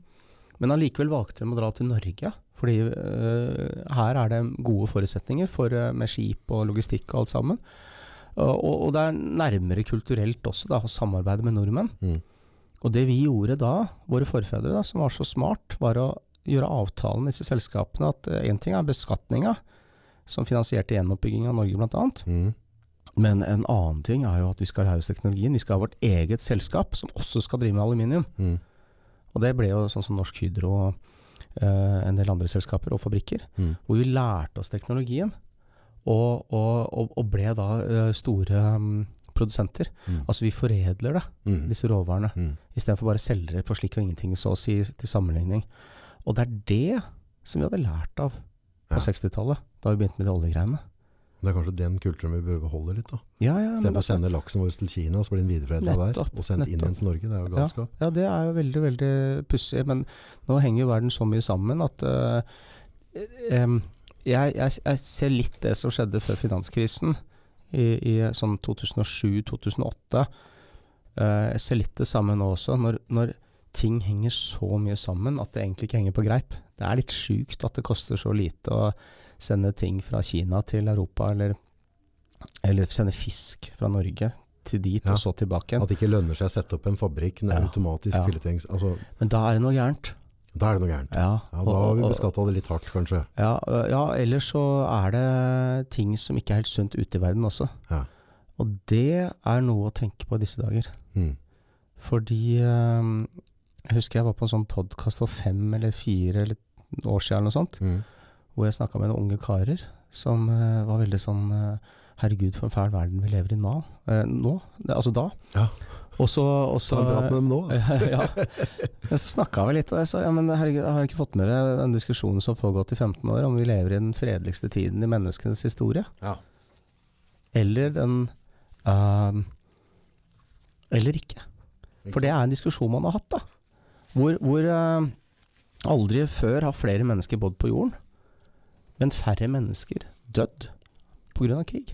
Men allikevel valgte de å dra til Norge, fordi uh, her er det gode forutsetninger for, uh, med skip og logistikk og alt sammen. Og, og, det er nærmere kulturelt også da, å samarbeide med nordmenn. Mm. Og det vi gjorde da, våre forfedre da, som var så smart, var å gjøre avtalen med disse selskapene at én ting er beskatninga, som finansierte gjenoppbygging av Norge bl.a. Mm. Men en annen ting er jo at vi skal lære oss teknologien. Vi skal ha vårt eget selskap som også skal drive med aluminium. Mm. Og det ble jo sånn som Norsk Hydro og eh, en del andre selskaper og fabrikker. Mm. Hvor vi lærte oss teknologien, og, og, og, ble da eh, store mm, produsenter. Mm. Altså vi foredler det, Mm. disse råvarene, Mm. istedenfor bare å selge det på slik og ingenting, så å si, til sammenligning. Og det er det som vi hadde lært av på Ja. 60-tallet, da vi begynte med de oljegreiene. Det er kanskje den kulturen vi bør beholde litt. da. Ja, ja, Istedenfor å sende laksen vår til Kina, så blir den videreforedla der. Og sendt inn igjen til Norge. Det er jo galskap. Ja, det er jo veldig, veldig pussig. Men nå henger jo verden så mye sammen at uh, em, jeg, jeg, jeg ser litt det som skjedde før finanskrisen, i, i sånn 2007-2008. Eh, jeg ser litt det samme nå også, når, når ting henger så mye sammen at det egentlig ikke henger på greip. Det er litt sjukt at det koster så lite å sende ting fra Kina til Europa, eller, eller sende fisk fra Norge til dit Ja. og så tilbake igjen. At det ikke lønner seg å sette opp en fabrikk Ja. automatisk Ja. filletengs... Altså, Men da er det noe gærent. Da er det noe gærent. Ja, Ja, da har vi beskatta det litt hardt, kanskje. Ja, ja, ellers så er det ting som ikke er helt sunt ute i verden også. Ja. Og det er noe å tenke på i disse dager. Mm. Fordi øh, Jeg husker jeg var på en sånn podkast for fem eller fire eller år siden eller noe sånt, Mm. hvor jeg snakka med noen unge karer som øh, var veldig sånn øh, Herregud, for en fæl verden vi lever i nå. Eh, nå? Altså da. Ja. Og så, og så Ta en prat med dem nå. (laughs) ja. Men så snakka vi litt, og jeg sa ja, men herregud, har dere ikke fått med deg den diskusjonen som har pågått i 15 år, om vi lever i den fredeligste tiden i menneskenes historie? Ja. Eller den uh, Eller ikke. For det er en diskusjon man har hatt, da. Hvor, hvor uh, aldri før har flere mennesker bodd på jorden, men færre mennesker dødd pga. krig.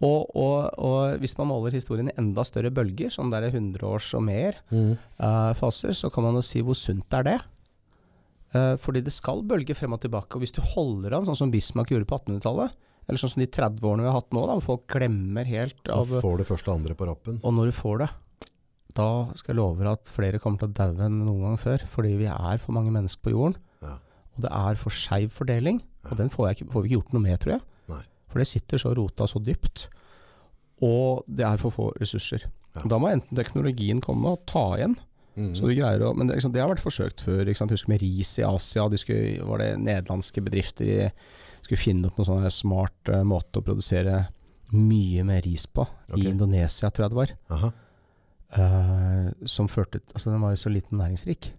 Og, og, og hvis man måler historien i enda større bølger, sånn der 100 års og mer, Mm. uh, faser, så kan man jo si hvor sunt er det? Uh, fordi det skal bølge frem og tilbake. Og hvis du holder an, sånn som Bismarck gjorde på 1800-tallet, eller sånn som de 30 årene vi har hatt nå, da, hvor folk glemmer helt Så av får du først og andre på rappen. Og når du får det, da skal jeg love deg at flere kommer til å daue enn noen gang før. Fordi vi er for mange mennesker på jorden, Ja. og det er for skeiv fordeling. Og den får, jeg ikke, får vi ikke gjort noe med, tror jeg. For det sitter så rota så dypt. Og det er for få ressurser. Ja. Da må enten teknologien komme og ta igjen, Mm. så du greier å Men det, liksom, det har vært forsøkt før. Ikke sant? Husk med ris i Asia. De skulle, var det nederlandske bedrifter i, skulle finne opp noen sånn smart uh, måte å produsere mye mer ris på. Okay. I Indonesia, tror jeg det var. Aha. Eh, som førte Altså, den var jo så liten næringsrik.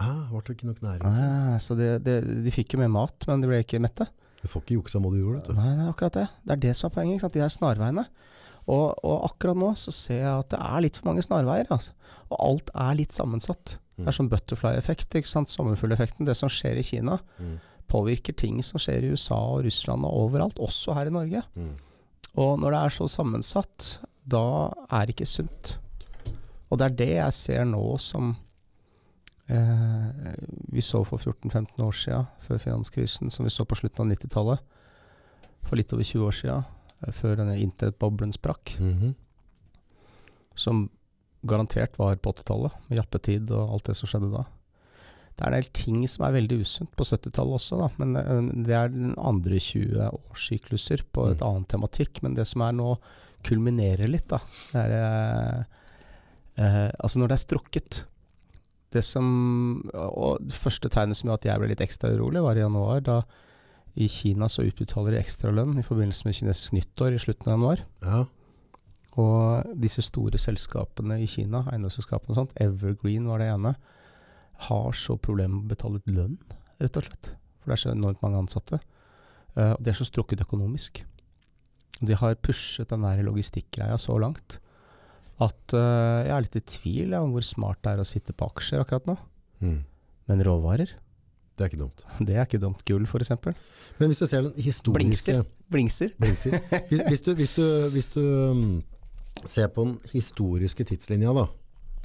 Ah, ble det ikke nok næring? Ah, så det, det, de fikk jo mer mat, men de ble ikke mette. Du får ikke juksa må du gjorde, vet du. Nei, det er akkurat det. Det er det som er poenget. Ikke sant? De her snarveiene. Og, og akkurat nå så ser jeg at det er litt for mange snarveier. Altså. Og alt er litt sammensatt. Det er sånn butterfly-effekt, ikke sant. Sommerfugleffekten. Det som skjer i Kina, Mm. påvirker ting som skjer i USA og Russland og overalt, også her i Norge. Mm. Og når det er så sammensatt, da er det ikke sunt. Og det er det jeg ser nå som eh, vi så for 14-15 år siden, før finanskrisen, som vi så på slutten av 90-tallet. For litt over 20 år siden, eh, før denne internettboblen sprakk. Mhm. Som garantert var på 80-tallet, med jappetid og alt det som skjedde da. Det er en del ting som er veldig usunt på 70-tallet også, da. Men eh, det er den andre 20 årssykluser på et Mm. annet tematikk. Men det som er nå, kulminerer litt, da. Det er eh, eh, Altså når det er strukket. Det som Og det første tegnet som gjorde at jeg ble litt ekstra urolig, var i januar. Da i Kina så utbetaler de ekstralønn i forbindelse med kinesisk nyttår i slutten av januar. Ja. Og disse store selskapene i Kina, eiendomsselskapene og sånt, Evergreen var det ene, har så problemer med å betale ut lønn, rett og slett. For det er så enormt mange ansatte. Uh, og de er så strukket økonomisk. De har pushet den der logistikkgreia så langt at uh, jeg er litt i tvil ja, om hvor smart det er å sitte på aksjer akkurat nå. Mm. Men råvarer, Det er ikke dumt. (laughs) det er ikke dumt. Gull, f.eks. Men hvis du ser den historiske Blingser. Blingser. Hvis, hvis du, hvis du, hvis du um, ser på den historiske tidslinja da,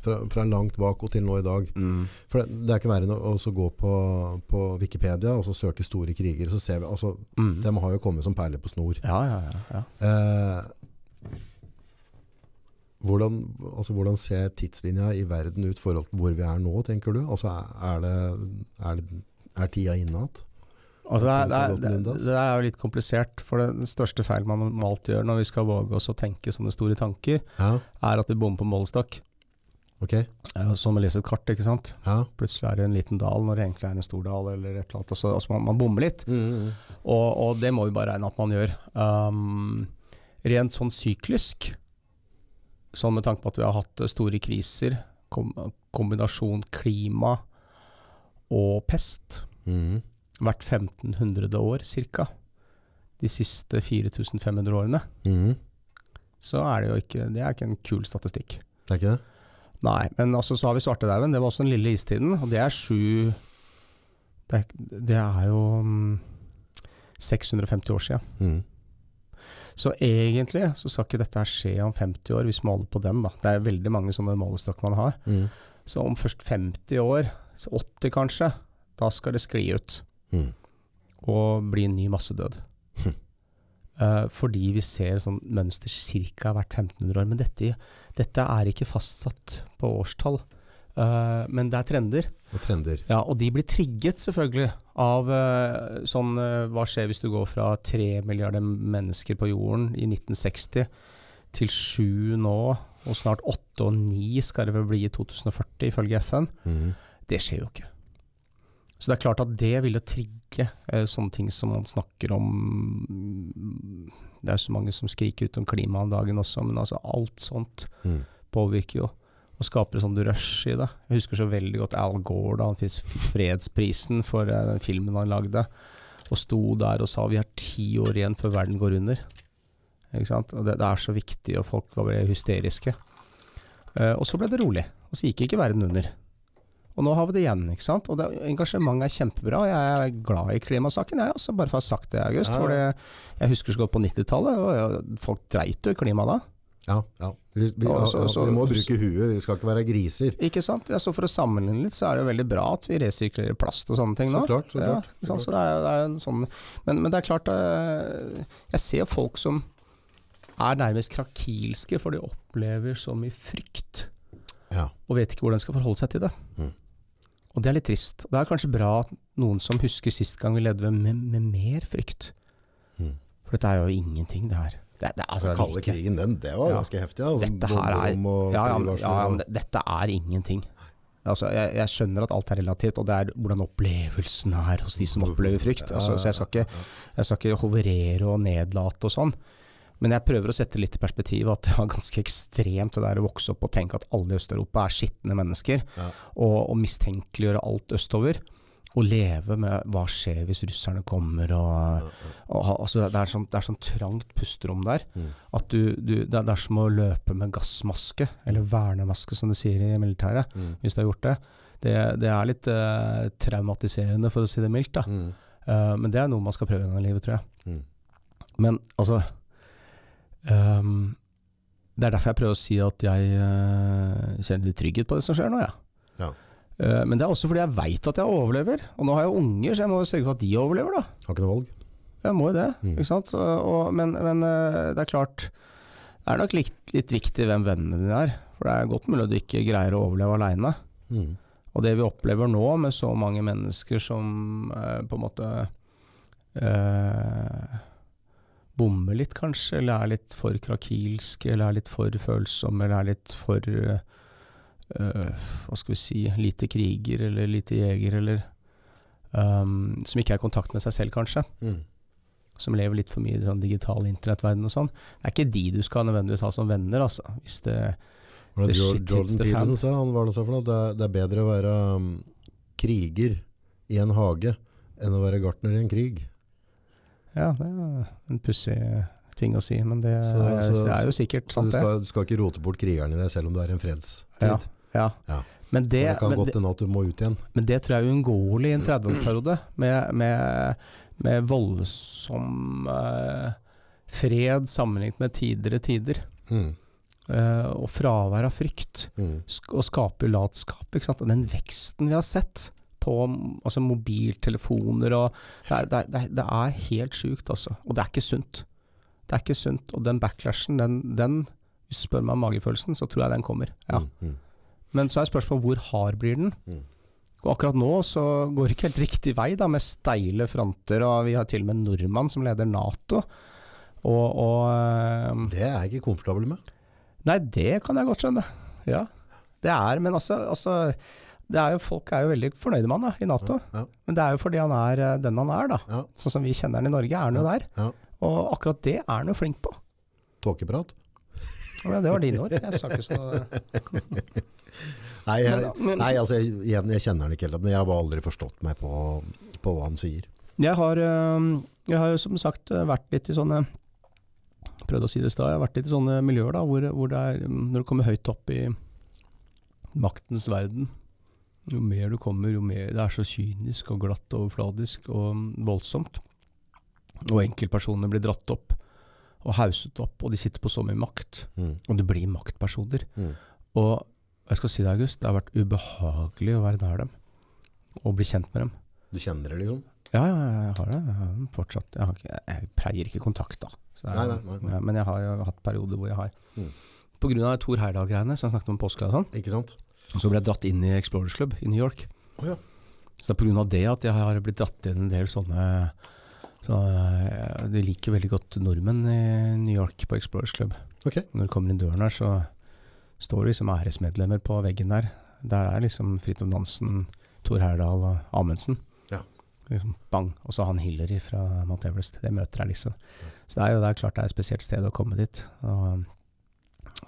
fra, fra langt bak og til nå i dag, Mm. for det, det er ikke verre enn å gå på, på Wikipedia og så søke store kriger, så ser vi, altså, Mm. de har jo kommet som perler på snor. Ja, ja, ja. ja. Eh, hvordan, altså, hvordan ser tidslinja i verden ut forhold til hvor vi er nå, tenker du? Altså, er, det, er, det, er tida inne igjen? Altså, det, er, det, er, det, er jo litt komplisert, for den største feil man normalt gjør når vi skal våge oss å tenke sånne store tanker, Ja, er at vi bommer på målestokk. ok. Eh, Som å lese et kart, ikke sant. Ja. Plutselig er det en liten dal når det egentlig er en stor dal, eller et eller annet. Altså, altså man, man bommer litt, Mm, mm, og, og det må vi bare regne at man gjør. Um, rent sånn syklisk, sånn med tanke på at vi har hatt eh, store kriser, kom, kombinasjon klima og pest, mm. hvert 1500 år cirka, de siste 4500 årene, Mm. så er det jo ikke, det er ikke en kul statistikk. Det er ikke det? Nei, men altså så har vi svartedauden, det var også den lille istiden, og det er sju Det er, det er jo mm, 650 år siden. Mm. Så egentlig så skal ikke dette her skje om 50 år, hvis vi måler på den, da. Det er veldig mange sånne målestokk man har. Mm. Så om først 50 år, så 80 kanskje, da skal det skli ut. Mm. og bli en ny massedød. Hm. Eh, fordi vi ser sånn mønster ca. hvert 1500 år. Men dette, dette er ikke fastsatt på årstall. Uh, men det er trender. Og trender. Ja, og de blir trigget selvfølgelig av eh, sånn eh, Hva skjer hvis du går fra tre milliarder mennesker på jorden i 1960 til sju nå, og snart åtte og ni skal det vel bli i 2040 ifølge FN? Mm. Det skjer jo ikke. Så det er klart at det vil jo trigge eh, sånne ting som man snakker om mm, Det er så mange som skriker ut om klimaet om dagen også, men altså alt sånt mm. påvirker jo. Og skaper sånn rush i det. Jeg husker så veldig godt Al Gore da han fikk fredsprisen for eh, den filmen han lagde, og sto der og sa vi har ti år igjen før verden går under. Ikke sant? Det, det er så viktig, og folk ble hysteriske. Eh, og så ble det rolig, og så gikk ikke verden under. Og nå har vi det igjen, ikke sant. Og det, engasjementet er kjempebra. Jeg er glad i klimasaken, jeg også, bare for å ha sagt det, August. Ja. For jeg husker så godt på 90-tallet, og folk dreit jo i klimaet da. Ja, ja. Vi, vi, ja, så- så- vi må bruke huet, vi skal ikke være griser. Ikke sant? Ja, så for å sammenligne litt, så er det jo veldig bra at vi resirkulerer plast og sånne ting Så klart, så klart. Ja, Så? Så det er, det er sånn, men, men det er klart eh, Jeg ser folk som er nærmest krakilske, for de opplever så mye frykt, Ja. og vet ikke hvordan de skal forholde seg til det. Mm. Og det er litt trist. Det er kanskje bra at noen som husker sist gang vi levde med, med mer frykt. Mm. For dette er jo ingenting, det her. Det, det, altså, Den kalde krigen, den, det var Ja. ganske heftig. Altså, Dette her er ja, ja, men- ja, ja, men dette er ingenting. Altså, jeg, jeg skjønner at alt er relativt, og det er hvordan opplevelsen er hos de som opplever frykt. Altså, så jeg skal, ikke, jeg skal ikke hoverere og nedlate og sånn. Men jeg prøver å sette litt i perspektiv at det var ganske ekstremt det der å vokse opp og tenke at alle i Øst-Europa er skitne mennesker, og, og mistenkeliggjøre alt østover. Og leve med hva skjer hvis russerne kommer og, og altså, det, er sånn, det er sånn trangt pusterom der. Mm. At du, du, det, er, som å løpe med gassmaske, eller vernemaske som de sier i militæret, Mm. hvis du har gjort det. Det, det er litt uh, traumatiserende, for å si det mildt. Mm. Uh, men det er noe man skal prøve en gang i livet, tror jeg. Mm. Men altså um, Det er derfor jeg prøver å si at jeg uh, kjenner litt trygghet på det som skjer nå, jeg. Ja. Eh, men det er også fordi jeg veit at jeg overlever. Og nå har jeg unger, så jeg må sørge for at de overlever, da. Har ikke noe valg. Jeg må jo det, Mm. ikke sant. Og, men, men eh, det er klart Det er nok litt, litt viktig hvem vennene dine er. For det er godt mulig at du ikke greier å overleve aleine. Mm. Og det vi opplever nå, med så mange mennesker som eh, på en måte eh, bommer litt, kanskje, eller er litt for krakilske, eller er litt for følsomme, eller er litt for eh, eh, Hva skal vi si Lite kriger, eller lite jeger, eller um, Som ikke er i kontakt med seg selv, kanskje. Mm. Som lever litt for mye i sånn digital internettverden og sånn. Det er ikke de du skal nødvendigvis ha som venner, altså. Hvis det det, det Jordan. Peterson sa? Han var det, for noe? Det, er, det er bedre å være um, kriger i en hage enn å være gartner i en krig. Ja, det er en pussig ting å si, men det, Så- er, det er jo sikkert sant, det. skal, du skal ikke rote bort krigeren i deg selv om det er i en fredstid. Ja, ja. Ja. Men, det, det kan men, godt hende at du må ut igjen. men det tror jeg er uunngåelig i en 30-årsperiode, med, med, med voldsom eh, fred sammenlignet med tidligere tider. Mm. eh, og fravær av frykt. Mm. sk og skape latskap. Og den veksten vi har sett på altså mobiltelefoner og Det er, det er, det er, det er helt sjukt, altså. Og det er ikke sunt. Det er ikke sunt. Og den backlashen, den, den Hvis du spør meg om magefølelsen, så tror jeg den kommer. Ja. Mm. Men så er spørsmålet hvor hard blir den? Mm. Og akkurat nå så går det ikke helt riktig vei, da, med steile fronter, og vi har til og med en nordmann som leder Nato. Og, og eh, Det er jeg ikke komfortabel med. Nei, det kan jeg godt skjønne. Ja, det er Men altså, altså det er jo, Folk er jo veldig fornøyde med han da, i Nato. Ja. Men det er jo fordi han er eh, den han er, da. Ja. Sånn som vi kjenner han i Norge, er han jo der. Ja. Og akkurat det er han jo flink på. Tåkeprat. Ja, det var dine ord. Jeg sa ikke sånn (laughs) Nei, jeg, nei altså, jeg, igjen, jeg kjenner han ikke heller, men jeg har bare aldri forstått meg på, på hva han sier. Jeg har, jeg har som sagt eh, vært litt i sånne Prøvde å si det i stad. Jeg har vært litt i sånne miljøer da, hvor, hvor det er Når du kommer høyt opp i maktens verden, jo mer du kommer, jo mer Det er så kynisk og glatt og overfladisk og voldsomt. Og enkeltpersoner blir dratt opp og hauset opp, og de sitter på så mye makt. Mm. Og det blir maktpersoner. Mm. Og jeg skal si deg, August, det har vært ubehagelig å være nær dem. Og bli kjent med dem. Du kjenner det, liksom? Ja, ja, jeg har det. Jeg har fortsatt Jeg, har ikke, jeg preier ikke kontakt, da. Er- Nei, nei, nei, men jeg har jo hatt perioder hvor jeg har. Mm. På grunn av Thor Heyerdahl-greiene som jeg snakket om påska og sånn, Ikke sant? og så ble jeg dratt inn i Explorers Club i New York. Oh, ja. Så det er på grunn av det at jeg har blitt dratt inn en del sånne så, eh, De liker veldig godt nordmenn i New York på Explorers Club. Okay. Når du kommer inn døren her, så står liksom æresmedlemmer på veggen der. Der er liksom Fridtjof Nansen, Tor Herdal og Amundsen. Ja. Liksom, bang. Og så han Hillary fra Mount Everest. Det møter jeg liksom. Så det er jo det er klart det er et spesielt sted å komme dit. Og,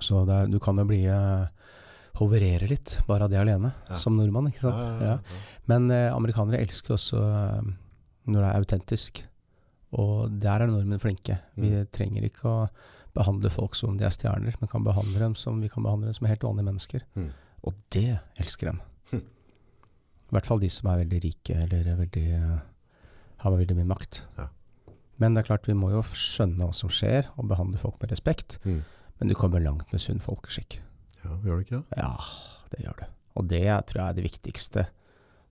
så er, du kan jo bli eh, hoverere litt, bare av det alene, Ja. som nordmann. ikke sant? Ja. Men eh, amerikanere elsker også eh, når det er autentisk. Og der er nordmenn flinke. Vi Mm. trenger ikke å behandle folk som de er stjerner, men kan behandle dem som vi kan behandle dem som helt vanlige mennesker. Mm. Og det elsker dem. Hm. I hvert fall de som er veldig rike, eller er veldig, eh, har veldig mye makt. Ja. Men det er klart, vi må jo skjønne hva som skjer, og behandle folk med respekt. Mm. Men du kommer langt med sunn folkeskikk. Ja, gjør det ikke det? Ja, det gjør du. Og det tror jeg er det viktigste.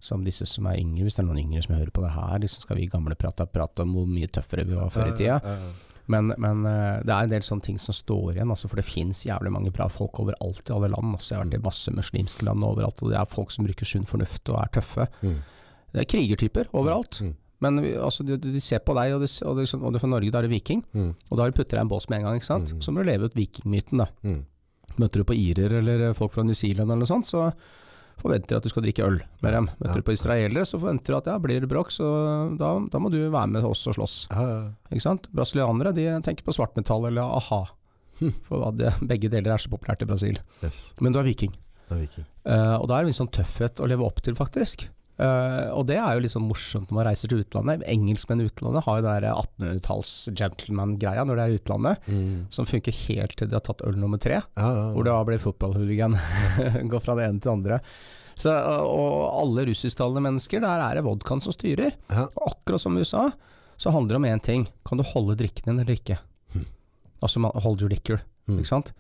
Som disse som er yngre, hvis det er noen yngre som hører på det her, liksom skal vi gamle prate, prate om hvor mye tøffere vi var før i tida. Ja, ja. Men, men eh, det er en del sånne ting som står igjen, altså, for det fins jævlig mange bra folk overalt i alle land. Altså, jeg har vært i masse muslimske land overalt, og det er folk som bruker sunn fornuft og er tøffe. Mm. Det er krigertyper overalt. Mm. Men vi, altså, de, de ser på deg, og, de, og, de, og for Norge, da er det viking. Mm. Og da putter deg en bås med en gang, ikke sant. Mm. Så må du leve ut vikingmyten, da. Mm. Møter du på irer eller folk fra New Zealand eller noe sånt, så forventer at du skal drikke øl med dem. Møter Ja. du på israelere, så forventer du at ja, blir det bråk, så da, da må du være med oss og slåss. Ikke sant? Brasilianere de tenker på svartmetall eller a-ha. Hm. For det, begge deler er så populært i Brasil. Yes. Men du er viking. Er viking. Uh, og da er det en sånn tøffhet å leve opp til, faktisk. Eh, og det er jo sånn morsomt når man reiser til utlandet. Engelskmenn i utlandet har jo det der 1800-talls gentleman-greia når det er i utlandet, Mm. som funker helt til de har tatt øl nummer tre. Ja, ja. Hvor det da blir fotballhooligan. (laughs) Går fra det ene til det andre. Så, og alle russisktalende mennesker, der er det vodkaen som styrer. Ja. Og akkurat som i USA, så handler det om én ting. Kan du holde drikken din eller ikke? Mm. Altså man- hold your liquor, Mm. ikke sant?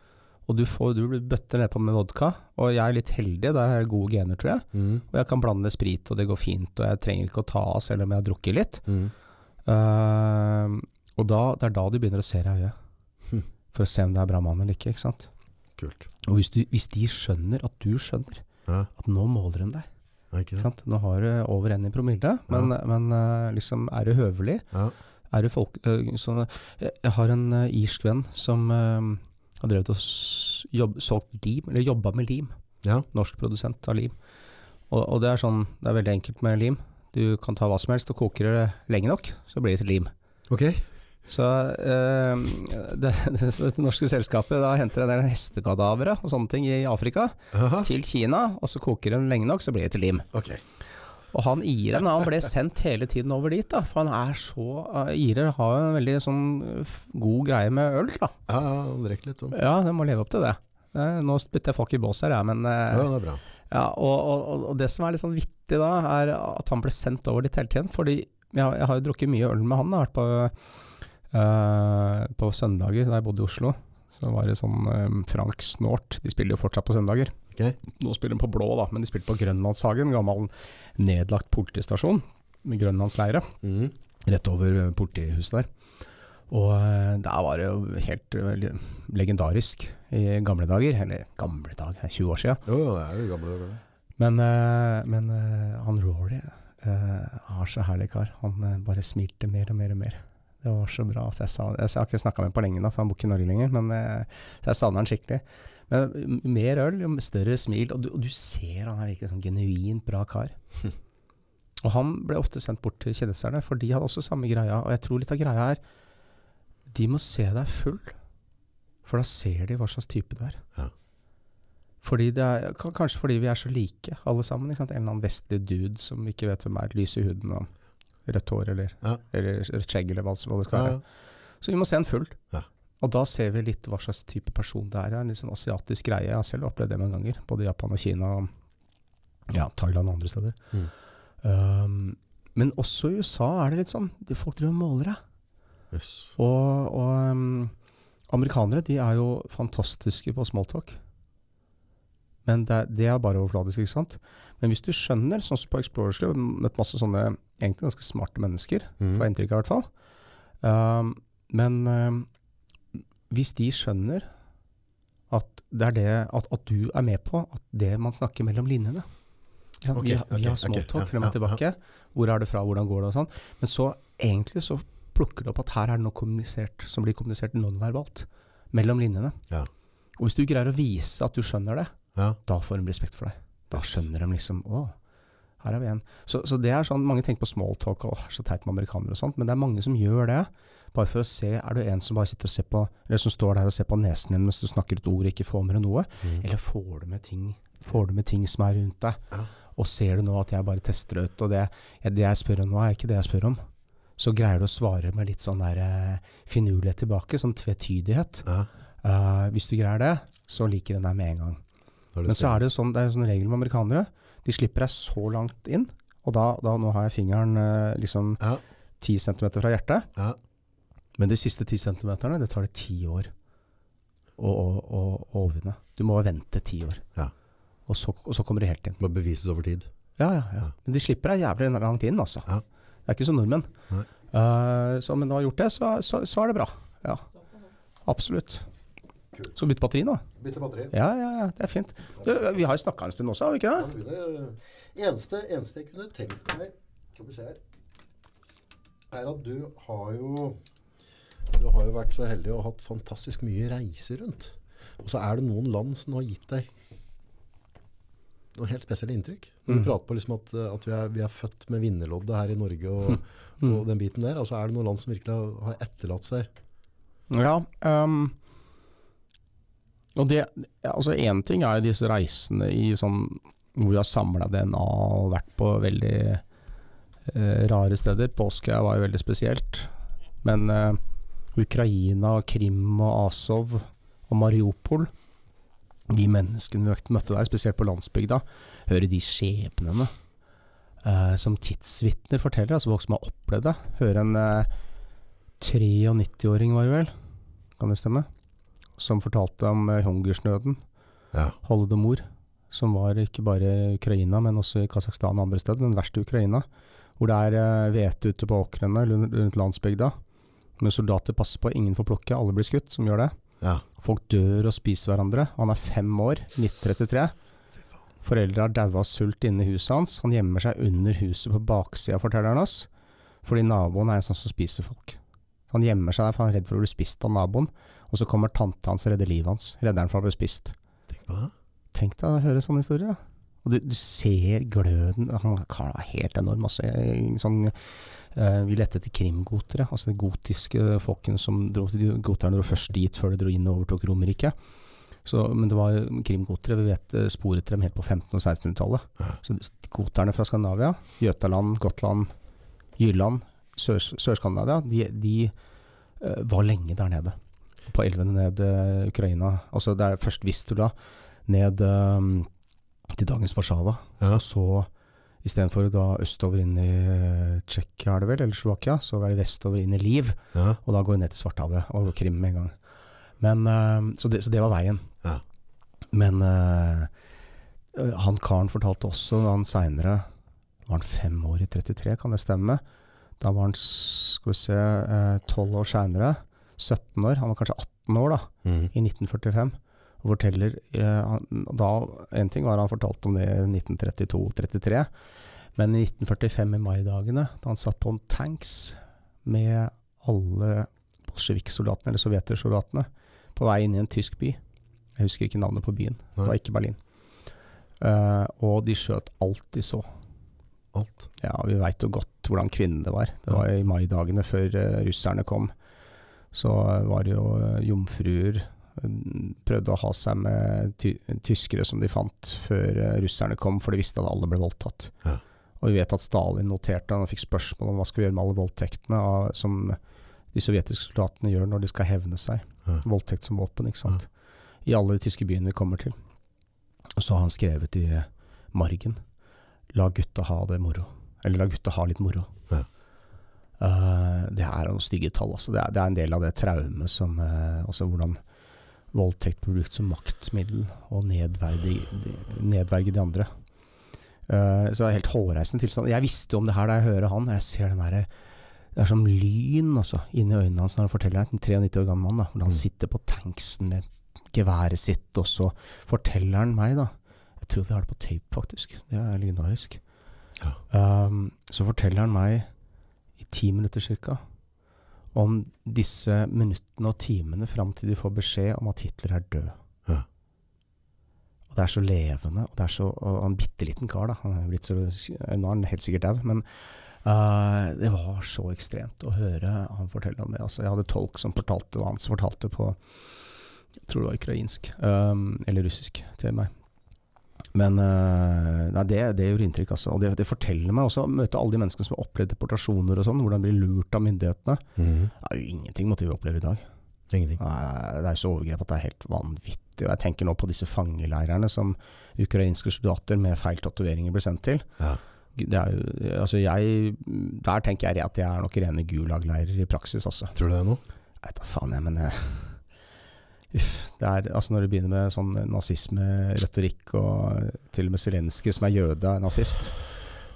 Og du får du blir bøtter nedpå med vodka, og jeg er litt heldig, der har jeg gode gener, tror jeg. Mm. Og jeg kan blande sprit, og det går fint, og jeg trenger ikke å ta av selv om jeg har drukket litt. Mm. Uh, og da, det er da du begynner å se deg i øyet. Hm. For å se om det er bra mann eller ikke, ikke sant? Kult. Og hvis, du, hvis de skjønner at du skjønner Ja, at nå måler de deg, ja ikke sant? Nå har du over én i promille, men, men uh, liksom er du høvelig? Ja. Er du folk... Uh, så, jeg, jeg har en eh, irsk venn som eh, har drevet og jobb, solgt lim, eller jobba med lim. Ja. Norsk produsent av lim. Og, og det er sånn, det er veldig enkelt med lim. Du kan ta hva som helst og koker det lenge nok, så blir det til lim. Okay. Så eh, det, (laughs) det, det norske selskapet da henter en del hestekadavere og sånne ting i Afrika Aha. til Kina, og så koker den lenge nok, så blir det til lim. Ok. Og han Iren han ble sendt hele tiden over dit, da, for han er så uh, Irer har en veldig sånn god greie med øl, da. Ja, ja, drikker litt. om. Ja, de må leve opp til det. Nå spytter jeg folk i bås her, jeg, men uh, Ja, det er bra. ja, og, og, og det som er litt sånn vittig da, er at han ble sendt over dit hele tiden. Fordi jeg, har- jeg har jo drukket mye øl med han. Jeg har vært på, eh, på søndager da jeg bodde i Oslo. Så var det sånn eh, Frank Snort. De spiller jo fortsatt på søndager. Okay. Nå spiller de på blå, da, men de spilte på Grønlandshagen. Gammel nedlagt politistasjon med grønlandsleire. Mm. Rett over eh, politihuset der. Og eh, der var det jo helt eh, legendarisk i gamle dager. Eller gamle dager, 20 år siden. Jo, det er jo gamle dager. Men, men han Rory har så herlig kar. Han bare smilte mer og mer og mer. Det var så bra. at jeg, sa, jeg, har ikke snakka med ham på lenge nå, for han bor ikke i Norge lenger. Men så jeg savner han skikkelig. Men mer øl, jo større smil. Og du, og du ser han er virkelig sånn genuint bra kar. (laughs) Og han ble ofte sendt bort til kjendiserne, for de hadde også samme greia. Og jeg tror litt av greia er De må se deg full, for da ser de hva slags type du er. Ja. Fordi det er, kanskje fordi vi er så like, alle sammen. En eller annen vestlig dude som vi ikke vet hvem er. Lys i huden og rødt hår, eller, Ja. eller rødt skjegg, eller hva, det skal være. ja. Så vi må se en full. Ja. Og da ser vi litt hva slags type person det er. En litt sånn asiatisk greie. Jeg har selv opplevd det mange ganger. Både Japan og Kina, ja, Thailand og andre steder. Mm. Um, men også i USA er det litt sånn de Folk driver og måler deg. Yes. Og, og um, amerikanere de er jo fantastiske på smalltalk. Men det, det er bare overfladisk, ikke sant. Men hvis du skjønner, sånn som på Explorers Club, møtt masse sånne egentlig ganske smarte mennesker, Mm. får jeg inntrykk av i hvert fall. Um, men um, hvis de skjønner at det er det at, at du er med på at det man snakker mellom linjene sant? Vi, har- ok, vi har ok, okay, frem og tilbake. Hvor er det fra, hvordan går det og sånn. Men så egentlig så plukker det opp at her er det noe kommunisert som blir kommunisert nonverbalt. Mellom linjene. Ja. Og hvis du greier å vise at du skjønner det, Ja. da får de respekt for deg. Da skjønner de liksom Å, her har vi en. Så, så det er sånn, Mange tenker på smalltalk og åh, så teit med amerikanere og sånt, men det er mange som gjør det. Bare for å se Er du en som bare sitter og ser på Eller som står der og ser på nesen din mens du snakker et ord og ikke får med deg noe? Mm. Eller får du med ting Får du med ting som er rundt deg? Ja. Og ser du nå at jeg bare tester det ut, og det, det jeg spør om nå, er ikke det jeg spør om. Så greier du å svare med litt sånn der eh, finurlighet tilbake, sånn tvetydighet. Ja. Uh, hvis du greier det, så liker den deg med en gang. Men så er det jo sånn, det er en sånn regel med amerikanere. De slipper deg så langt inn, og da, da nå har jeg fingeren eh, liksom Ja. 10 cm fra hjertet. Ja. Men de siste 10 cm, det tar det ti år å, å, å, å overvinne. Du må vente ti år. Ja. Og, så, og så kommer du helt inn. Må bevises over tid. Ja, ja, ja. Men de slipper deg jævlig langt inn, altså. Ja. Det er ikke som nordmenn. Eh, så, men når du har gjort det, så, så, så er det bra. Ja. Absolutt. Kult. Så bytte batteri nå? Bytte batteri. Ja, ja, ja. Det er fint. Du, vi har jo snakka en stund også, har vi ikke det? Ja, det eneste, eneste jeg kunne tenkt meg Skal vi se her Er at du har jo Du har jo vært så heldig og hatt fantastisk mye reiser rundt. Og så er det noen land som har gitt deg noen helt spesielle inntrykk. Når du Mm. prater på liksom at, at vi, er, vi er født med vinnerloddet her i Norge og, (laughs) Mm. og den biten der. Og så er det noen land som virkelig har, har etterlatt seg Ja. ehm, og det Altså, én ting er disse reisene i sånn hvor vi har samla DNA og vært på veldig eh, rare steder. Påske var jo veldig spesielt. Men eh, Ukraina, Krim og Azov og Mariupol De menneskene vi møtte- der, spesielt på landsbygda, høre de skjebnene eh, som tidsvitner forteller, altså folk som har opplevd det. Høre en eh, 93-åring, var det vel, kan det stemme, som fortalte om eh, hungersnøden, Ja. holodomor, som var ikke bare i Ukraina, men også i Kasakhstan og andre steder, men verst i Ukraina, hvor det er eh, hvete ute på åkrene rundt landsbygda, men soldater passer på, ingen får plukke, alle blir skutt, som gjør det. ja. Folk dør og spiser hverandre. Han er fem år, 1933. Fy. Foreldre har daua av sult inne i huset hans. Han gjemmer seg under huset på baksida, forteller han oss. Fordi naboen er en sånn som spiser folk. Han gjemmer seg der for han er redd for å bli spist av naboen. Og så kommer tante hans og redder livet hans. Redder han fra å bli spist. Tenk på det. Tenk deg å høre sånne historier. Og du, du ser gløden Han er helt enorm. Altså, sånn, eh, vi lette etter krimgotere. Altså de gotiske folkene som dro til Goterne dro først dit før de dro inn og overtok Romerriket. Så, men det var krimgotere. Vi vet sporet til dem helt på 1500- og 1600-tallet. Ja. Så goterne fra Skandinavia, Jøtaland, Gotland, Jylland, Sør- Sør-Skandinavia, de, de uh, var lenge der nede. På elvene ned eh, Ukraina. Altså det er først Vistula, ned um, til dagens Warszawa. Ja. Og så istedenfor da østover inn i eh, Tsjekkia, er det vel, eller Slovakia, så er det vestover inn i Liv. Ja. Og da går det ned til Svartehavet og Krim med en gang. Men, uh, så, det, så det var veien. Ja. Men eh, han karen fortalte også, da han seinere Var han fem år i 33, kan det stemme? Da var han, skal vi se, 12 år seinere, 17 år, han var kanskje 18 år da, mm. i 1945, og forteller eh, da, En ting var han fortalte om det i 1932-33, men i 1945, i maidagene, da han satt på en tanks med alle bolsjeviksoldatene, eller sovjetersoldatene, på vei inn i en tysk by. Jeg husker ikke navnet på byen. Det var ikke Berlin. Eh, og de skjøt alt de så. Alt. Ja, vi veit jo godt hvordan kvinnene var. Det var i maidagene før eh, russerne kom. Så var det jo eh, jomfruer. eh, Prøvde å ha seg med ty tyskere som de fant før eh, russerne kom, for de visste at alle ble voldtatt. Ja. Og vi vet at Stalin noterte, han fikk spørsmål om hva skal vi gjøre med alle voldtektene av, som de sovjetiske soldatene gjør når de skal hevne seg. Ja. Voldtekt som våpen, ikke sant. I alle de tyske byene vi kommer til. Og så har han skrevet i margen La gutta ha det moro. Eller la gutta ha litt moro. Ja. Eh, det er noen stygge tall, altså. Det er, det er en del av det traumet som uh, Altså hvordan voldtekt blir brukt som maktmiddel og nedverdige, nedverge de andre. Uh, så det er helt hårreisende tilstand. Jeg visste jo om det her da jeg hører han. Jeg ser den der, Det er som lyn altså, inni øynene hans når han forteller det. En 93 år gammel mann. da, Hvordan han Mm. sitter på tanksen med geværet sitt, og så forteller han meg, da Jeg tror vi har det på tape, faktisk. Det er legendarisk. Ja. Um, så forteller han meg ti minutter ca. om disse minuttene og timene fram til de får beskjed om at Hitler er død. Ja. Og det er så levende. Og det er så og en bitte liten kar, da. Han er blitt så, nå er han helt sikkert dau, men uh, det var så ekstremt å høre han fortelle om det. Altså, jeg hadde tolk som fortalte hva han fortalte på Jeg tror det var ukrainsk, um, eller russisk, til meg. Men uh, nei, det, det gjør inntrykk, altså. Og det, det forteller meg også møte alle de menneskene som har opplevd deportasjoner og sånn, hvordan de blir lurt av myndighetene. Mm. Det er jo ingenting mot det vi opplever i dag. Ingenting. Nei, Det er så overgrep at det er helt vanvittig. Og jeg tenker nå på disse fangeleirene som ukrainske soldater med feil tatoveringer ble sendt til. Ja. Det er jo, altså jeg, der tenker jeg at det er nok rene Gulag-leirer i praksis, altså. Tror du det noe? Jeg vet da faen, jeg, men eh, Uff. Det er, altså når du begynner med sånn nazismeretorikk, og til og med Zelenskyj, som er jøde, er nazist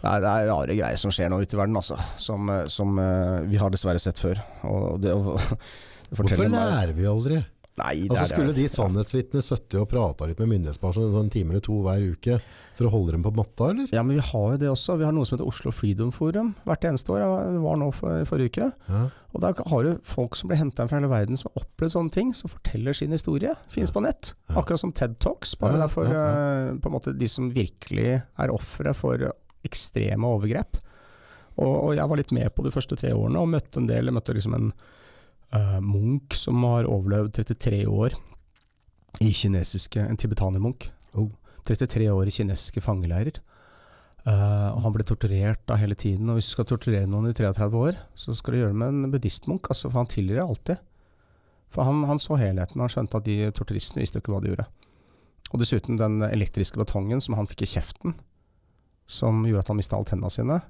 det er, det er rare greier som skjer nå ute i verden, altså. Som, eh, som eh, vi har dessverre sett før. Og det, og, (laughs) det Hvorfor lærer vi aldri? Nei, det Altså Skulle de sannhetsvitnene sittet og prata litt med myndighetspersoner en sånn time eller to hver uke for å holde dem på matta, eller? Ja, men vi har jo det også. Vi har noe som heter Oslo Freedom Forum hvert eneste år. Det var nå for, forrige uke. Ja. Og der har du folk som blir henta fra hele verden som har opplevd sånne ting, som forteller sin historie. Fins på nett. Akkurat som TED Talks, bare Ja, for ja, eh, på en måte de som virkelig er ofre for ekstreme overgrep. Og, og jeg var litt med på de første tre årene og møtte en del. Jeg møtte liksom en eh, munk som har overlevd 33 år i kinesiske En tibetanermunk. Oh. 33 år i kinesiske fangeleirer. Uh, og han ble torturert da hele tiden. Og hvis du skal torturere noen i 33 år, så skal du gjøre det med en buddhistmunk, altså, for han tilgir alltid. For han, han så helheten, han skjønte at de torturistene visste ikke hva de gjorde. Og dessuten den elektriske batongen som han fikk i kjeften, som gjorde at han mista alle tennene sine.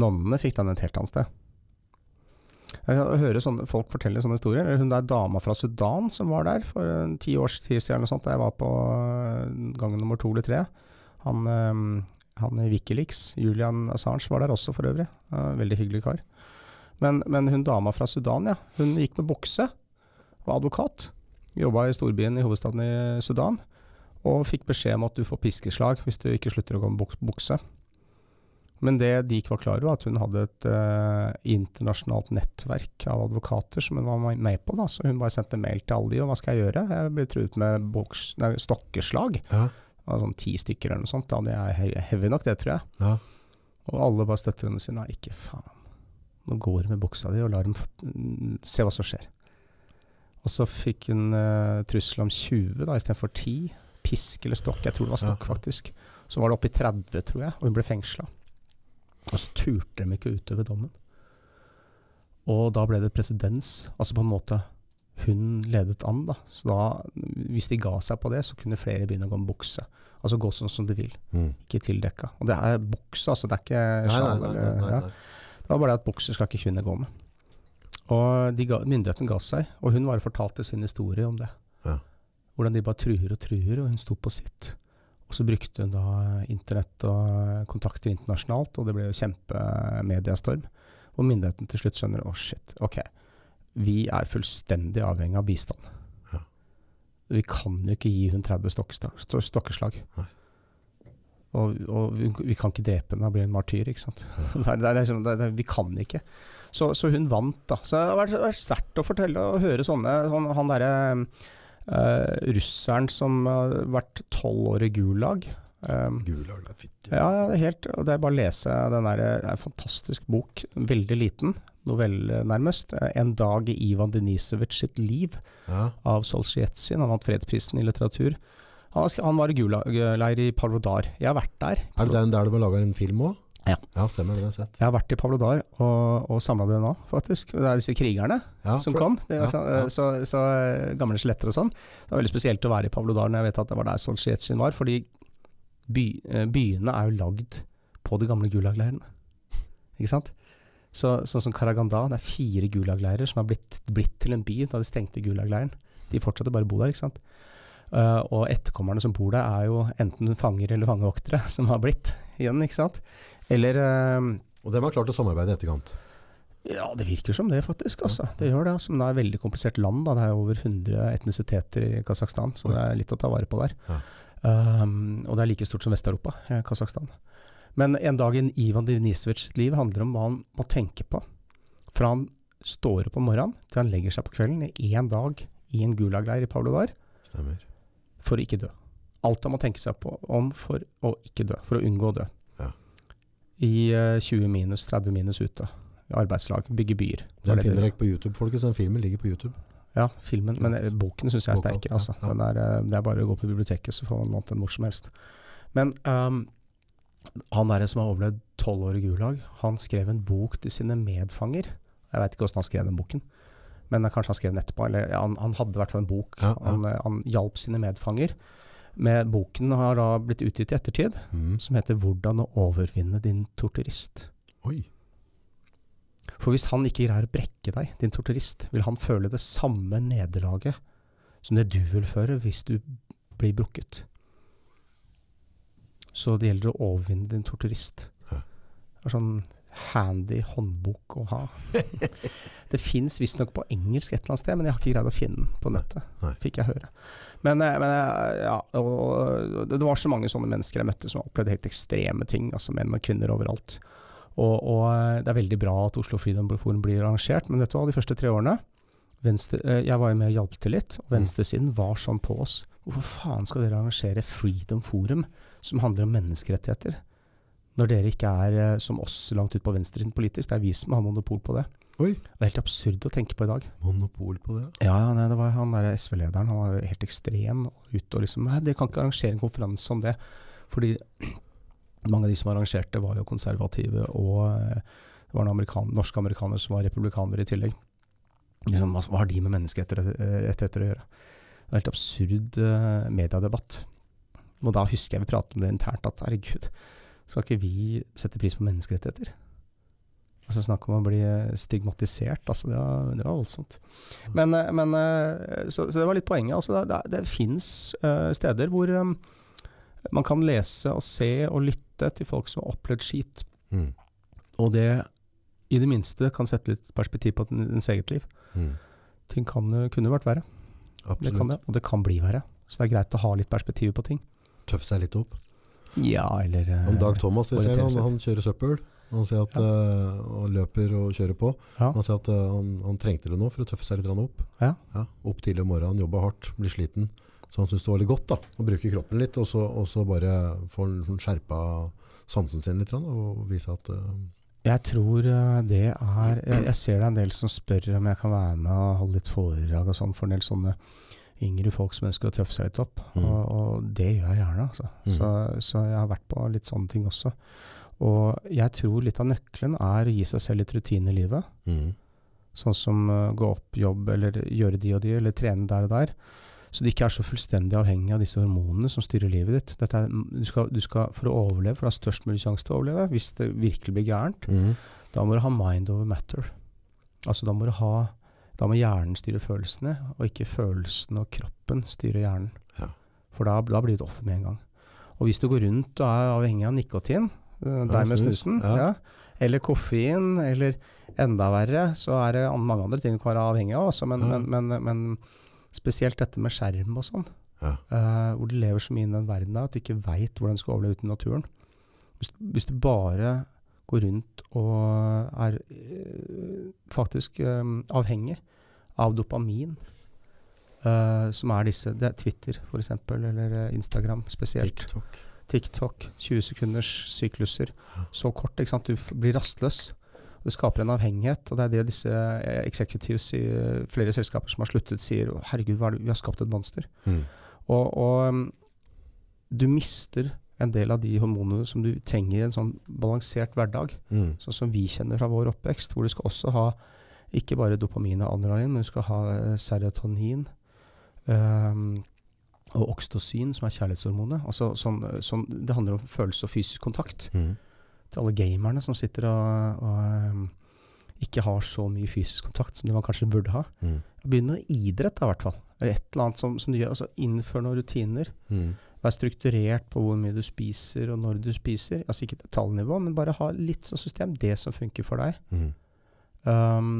Nonnene fikk den et helt annet sted. Jeg hører sånne, folk fortelle sånne historier. Hun der dama fra Sudan som var der for en ti års tid siden, da jeg var på øh, gang nummer to eller tre. Han, øh, han i Wikileaks, Julian Assange, var der også for øvrig. Veldig hyggelig kar. Men, men hun dama fra Sudan, ja. Hun gikk med bukse. Var advokat. Jobba i storbyen i hovedstaden i Sudan. Og fikk beskjed om at du får piskeslag hvis du ikke slutter å gå med bukse. Men det de ikke var klar over, var at hun hadde et uh, internasjonalt nettverk av advokater som hun var med på. Da. Så hun bare sendte mail til alle de, og hva skal jeg gjøre? Jeg ble truet med boks, nei, stokkeslag. Ja. Sånn ti stykker eller noe sånt. Da. Det er he- heavy nok, det tror jeg. Ja. Og alle bare støtter henne og sier nei, ikke faen. Nå går hun med buksa di og lar dem se hva som skjer. Og så fikk hun uh, trussel om 20 da, istedenfor 10. Pisk eller stokk. Jeg tror det var stokk, Ja. faktisk. Så var det oppe i 30, tror jeg, og hun ble fengsla. Og så turte de ikke utøve dommen. Og da ble det presedens. Altså på en måte hun ledet an, da. Så da, hvis de ga seg på det, så kunne flere begynne å gå med bukse. Altså gå sånn som de vil, Mm. ikke tildekka. Og det er bukse, altså. Det er ikke sjal ja. Det var bare det at bukser skal ikke kvinner gå med. Og de ga, myndighetene ga seg, og hun bare fortalte sin historie om det. Ja. Hvordan de bare truer og truer, og hun sto på sitt. Og så brukte hun da internett og kontakter internasjonalt, og det ble jo kjempemediestorm. Og myndighetene til slutt skjønner å shit, ok, vi er fullstendig avhengig av bistand. Ja. Vi kan jo ikke gi hun 30 stokkeslag. Og, og vi, kan ikke drepe henne, da blir hun martyr, ikke sant. (laughs) Det er, det er liksom, det er, vi kan ikke. Så, så hun vant, da. Så det har vært, vært sterkt å fortelle og høre sånne sånn, Han derre eh, russeren som har vært tolv år i Gulag. Um, Gulag, det er fint. ja, ja, helt og Det er bare å lese den der, det er en fantastisk bok. Veldig liten. Novelle, nærmest. Eh, 'En dag i Ivan Denisevic sitt liv' Ja. av Solzjenitsyn. Han vant fredsprisen i litteratur. Han, han var i Gulag-leir i Parvodar. Jeg har vært der. Er det den der du har laga en film òg? Ja. ja. Stemmer, har jeg sett. Jeg har vært i Pavlodar og, og samla nå faktisk. Det er disse krigerne Ja, som kom. Det ja, så, ja. så, så eh, gamle skjeletter og sånn. Det var veldig spesielt å være i Pavlodar når jeg vet at det var der Solzjenitsyn var, fordi by, eh, byene er jo lagd på de gamle Gulag-leirene. Ikke sant? Så, sånn som Karaganda, det er fire Gulag-leirer som har blitt, blitt til en by da de stengte Gulag-leiren. De fortsatte bare å bo der, ikke sant. Uh, og etterkommerne som bor der, er jo enten fanger eller fangevoktere (laughs) som har blitt igjen, ikke sant. Eller eh, Og dem har klart å samarbeide i etterkant. ja, det virker som det, faktisk. Altså. Det gjør det. Altså. Men det er et veldig komplisert land. Da. Det er over 100 etnisiteter i Kasakhstan, så det er litt å ta vare på der. Ja. Um, og det er like stort som Vest-Europa, eh, Kasakhstan. Men en dag i Ivan Denisovitsjs liv handler om hva han må tenke på. Fra han står opp om morgenen til han legger seg på kvelden i én dag i en Gulag-leir i Pavlodar Stemmer. for å ikke dø. Alt han må tenke seg på om for å ikke dø, for å unngå å dø. I eh, 20 minus, 30 minus ute. I arbeidslag, bygge byer. Den det finner dere ikke på YouTube, folkens. Den filmen ligger på YouTube. Ja, filmen. Men eh, boken syns jeg er sterkere, altså. ja, er, eh, det er bare å gå på biblioteket, så får man lånt den hvor som helst. Men um, han der som har overlevd tolv år i Gulag, han skrev en bok til sine medfanger. Jeg veit ikke åssen han skrev den boken, men eh, kanskje han skrev den etterpå. Eller han, han hadde i hvert fall en bok. Ja. Han, eh, han hjalp sine medfanger. Med boken har da blitt utgitt i ettertid, Mm. som heter 'Hvordan å overvinne din torturist'. Oi. For hvis han ikke greier å brekke deg, din torturist, vil han føle det samme nederlaget som det du vil føre hvis du blir brukket. Så det gjelder å overvinne din torturist. Det er sånn handy håndbok å ha. (laughs) det fins visstnok på engelsk et eller annet sted, men jeg har ikke greid å finne den på nettet. Nei. Fikk jeg høre. Men, eh, men eh, ja, det var så mange sånne mennesker jeg møtte som opplevde helt ekstreme ting. Altså menn og kvinner overalt. Og, og eh, det er veldig bra at Oslo Freedom Forum blir arrangert, men vet du hva, de første tre årene venstre, Jeg var jo med og hjalp til litt, og venstresiden var sånn på oss. Hvorfor faen skal dere arrangere Freedom Forum som handler om menneskerettigheter? Når dere ikke er som oss langt ut på venstresiden politisk. Det er vi som har monopol på det. Oi. Det er helt absurd å tenke på i dag. Monopol på det. Ja, ja, nei, det var han der SV-lederen. Han var helt ekstrem. og Ute og liksom Nei, dere kan ikke arrangere en konferanse om det. Fordi (clears throat) mange av de som arrangerte, var jo konservative, og eh, det var amerikan norske amerikanere som var republikanere i tillegg. Liksom, hva, har de med menneskerettigheter å gjøre? Det var helt absurd eh, mediedebatt. Og da husker jeg vi pratet om det internt, at herregud, skal ikke vi sette pris på menneskerettigheter? Altså Snakk om å bli eh, stigmatisert. Altså det, var, det var voldsomt. Men, eh, men eh, så, så det var litt poenget. Altså det, det, fins steder hvor um, man kan lese og se og lytte til folk som har opplevd skit. Mm. Og det i det minste kan sette litt perspektiv på ens eget liv. Mm. Ting kan, kunne vært verre. Det kan det, og det kan bli verre. Så det er greit å ha litt perspektiv på ting. Tøffe seg litt opp. Ja, eller Om Dag Thomas, vi ser han, han kjører søppel. Han sier at, ja. uh, han løper og kjører på. Ja. Han sier at uh, han, han trengte det nå for å tøffe seg litt opp. Ja. Opp tidlig om morgenen, jobba hardt, blir sliten. Så han syntes det var litt godt da, å bruke kroppen litt, og så, og så bare få sånn skjerpa sansen sin litt, og vise at uh, Jeg tror det er jeg, jeg ser det er en del som spør om jeg kan være med og holde litt foredrag og sånn for en del sånne yngre folk som ønsker å tøffe seg litt opp. Mm. Og, og det gjør jeg gjerne, altså. Mm. Så, så jeg har vært på litt sånne ting også. Og jeg tror litt av nøkkelen er å gi seg selv litt rutine i livet. mm, Sånn som uh, gå opp jobb, eller gjøre de og de, eller trene der og der. Så det ikke er så fullstendig avhengig av disse hormonene som styrer livet ditt. Er, du skal, du skal, for å overleve, for du har størst mulig sjanse til å overleve, hvis det virkelig blir gærent, mm, da må du ha mind over matter. Altså da må du ha Da må hjernen styre følelsene, og ikke følelsene og kroppen styre hjernen. Ja. For da, da blir du et offer med en gang. Og hvis du går rundt og er avhengig av nikotin, deg med snusen, ja. eller koffein, eller enda verre, så er det mange andre ting du kan være avhengig av. Også, men, men, men, men spesielt dette med skjerm og sånn. Ja. eh, hvor du lever så mye i den verden at du ikke veit hvordan du skal overleve uten naturen. Hvis, hvis du bare går rundt og er eh, faktisk eh, avhengig av dopamin, Uh, som er disse Det er Twitter f.eks., eller eh, Instagram spesielt. TikTok. TikTok, 20 sekunders sykluser. Så kort, ikke sant. Du blir rastløs. Det skaper en avhengighet, og det er det disse eh, executives i eh, flere selskaper som har sluttet, sier. «Å, Herregud, er vi har skapt et monster. Mm. Og, og um, du mister en del av de hormonene som du trenger i en sånn balansert hverdag, Mm. sånn som vi kjenner fra vår oppvekst, hvor du skal også ha ikke bare dopamin og adrenalin, men du skal ha eh, serotonin um, og oksytocin, som er kjærlighetshormonet. Altså, sånn, sånn, det handler om følelse og fysisk kontakt. Mm. Til alle gamerne som sitter og, og um, ikke har så mye fysisk kontakt som de man kanskje burde ha. Mm. Begynn med idrett, da, i hvert fall. Eller et eller annet som, som du gjør. Altså, innfør noen rutiner. Mm. Vær strukturert på hvor mye du spiser, og når du spiser. Altså ikke detaljnivå, men bare ha litt sånn system. Det som funker for deg. Mm. Um,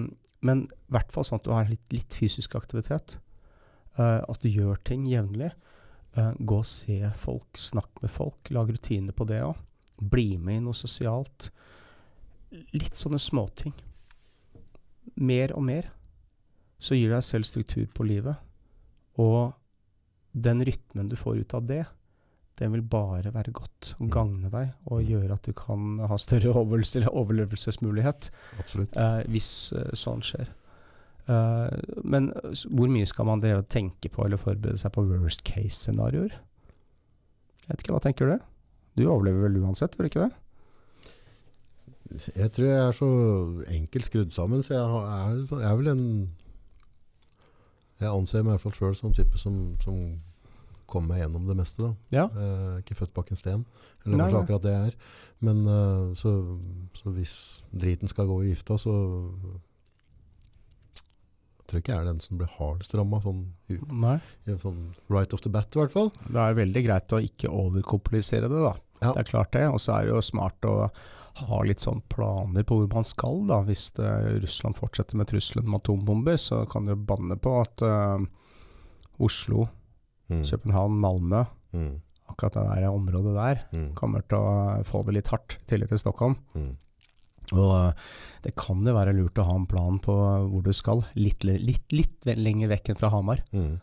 men i hvert fall sånn at du har litt, litt fysisk aktivitet. Uh, at du gjør ting jevnlig. Eh, gå og se folk, snakk med folk. Lag rutiner på det òg. Bli med i noe sosialt. Litt sånne småting. Mer og mer. Så gir deg selv struktur på livet. Og den rytmen du får ut av det, den vil bare være godt og gagne deg og gjøre at du kan ha større (laughs) overlevelsesmulighet Absolutt. eh, hvis eh, sånn skjer. Eh, men hvor mye skal man drevet tenke på eller forberede seg på worst case-scenarioer? Jeg vet ikke, Hva tenker du? Du overlever vel uansett, gjør du ikke det? Jeg tror jeg er så enkelt skrudd sammen, så jeg, er, jeg er vel en Jeg anser meg i hvert fall sjøl som type som, som kommer meg gjennom det meste. da. Ja. Eh, ikke født bak en sten, eller Nei, kanskje nei. akkurat det jeg er. Men eh, så, så hvis driten skal gå i gifta, så tror ikke jeg er den som blir hardest ramma, sånn, sånn right off the bat i hvert fall. Det er veldig greit å ikke overkomplisere det, da. Ja. Det er klart det. Og så er det jo smart å ha litt sånn planer på hvor man skal, da. Hvis det, Russland fortsetter med trusselen om atombomber, så kan du banne på at uh, Oslo, Mm. København, Malmö, Mm. akkurat det der området der, Mm. kommer til å få det litt hardt, i tillegg til Stockholm. Og eh, det kan jo være lurt å ha en plan på hvor du skal, litt, litt, litt lenger vekk enn fra Hamar. Mm.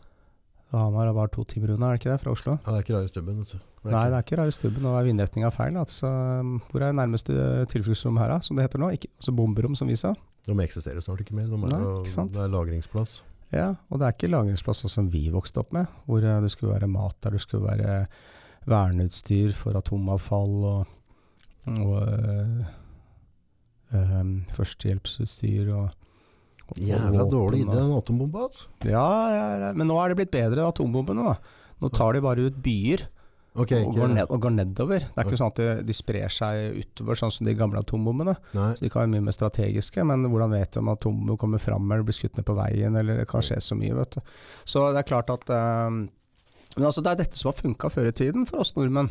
Hamar er bare to timer unna, er det ikke det, fra Oslo? Ja, det er ikke rare stubben. Det er Nei, ikke- det er ikke rare stubben, og vindretninga er feil. Altså, hvor er nærmeste tilfluktsrom her, da, som det heter nå? Ikke, altså bomberom, som vi sa. De eksisterer snart ikke mer. De er, Nei, ikke? Det er lagringsplass. Ja, og det er ikke lagringsplass sånn som vi vokste opp med, hvor eh, det skulle være mat der, det skulle være verneutstyr for atomavfall og, og øh, øhm, førstehjelpsutstyr og, og Jævla våpen dårlig idé, den atombomba. Altså. Ja, ja, men nå er det blitt bedre, atombombene. da. Nå tar de bare ut byer Okay, og, går ned, og går nedover. Det er ikke sånn at de, de sprer seg utover, sånn som de gamle atombombene. Nei. Så De kan være mye mer strategiske, men hvordan vet du om atombomber kommer fram eller blir skutt ned på veien, eller det kan skje så mye, vet du. Så det er klart at um, Men altså, det er dette som har funka før i tiden for oss nordmenn.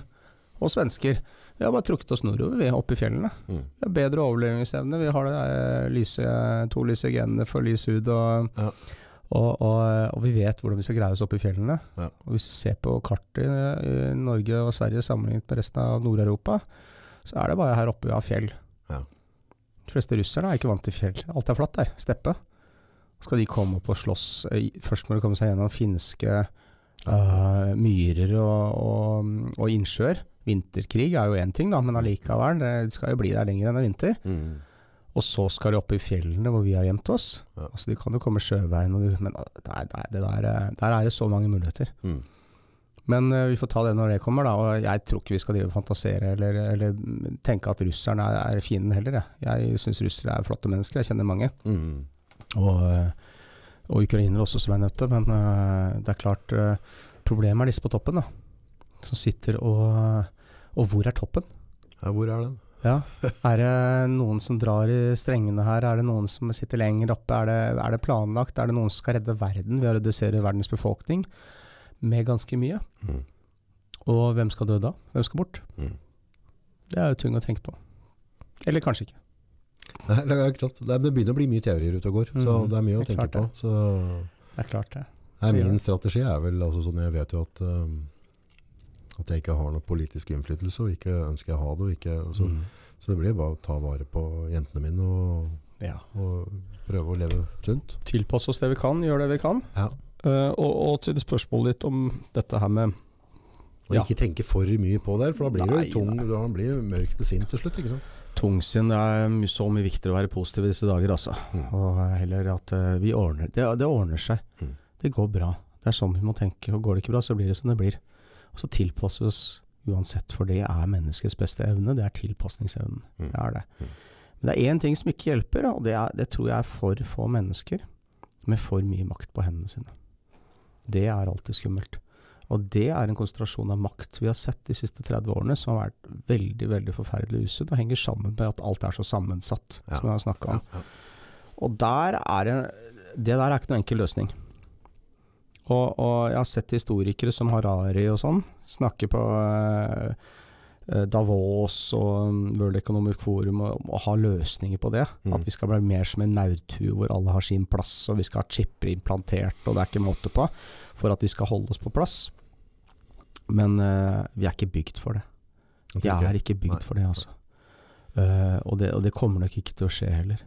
Og svensker. Vi har bare trukket oss nordover, vi, oppe i fjellene. Mm. Vi har bedre overlevelsesevne. Vi har det eh, lyse, to lyse genene for lys hud, og, Ja. og, og, og vi vet hvordan vi skal greie oss oppe i fjellene. Ja. Og Hvis du ser på kartet i, i Norge og Sverige sammenlignet med resten av Nord-Europa, så er det bare her oppe vi har fjell. Ja. De fleste russerne er ikke vant til fjell. Alt er flatt der. Steppe. Skal de komme opp og slåss eh, Først må de komme seg gjennom finske uh, myrer og, og, og innsjøer. Vinterkrig er jo én ting, da, men allikevel. det- De skal jo bli der lenger enn en vinter. Mm. Og så skal de opp i fjellene hvor vi har gjemt oss. Ja. Altså De kan jo komme sjøveien, du, men der, der, det der, eh, der er det så mange muligheter. Mm. Men uh, vi får ta det når det kommer, da. Og jeg tror ikke vi skal drive og fantasere eller, eller tenke at russerne er, er fienden heller. Jeg, jeg syns russere er flotte mennesker, jeg kjenner mange. Mm. Og, eh, og ukrainere også, som jeg nevnte. Men uh, det er klart uh, Problemet er disse på toppen, da. Som sitter og Og hvor er toppen? Ja, hvor er den? Ja. Er det noen som drar i strengene her? Er det noen som sitter lenger oppe? Er det, er det planlagt? Er det noen som skal redde verden ved å redusere verdens befolkning med ganske mye? Mm. Og hvem skal dø da? Hvem skal bort? Mm. Det er jo tung å tenke på. Eller kanskje ikke. Nei, det, er ikke sant. Det, er, begynner å bli mye teorier ute og går, så Mm, det er mye å tenke på. Så Det er klart det. nei, min strategi er vel altså sånn Jeg vet jo at um, at jeg ikke har noe politisk innflytelse, og ikke ønsker jeg å ha det. Og ikke, så, Mm. så det blir bare å ta vare på jentene mine og, Ja. og prøve å leve sunt. Tilpasse oss det vi kan, gjøre det vi kan. Ja. Uh, og, og til spørsmålet ditt om dette her med Og Ja. ikke tenke for mye på det, for da blir Nei, du tung, nei. da blir du mørk til sint til slutt. ikke sant? tungsinn. Det er så mye viktigere å være positiv i disse dager, altså. Mm. Og heller at eh, vi ordner det, det ordner seg. Mm. Det går bra. Det er sånn vi må tenke. Og går det ikke bra, så blir det som det blir. Så tilpasses oss uansett, for det er menneskets beste evne. Det er tilpasningsevnen. Mm. Det er det. Mm. Men det er én ting som ikke hjelper, og det, er, det tror jeg er for få mennesker med for mye makt på hendene sine. Det er alltid skummelt. Og det er en konsentrasjon av makt vi har sett de siste 30 årene, som har vært veldig veldig forferdelig usunn, og henger sammen med at alt er så sammensatt, Ja. som vi har snakka om. Ja, ja. Og der er en, Det der er ikke noen enkel løsning. Og, og jeg har sett historikere som Harari og sånn snakke på eh, eh, Davos og mm, World Economic Forum og, og ha løsninger på det. Mm. At vi skal bli mer som en maurtue hvor alle har sin plass, og vi skal ha chipper implantert, og det er ikke måte på, for at vi skal holde oss på plass. Men eh, vi er ikke bygd for det. Vi er ikke bygd for det, altså. Uh, og, det, og det kommer nok ikke til å skje heller.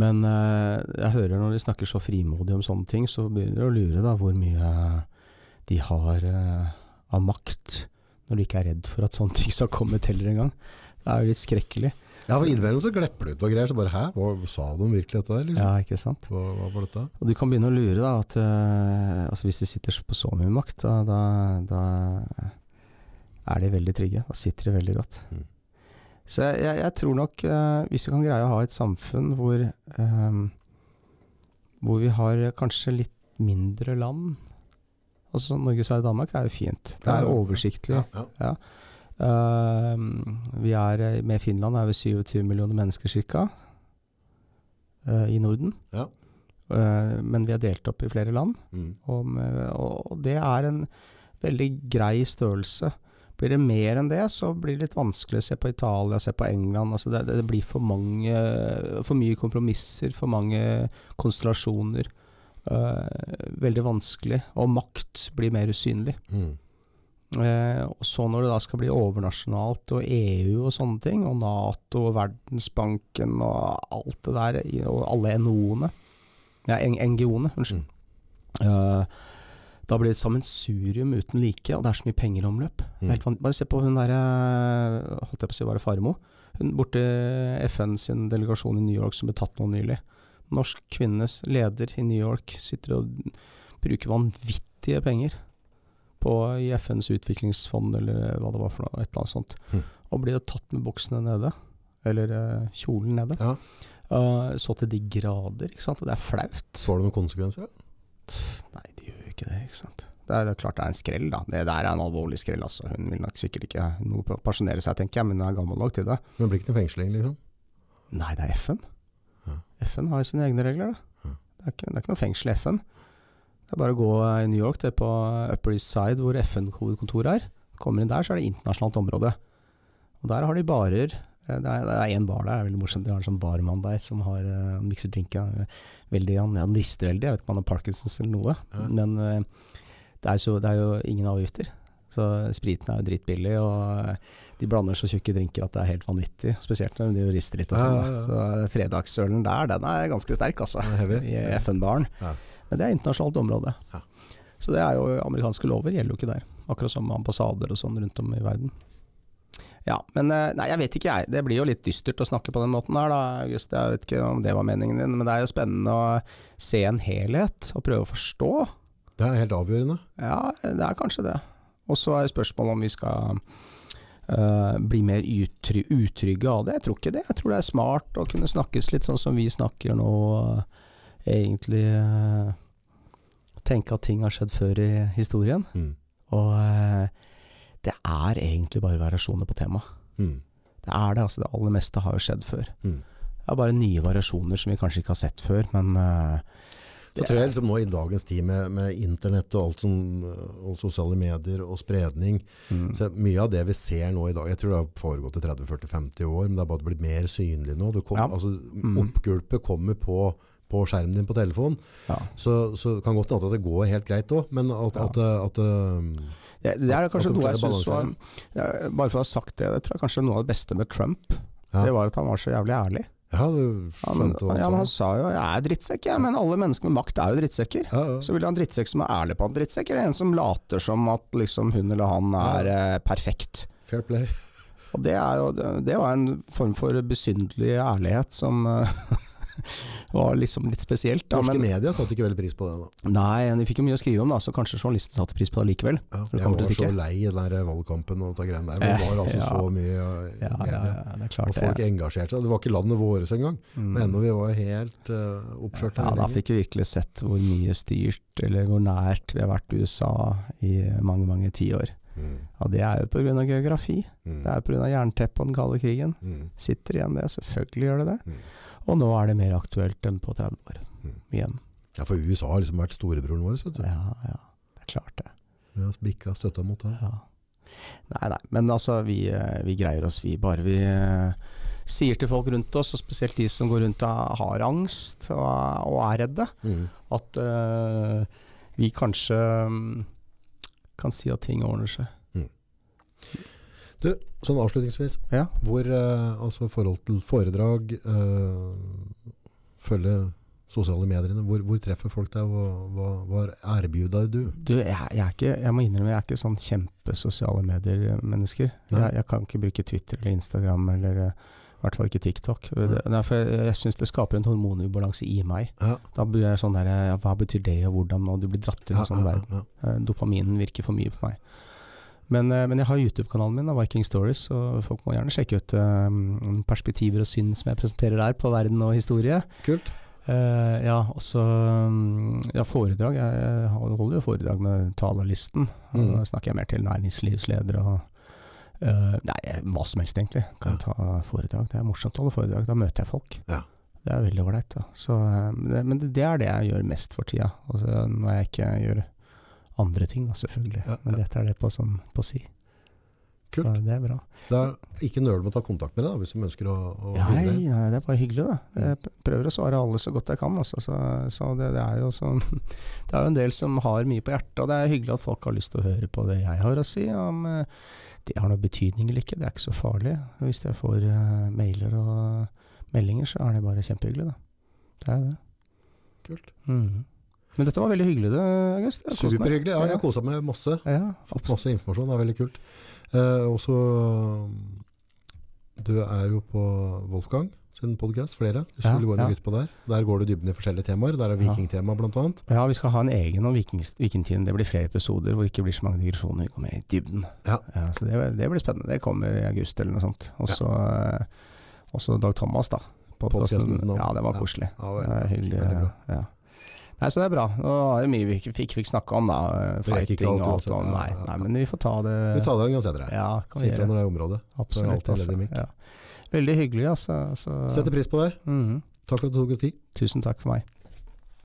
Men eh, jeg hører når de snakker så frimodig om sånne ting, så begynner jeg å lure da hvor mye de har eh, av makt når de ikke er redd for at sånne ting skal komme til en gang. Det er jo litt skrekkelig. Ja, for innimellom så glepper du ut og greier, så bare hæ, hva sa de virkelig dette der? Liksom? Ja, ikke sant? Hva, hva var dette? Og du kan begynne å lure da at uh, altså hvis de sitter på så mye makt, da, da, da er de veldig trygge. Da sitter de veldig godt. Mm. Så jeg, jeg, jeg tror nok eh, hvis vi kan greie å ha et samfunn hvor eh, hvor vi har kanskje litt mindre land Altså Norge, Sverige, Danmark er jo fint. Det er ja. oversiktlig. Ja, ja. Eh, vi er, eh, med Finland er vi 27 millioner mennesker ca. i Norden. Ja. Eh, men vi er delt opp i flere land. Mm. Og, og det er en veldig grei størrelse. Blir det mer enn det, så blir det litt vanskelig å se på Italia, se på England. Altså det, det blir for, mange, for mye kompromisser, for mange konstellasjoner. Uh, veldig vanskelig. Og makt blir mer usynlig. Mm. Uh, og så når det da skal bli overnasjonalt, og EU og sånne ting, og Nato og Verdensbanken og alt det der, og alle NO-ene Ja, NGO-ene, unnskyld. Eh, da blir det et sammensurium uten like, og det er så mye penger i omløp. Mm. Bare se på hun derre Holdt jeg på å si, var det Faremo? Hun borte FN sin delegasjon i New York som ble tatt nå nylig. Norsk kvinnes leder i New York sitter og bruker vanvittige penger på, i FNs utviklingsfond, eller hva det var for noe, et eller annet sånt. Mm. Og blir jo tatt med buksene nede. Eller eh, kjolen nede. Ja. Uh, så til de grader, ikke sant. Og det er flaut. Får det noen konsekvenser? Da? Nei, ikke det, ikke sant. Det er, det er klart det er en skrell, da. Det der er en alvorlig skrell, altså. Hun vil nok sikkert ikke noe pensjonere seg, tenker jeg, men hun er gammel nok til det. Men blir ikke noe fengsling, liksom? Nei, det er FN. Ja. FN har jo sine egne regler, da. Ja. Det, er ikke, det er ikke noe fengsel i FN. Det er bare å gå i New York, det er på Upper East Side, hvor FN-hovedkontoret er. Kommer inn der, så er det internasjonalt område. Og der har de barer. Eh, Det er, det er en bar der, det er veldig morsomt. De har en sånn barmann der som har uh, mikser drinker. Veldig, han, han rister veldig, jeg vet ikke om han har Parkinsons eller noe. Ja. Men uh, det, er så, det er jo ingen avgifter. Så spriten er jo dritbillig, og eh, de blander så tjukke drinker at det er helt vanvittig. Spesielt når de rister litt og sånn. Ja, ja. Så fredagsølen der, den er ganske sterk, altså. Heavy. I FN-baren. Ja. Men det er internasjonalt område. Ja. Så det er jo amerikanske lover, gjelder jo ikke der. Akkurat som ambassader og sånn rundt om i verden. Ja, men eh, nei, jeg vet ikke jeg. Det blir jo litt dystert å snakke på den måten her, da, August. Jeg vet ikke om det var meningen din, men det er jo spennende å se en helhet og prøve å forstå. Det er helt avgjørende. Ja, det er kanskje det. Og så er spørsmålet om vi skal uh, bli mer utry utrygge av det. Jeg tror ikke det. Jeg tror det er smart å kunne snakkes litt sånn som vi snakker nå. uh, egentlig Uh, tenke at ting har skjedd før i historien. Mm. Og det er egentlig bare variasjoner på temaet. Mm. Det er det, altså. Det aller meste har jo skjedd før. Mm. Det er bare nye variasjoner som vi kanskje ikke har sett før, men eh, Så tror jeg liksom nå i dagens tid med, med internett og alt som, og sosiale medier og spredning, mm, så mye av det vi ser nå i dag, jeg tror det har foregått i 30-40-50 år, men det har bare blitt mer synlig nå. Det kom, Ja. altså, Mm. Oppgulpet kommer på, på skjermen din på telefonen, ja. så, så kan godt hende at det går helt greit òg, men at, Ja. at, at, at Det, det er kanskje At noe jeg syns var ja, Bare for å ha sagt det, det tror jeg kanskje er noe av det beste med Trump. Ja. Det var at han var så jævlig ærlig. ja, du skjønte hva ja, men han han sa. jo 'jeg er drittsekk', jeg, men alle mennesker med makt er jo drittsekker. Ja, ja. Så vil du ha en drittsekk som er ærlig på en drittsekk, eller en som later som at liksom hun eller han er eh, perfekt. Fair play. Og det, er jo, det, det var en form for besynderlig ærlighet som eh, (laughs) (laughs) var liksom litt spesielt. Da, Norske men, media satte ikke veldig pris på det da. nei, de fikk jo mye å skrive om, da, så kanskje journalister satte pris på det likevel. Ja, jeg var så lei i den der valgkampen og de greiene der. Det var altså Ja. så mye i Ja, media. er Og folk engasjerte seg. Det var ikke landet våres engang. Mm. Men ennå vi var helt uh, oppskjørt. Ja, da fikk vi virkelig sett hvor mye styrt, eller hvor nært vi har vært USA i mange, mange tiår. mm, Ja, det er jo pga. geografi. mm, Det er pga. jernteppet og den kalde krigen. mm, Sitter igjen det, selvfølgelig gjør det det. mm. Og nå er det mer aktuelt enn på 30 år. Mm. Igjen. Ja, for USA har liksom vært storebroren vår. Vet du. Ja, ja. Det er klart det. Vi har bikka støtta mot det. Ja. Nei, nei, men altså, vi, eh, vi greier oss, vi. Bare vi eh, sier til folk rundt oss, og spesielt de som går rundt og har angst og, og er redde, Mm. at eh, vi kanskje mm, kan si at ting ordner seg. Du, sånn avslutningsvis, Ja. hvor eh, altså forhold til foredrag, eh, følge sosiale mediene, hvor, hvor treffer folk deg, hva, hva, hva erbjuder du? Du, jeg, jeg, er ikke, jeg må innrømme, jeg er ikke sånn kjempesosiale medier-mennesker. Jeg, jeg kan ikke bruke Twitter eller Instagram, eller eh, i hvert fall ikke TikTok. Det, derfor jeg, jeg syns det skaper en hormonubalanse i meg. Ja, Da blir jeg sånn der Hva betyr det, og hvordan? Og du blir dratt inn i ja, en sånn ja, verden. Eh, Dopaminen virker for mye på meg. Men, eh, men jeg har YouTube-kanalen min, Viking Stories, og folk må gjerne sjekke ut um, perspektiver og syn som jeg presenterer der på verden og historie. Kult. Uh, ja, også um, ja, foredrag. Jeg, jeg holder jo foredrag med talerlisten. Mm. Da snakker jeg mer til næringslivsledere og uh, Nei, hva som helst, egentlig. Kan ta foredrag. Det er morsomt å holde foredrag. Da møter jeg folk. Ja. Det er veldig ålreit. Så, men det- Men det, det er det jeg gjør mest for tida. Altså, når jeg ikke gjør andre ting, da, selvfølgelig. Ja, Men dette er det på, som, på si. Kult. Så det er bra. Det er ikke nøl med å ta kontakt med deg da, hvis de ønsker å, å Ja, nei, nei, det er bare hyggelig, da. Jeg prøver å svare alle så godt jeg kan. Altså. Så, så det, det, er jo sånn, (laughs) det er jo en del som har mye på hjertet, og det er hyggelig at folk har lyst til å høre på det jeg har å si. Om eh, det har noe betydning eller ikke, det er ikke så farlig. Hvis jeg får eh, mailer og meldinger, så er det bare kjempehyggelig, da. Det er det. Kult. Mhm. Men dette var veldig hyggelig, det, August. Superhyggelig. Ja, jeg har koset meg masse. Ja, Fått masse informasjon, det er veldig kult. Eh, og så Du er jo på Wolfgang sin podcast, flere. Du Ja, skulle gå inn og ja. lytte på der. Der går du dybden i forskjellige temaer. Der er vikingtema blant annet. Ja, vi skal ha en egen om viking, vikingtiden. Det blir flere episoder hvor det ikke blir så mange digresjoner. Vi kommer mer i dybden. Ja. så det, det blir spennende. Det kommer i august eller noe sånt. Og så eh, også Dag Thomas, da. Podcasten. Podcasten. Ja, det var koselig. Ja, veldig. Veldig bra. Ja. Nei, så det er bra. Nå er det mye vi ikke fikk, fikk snakke om, da. eh, Fighting alt og alt sånt. Nei, nei, men vi får ta det Vi tar det en gang senere. Ja, kan vi Si ifra når det er området. Absolutt. Altså. Ja. Veldig hyggelig, altså. Så, Setter pris på det. Mhm. Takk for at du tok deg tid. Tusen takk for meg.